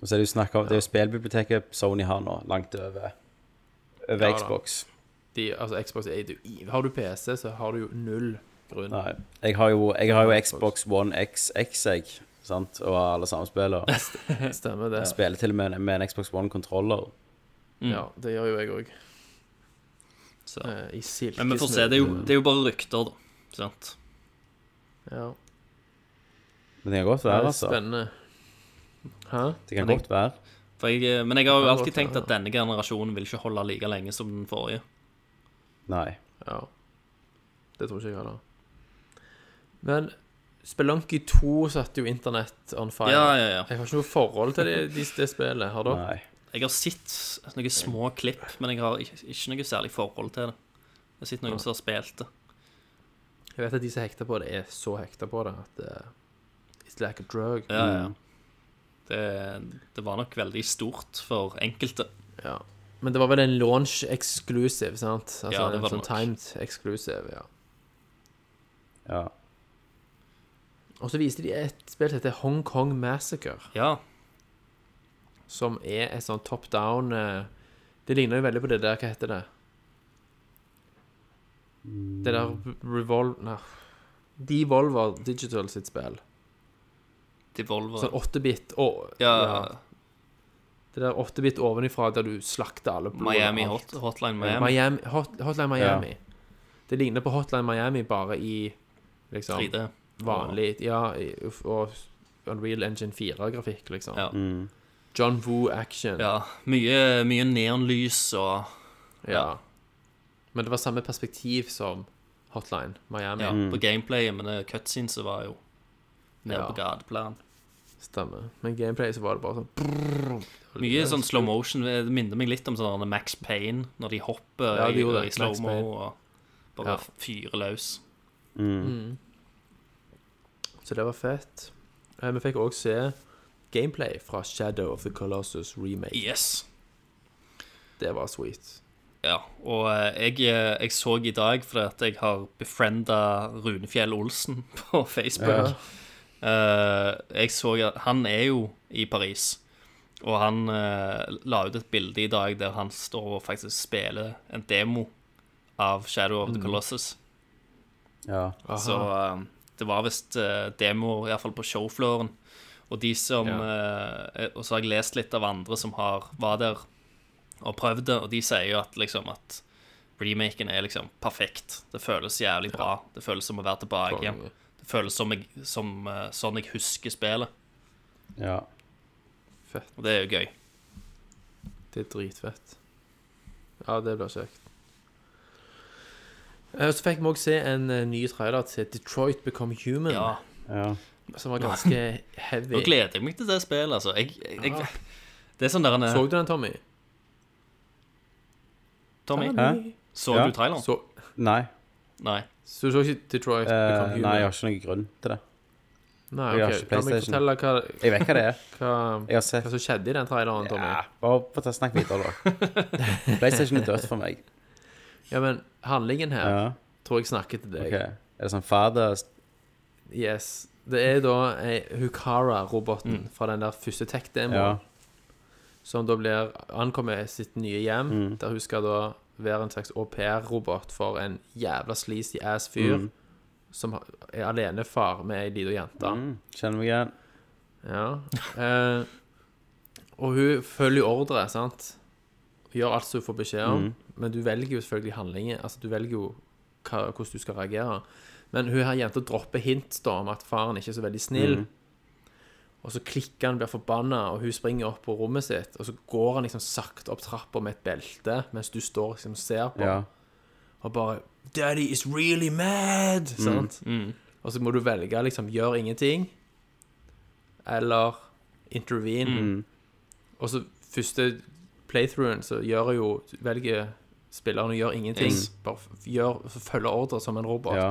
Og så er det jo snakk om Det er jo spillbiblioteket Sony har nå, langt over over Ja da. De, altså Xbox er du, Har du PC, så har du jo null grunn. Nei. Jeg har jo, jeg har jo Xbox One XX, jeg. Sant? Og alle samme spiller. Stemmer det. Jeg spiller til og med med en Xbox One-kontroller. Ja, det gjør jo jeg òg. I silkesnø. Men vi får se. Det er jo, det er jo bare rykter, da. Sant? ja. Men det kan godt Det være, altså. spennende. Hæ? Det kan Men godt være. For jeg, eh, men jeg har jo alltid tenkt at denne generasjonen vil ikke holde like lenge som den forrige. Nei. Ja. Det tror ikke jeg heller. Men Spelunky 2 satte jo internett on fire. Ja, ja, ja. Jeg har ikke noe forhold til det, det, det spillet. Har dere? Nei. Jeg har sett noen små klipp, men jeg har ikke, ikke noe særlig forhold til det. Jeg har sett noen som har spilt det. Jeg vet at de som hekter på det, er så hekta på det at uh, it's like a drug. Ja, ja. Det, det var nok veldig stort for enkelte. Ja. Men det var vel en launch exclusive, sant? Altså, Ja, det var en sånn timed exclusive, ja. Ja. Og så viste de et spill som heter Hong Kong Massacre, Ja, som er et sånn top down eh, Det ligner jo veldig på det der, hva heter det? Det der Revolver Nei. Devolver Digital sitt spill. Devolver. Sånn 8-bit og ja, Det der 8-bit ovenifra der du slakter alle blod og Miami, alt. hot, Hotline Miami. Miami hot, Hotline Miami. Det ligner på Hotline Miami, bare i liksom 3D. vanlig Ja, i, og Unreal Engine 4-grafikk, liksom. Ja. John Woo action. Ja, mye, mye neonlys og Ja. Men det var samme perspektiv som Hotline Miami. ja, på gameplayet, men det cutscenes var jo nede Ja. på gateplan. Stemmer. Men gameplay så var det bare sånn Mye sånn slow motion. Det minner meg litt om sånn Max Payne, når de hopper Ja, de i, i slow-mo og bare Ja. fyrer løs. Så det var fett. Eh, Vi fikk òg se gameplay fra Shadow of the Colossus remake. Yes. Det var sweet. Ja, og eh, jeg, eh, jeg så i dag fordi at jeg har befrienda Runefjell Olsen på Facebook. Eh, jeg så at han er jo i Paris, og han eh, la ut et bilde i dag der han står og faktisk spiller en demo av Shadow of the Colossus. Ja. Så eh, det var visst uh, demoer, iallfall på showflooren. Og de som eh, Og så har jeg lest litt av andre som har var der og prøvd det, og de sier jo at liksom at remaken er liksom perfekt. Det føles jævlig bra. Det føles som å være tilbake igjen. Konge. Føles som, jeg, som eh, sånn jeg husker spillet, ja. Fett. og det er jo gøy. Det er dritfett. Ja, det blir kjekt. Eh, Så fikk vi òg se en eh, ny trailer til Detroit Become Human, Ja, ja. som var ganske heavy. Nå gleder jeg meg til det spillet, altså. Jeg, jeg, ja. det er sånn der en Så du den, Tommy? Tommy, Hæ? så Ja. du traileren? Så, Nei. Nei. så du så ikke Detroit Eh, Become Human? nei, jeg har ikke noen grunn til det. Nei, jeg har ok. ikke meg PlayStation. fortelle hva, Jeg vet hva det er. hva, Jeg har sett hva som skjedde i den traileren, Tommy. ja, Bare ta snakk videre, da. PlayStation er dødt for meg. Ja, men handlingen her Ja, tror jeg snakker til deg. ok Er det sånn fader Yes. Det er da ei Hukara-roboten fra den der første tech-demoen. Ja. som da blir ankommer sitt nye hjem, Mm. der hun skal da være en slags au pair-robot for en jævla sleazy ass fyr Mm. som er alenefar med ei lita jente. Mm, kjenner meg igjen. Ja. Eh, og hun følger ordre, sant? Hun gjør alt som hun får beskjed om, Mm. men du velger jo selvfølgelig handlinger. Altså, du velger jo hva, hvordan du skal reagere. Men hun her jenta dropper hint da om at faren ikke er så veldig snill. Mm. Og så klikker han, blir forbanna, og hun springer opp på rommet sitt. Og så går han liksom sakte opp trappa med et belte, mens du står liksom og ser på. Ja. Og bare 'Daddy is really mad!' Sant? Mm. Og så må du velge liksom gjør ingenting, eller intervene. Mm. Og så første playthroughen så gjør jo velger spilleren å gjøre ingenting. Bare gjør, følger ordre som en robot. Ja.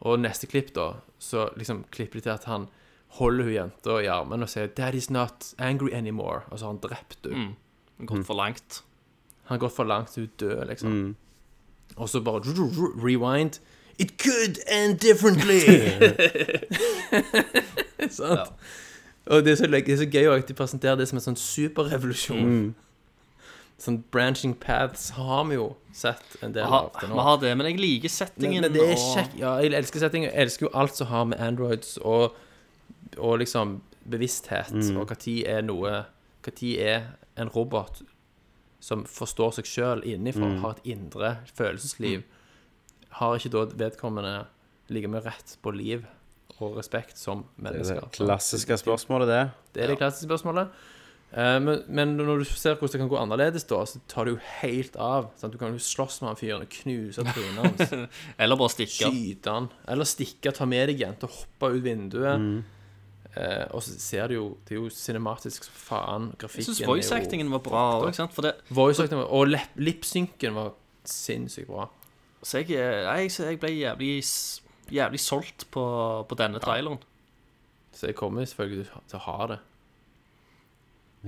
Og neste klipp, da, så liksom klipper de til at han holder hun jenta i armen og sier 'Daddy's not angry anymore', og så har han drept henne. Mm. Gått for langt. Han har gått for langt, hun dør, liksom. Mm. Og så bare rewind. It could end differently! Sant? Og det er, så, det er så gøy at de presenterer det som en sånn superrevolusjon. Sånn branching paths har vi jo sett en del Vi har, av til vi nå. har det, men jeg liker settingen. men det er kjekk. Ja, jeg elsker settingen. Jeg elsker jo alt som har med androids og, og liksom bevissthet, og hva tid er noe tid er en robot som forstår seg sjøl innenfra, har et indre følelsesliv, har ikke da vedkommende like mye rett på liv og respekt som Det er mennesker? det klassiske spørsmålet, det. Det er det klassiske spørsmålet. Eh, men, men når du ser hvordan det kan gå annerledes, da, så tar det jo helt av. Sant? Du kan jo slåss med han fyren og knuse trynet hans. Eller bare stikke. Skyte han. Eller stikke, ta med deg jenta, hoppe ut vinduet. Eh, og så ser du jo Det er jo cinematisk som faen. Jeg Grafikken syns voice-actingen var bra òg, det Voice acting Og lip- lipsynken var sinnssykt bra. Så jeg, eh, jeg, så jeg ble jævlig, jævlig solgt på, på denne traileren. Så jeg kommer selvfølgelig til å ha det.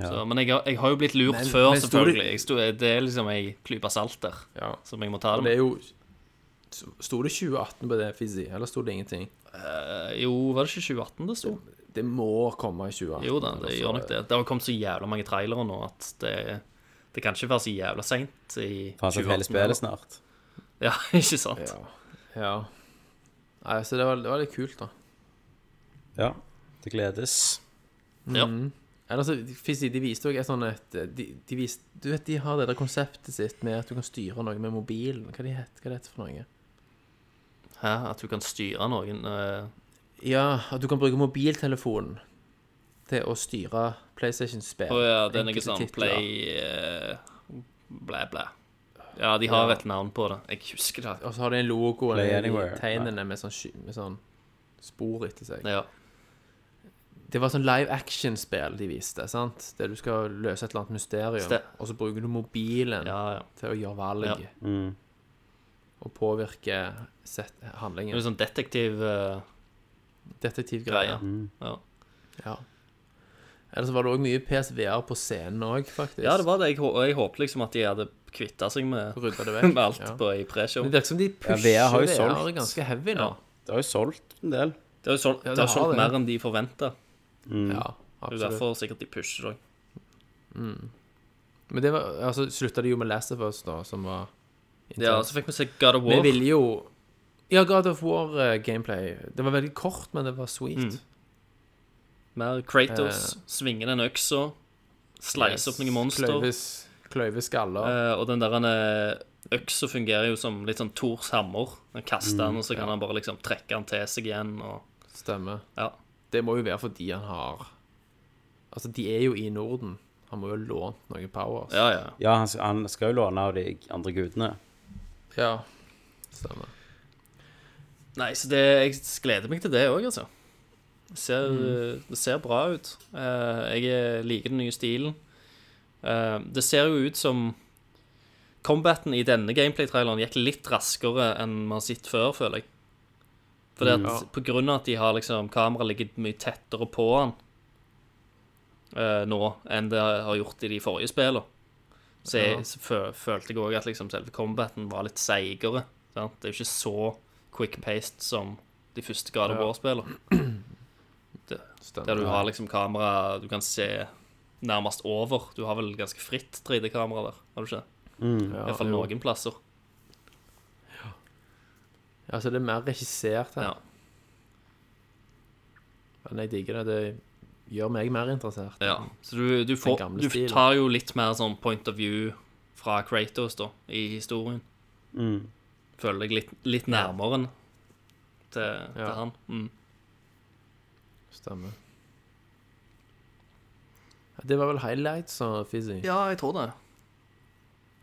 Så, men jeg, jeg har jo blitt lurt Men- før, men sto det- selvfølgelig. Jeg sto, det er liksom ei klype salt der Ja. som jeg må ta det det med. er jo Sto det 2018 på det, Fizzy? Eller sto det ingenting? Uh, Jo, var det ikke 2018 det sto? Det må komme i 2018. Jo da, det altså. gjør nok det. Det har kommet så jævla mange trailere nå at det, det kan ikke være så jævla seint i Faen, så hele spillet snart. Ja, ikke sant? Ja. ja. Nei, så det var, det var litt kult, da. Ja, det gledes. Ja. Eller så, de viste jo et sånt et de, de viste, Du vet, de har det der konseptet sitt med at du kan styre noe med mobilen. Hva de het, hva det heter for noe? Hæ? At du kan styre noen eh, Ja, at du kan bruke mobiltelefonen til å styre PlayStation-spill. Å ja, det er noe sånn play uh, Blæ, blæ. Ja, de har Ja. et navn på det. Jeg husker det. Og så har de en logo Anywhere. tegnene med sånn, med sånn spor etter seg. Ja. Det var sånn live action-spill de viste, sant? Der du skal løse et eller annet mysterium, Ste- og så bruker du mobilen ja, ja. til å gjøre valg Ja. Mm. og påvirke set Det er handlingen. sånn detektiv eh, Detektivgreier. Mm. Ja. Ja. Eller så var det òg mye PSVR på scenen òg, faktisk. ja, det var det. Jeg, hå- jeg håpet liksom at de hadde kvitta seg med, Rydda det vekk. med alt Ja. på i preshow. Men det virker som de Ja, pusher VR har jo VR, solgt. ganske heavy nå. Det har jo solgt en del. Det har jo solgt, Ja, det har det solgt det. mer enn de forventa. Ja, Det er jo absolutt. derfor sikkert de pusher det òg. Men det var, altså, slutta de jo med Last of Us, da, som var Ja, så fikk vi se God of Vi War. ville jo Ja, God of War-gameplay. det var veldig kort, men det var sweet. Mm. Mer Kratos, Eh. svinge den øksa, slice opp noen monster. Kløyves, kløyve skaller. Eh, og den der eh, øksa fungerer jo som litt sånn Thors hammer. Den kaster den, og så kan ja. han bare liksom trekke den til seg igjen. Og, Stemmer. ja. Det må jo være fordi han har Altså, de er jo i Norden. Han må jo ha lånt noen powers. ja, ja. Ja, han, han skal jo låne av de andre gudene. Ja. Stemmer. Nei, så det, jeg gleder meg til det òg, altså. Det ser, Mm. det ser bra ut. Eh, jeg liker den nye stilen. Eh, det ser jo ut som Combaten i denne gameplay-traileren gikk litt raskere enn vi har sett før, føler jeg. Fordi at, Ja. På grunn av at de har liksom kameraet ligger mye tettere på han uh, nå enn det har gjort i de forrige spillene. Så, jeg, Ja. så følte jeg òg at liksom selve combaten var litt seigere. Sant? Det er jo ikke så quick-paced som de første grader of Ja. War-spillene. Der du har liksom kamera du kan se nærmest over. Du har vel ganske fritt 3D-kamera der, har du ikke? Mm. ja, I hvert fall noen plasser. Ja, så det er mer regissert her. Ja. Men jeg digger det. Det gjør meg mer interessert. ja. Så du, du, får, du tar jo litt mer sånn point of view fra Kratos, da, i historien. Mm. Føler deg litt, litt nærmere enn til, til Ja. han. Mm. Stemmer. Ja, Det var vel highlights og Fizzy. Ja, jeg tror det.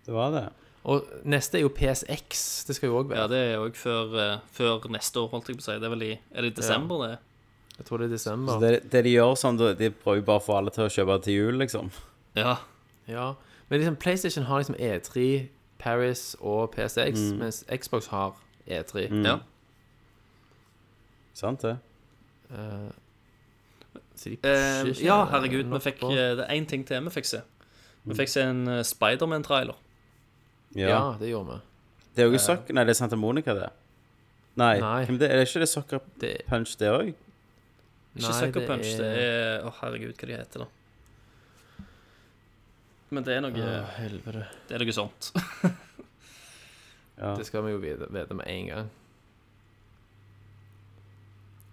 Det var det. Og neste er jo PSX. Det skal jo òg være. Ja, det er òg før, eh, før neste år, holdt jeg på å si. Det er vel i Er det i desember, det? Jeg tror det er Så desember. det, det de gjør sånn, da, de prøver bare å få alle til å kjøpe til jul, liksom. Ja. Ja. Men liksom, PlayStation har liksom E3, Paris og PSX, Mm. mens Xbox har E3. ja. Sant det? Eh, så de Eh, ikke ja, herregud, vi nok fikk på. eh, Det er én ting til vi fikk se. Vi fikk se en eh, Spiderman-trailer. Ja. Ja, det gjorde vi. Det er jo ikke Sock... Nei, det er Santa Monica, det. Nei, Nei. Men det? er det ikke det Sucker Det, Punch, det òg? Ikke Sucker Punch, det er Å, herregud, hva de heter da. Men det er noe, Åh, helvete. det er noe sånt. Ja, Det skal vi jo vite, vite med en gang.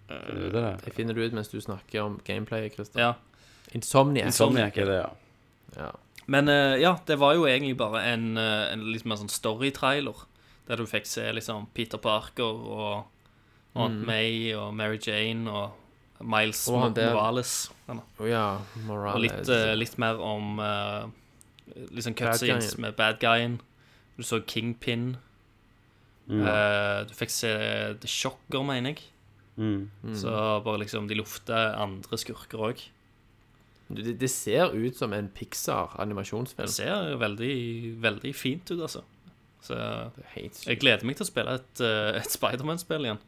det er det. Jeg finner det ut mens du snakker om gameplay, Christian. Ja. Insomniac. Insomniac er det, ja. Ja. Men eh, ja, det var jo egentlig bare en, eh, en litt mer sånn story-trailer. Der du fikk se liksom Peter Parker og Aunt May og Mary Jane og Miles Og han der- Morales. Han, ja, Morales. og litt, eh, litt mer om uh, liksom cutscenes med bad guyen. Du så Kingpin. Eh, du fikk se The Shocker, mener jeg. Mm. Så bare liksom De lufter andre skurker òg. det, det ser ut som en Det Pixar-animasjonsfilm. ser veldig, veldig fint ut, altså. Så Det jeg gleder meg til å spille et, eh, et Spiderman-spill igjen.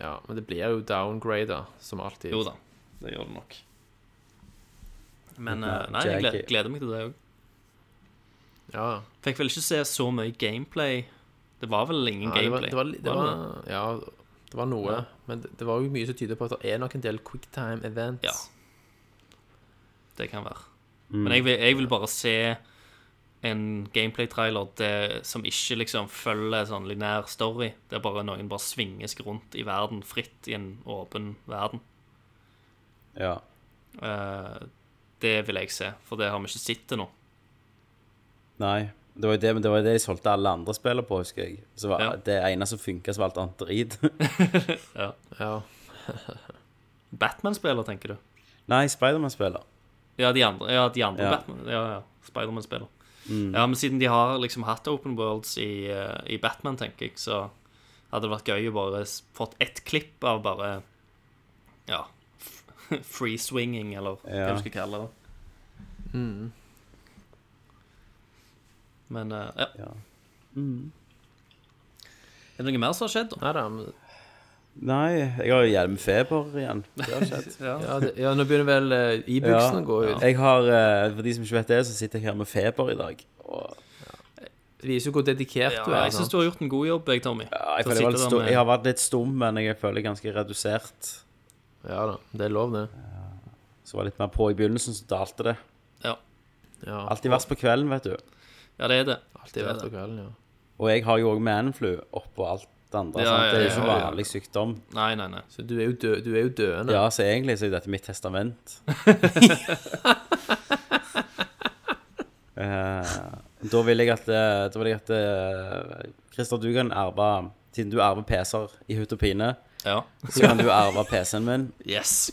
Ja, men det blir jo downgrader, som alltid. Jo da, det gjør det nok. Men uh, nei, jeg gleder, gleder meg til det òg. Ja. Fikk vel ikke se så mye gameplay. Det var vel ingen Ja, det var, gameplay. det var, det Var ja, det var noe. Ja. Men det, det var jo mye som tyder på at det er nok en del quicktime events. Ja. Det kan være. Mm. Men jeg vil, jeg vil bare se en gameplay-trailer som ikke liksom følger sånn linær story. Det er bare noen bare svinges rundt i verden fritt i en åpen verden. Ja. Uh, det vil jeg se, for det har vi ikke sett til nå. Nei. Det var jo det, men det var jo det de solgte alle andre spillere på, husker jeg. Så var Ja. Det ene som funka, så var alt annet drit. Ja. Batman-spiller, tenker du? Nei, Spiderman-spiller. Ja, de andre, ja, de andre Ja. Batman. Ja, ja. Spiderman-spiller. Ja, men siden de har liksom hatt open worlds i, eh, i Batman, tenker jeg, så hadde det vært gøy å bare fått ett klipp av bare Ja, free swinging, eller hva du skal kalle det. Men uh, ja. Ja. Er det noe mer som har skjedd. Nei da. men- Nei, jeg har jo hjelmfeber igjen. Det har skjedd. Ja. Ja, det, ja, nå begynner vel uh, e-booksen å gå ut. Jeg har, uh, For de som ikke vet det, så sitter jeg her med feber i dag. Og Det viser jo hvor dedikert Ja, du er. jeg syns du har gjort en god jobb, jeg, Tommy. ja, jeg, jeg, sto, med- jeg har vært litt stum, men jeg føler ganske redusert. Ja da, det er lov, det. Så var jeg litt mer på i begynnelsen, så dalte det. Ja, Ja, Alltid verst på kvelden, vet du. Ja det er det. Alltid det er vært det. på kvelden, ja. Og jeg har jo òg manflu oppå alt det andre. Ja, sant? Det er jo ja, ikke ja, ja. vanlig sykdom. Nei, nei, nei. Så du er jo, dø du er jo døende. Ja, så egentlig så er jo dette mitt testament. Eh, da vil jeg at eh, Da vil jeg at eh, Christer, du kan arve Siden du arver PC-er i hutt og pine, Ja. så kan du arve PC-en min. Yes.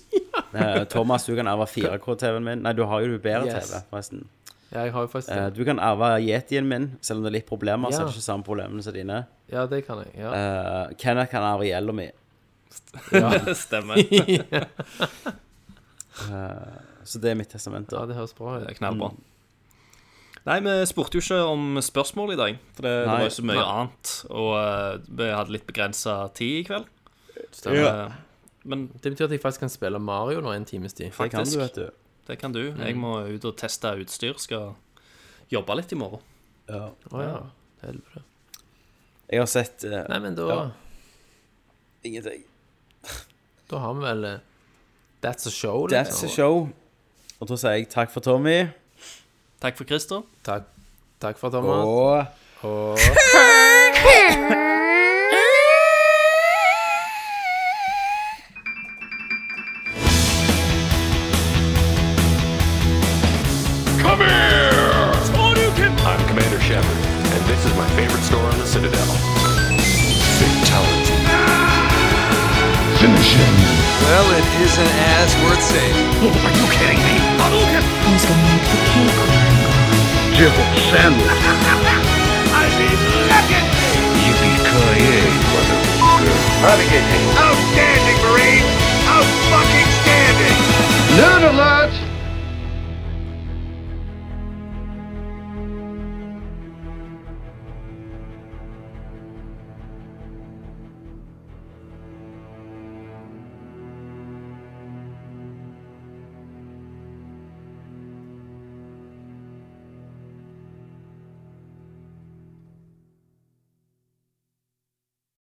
Eh, Thomas, du kan arve 4K-TV-en min. Nei, du har jo bedre Yes. TV, forresten. Ja, jeg har jo faktisk Eh, det. du kan arve Yetien min, selv om det er litt problemer. Så er det ikke samme problemene som dine. Ja, det kan jeg. Ja. Eh, Kenneth kan arve gjelda mi. Stemmer. Så det er mitt testament. ja, det høres bra Det ut. er knallbra. Nei, vi spurte jo ikke om spørsmål i dag, for det, det Nei. var jo så mye Nei. annet. Og eh, vi hadde litt begrensa tid i kveld. Stemmer. Ja. men Det betyr at jeg faktisk kan spille Mario nå en times tid. Det kan faktisk. du, vet du. Det kan du. Jeg må ut og teste utstyr. Skal jobbe litt i morgen. Ja. Å ja. Helvete. Jeg har sett eh, Nei, men da, Ja. ingenting. da har vi vel eh, That's a show, That's a liksom. show. Og da sier jeg takk for Tommy. Takk for Christer. Takk, takk for Thomas. Og Og Are you kidding me? Hadouken! Who's gonna make the cake run? Jibble sandwich. I mean, legacy! Yippee-ki-yay, motherfucker. Renegade. Outstanding, Marine!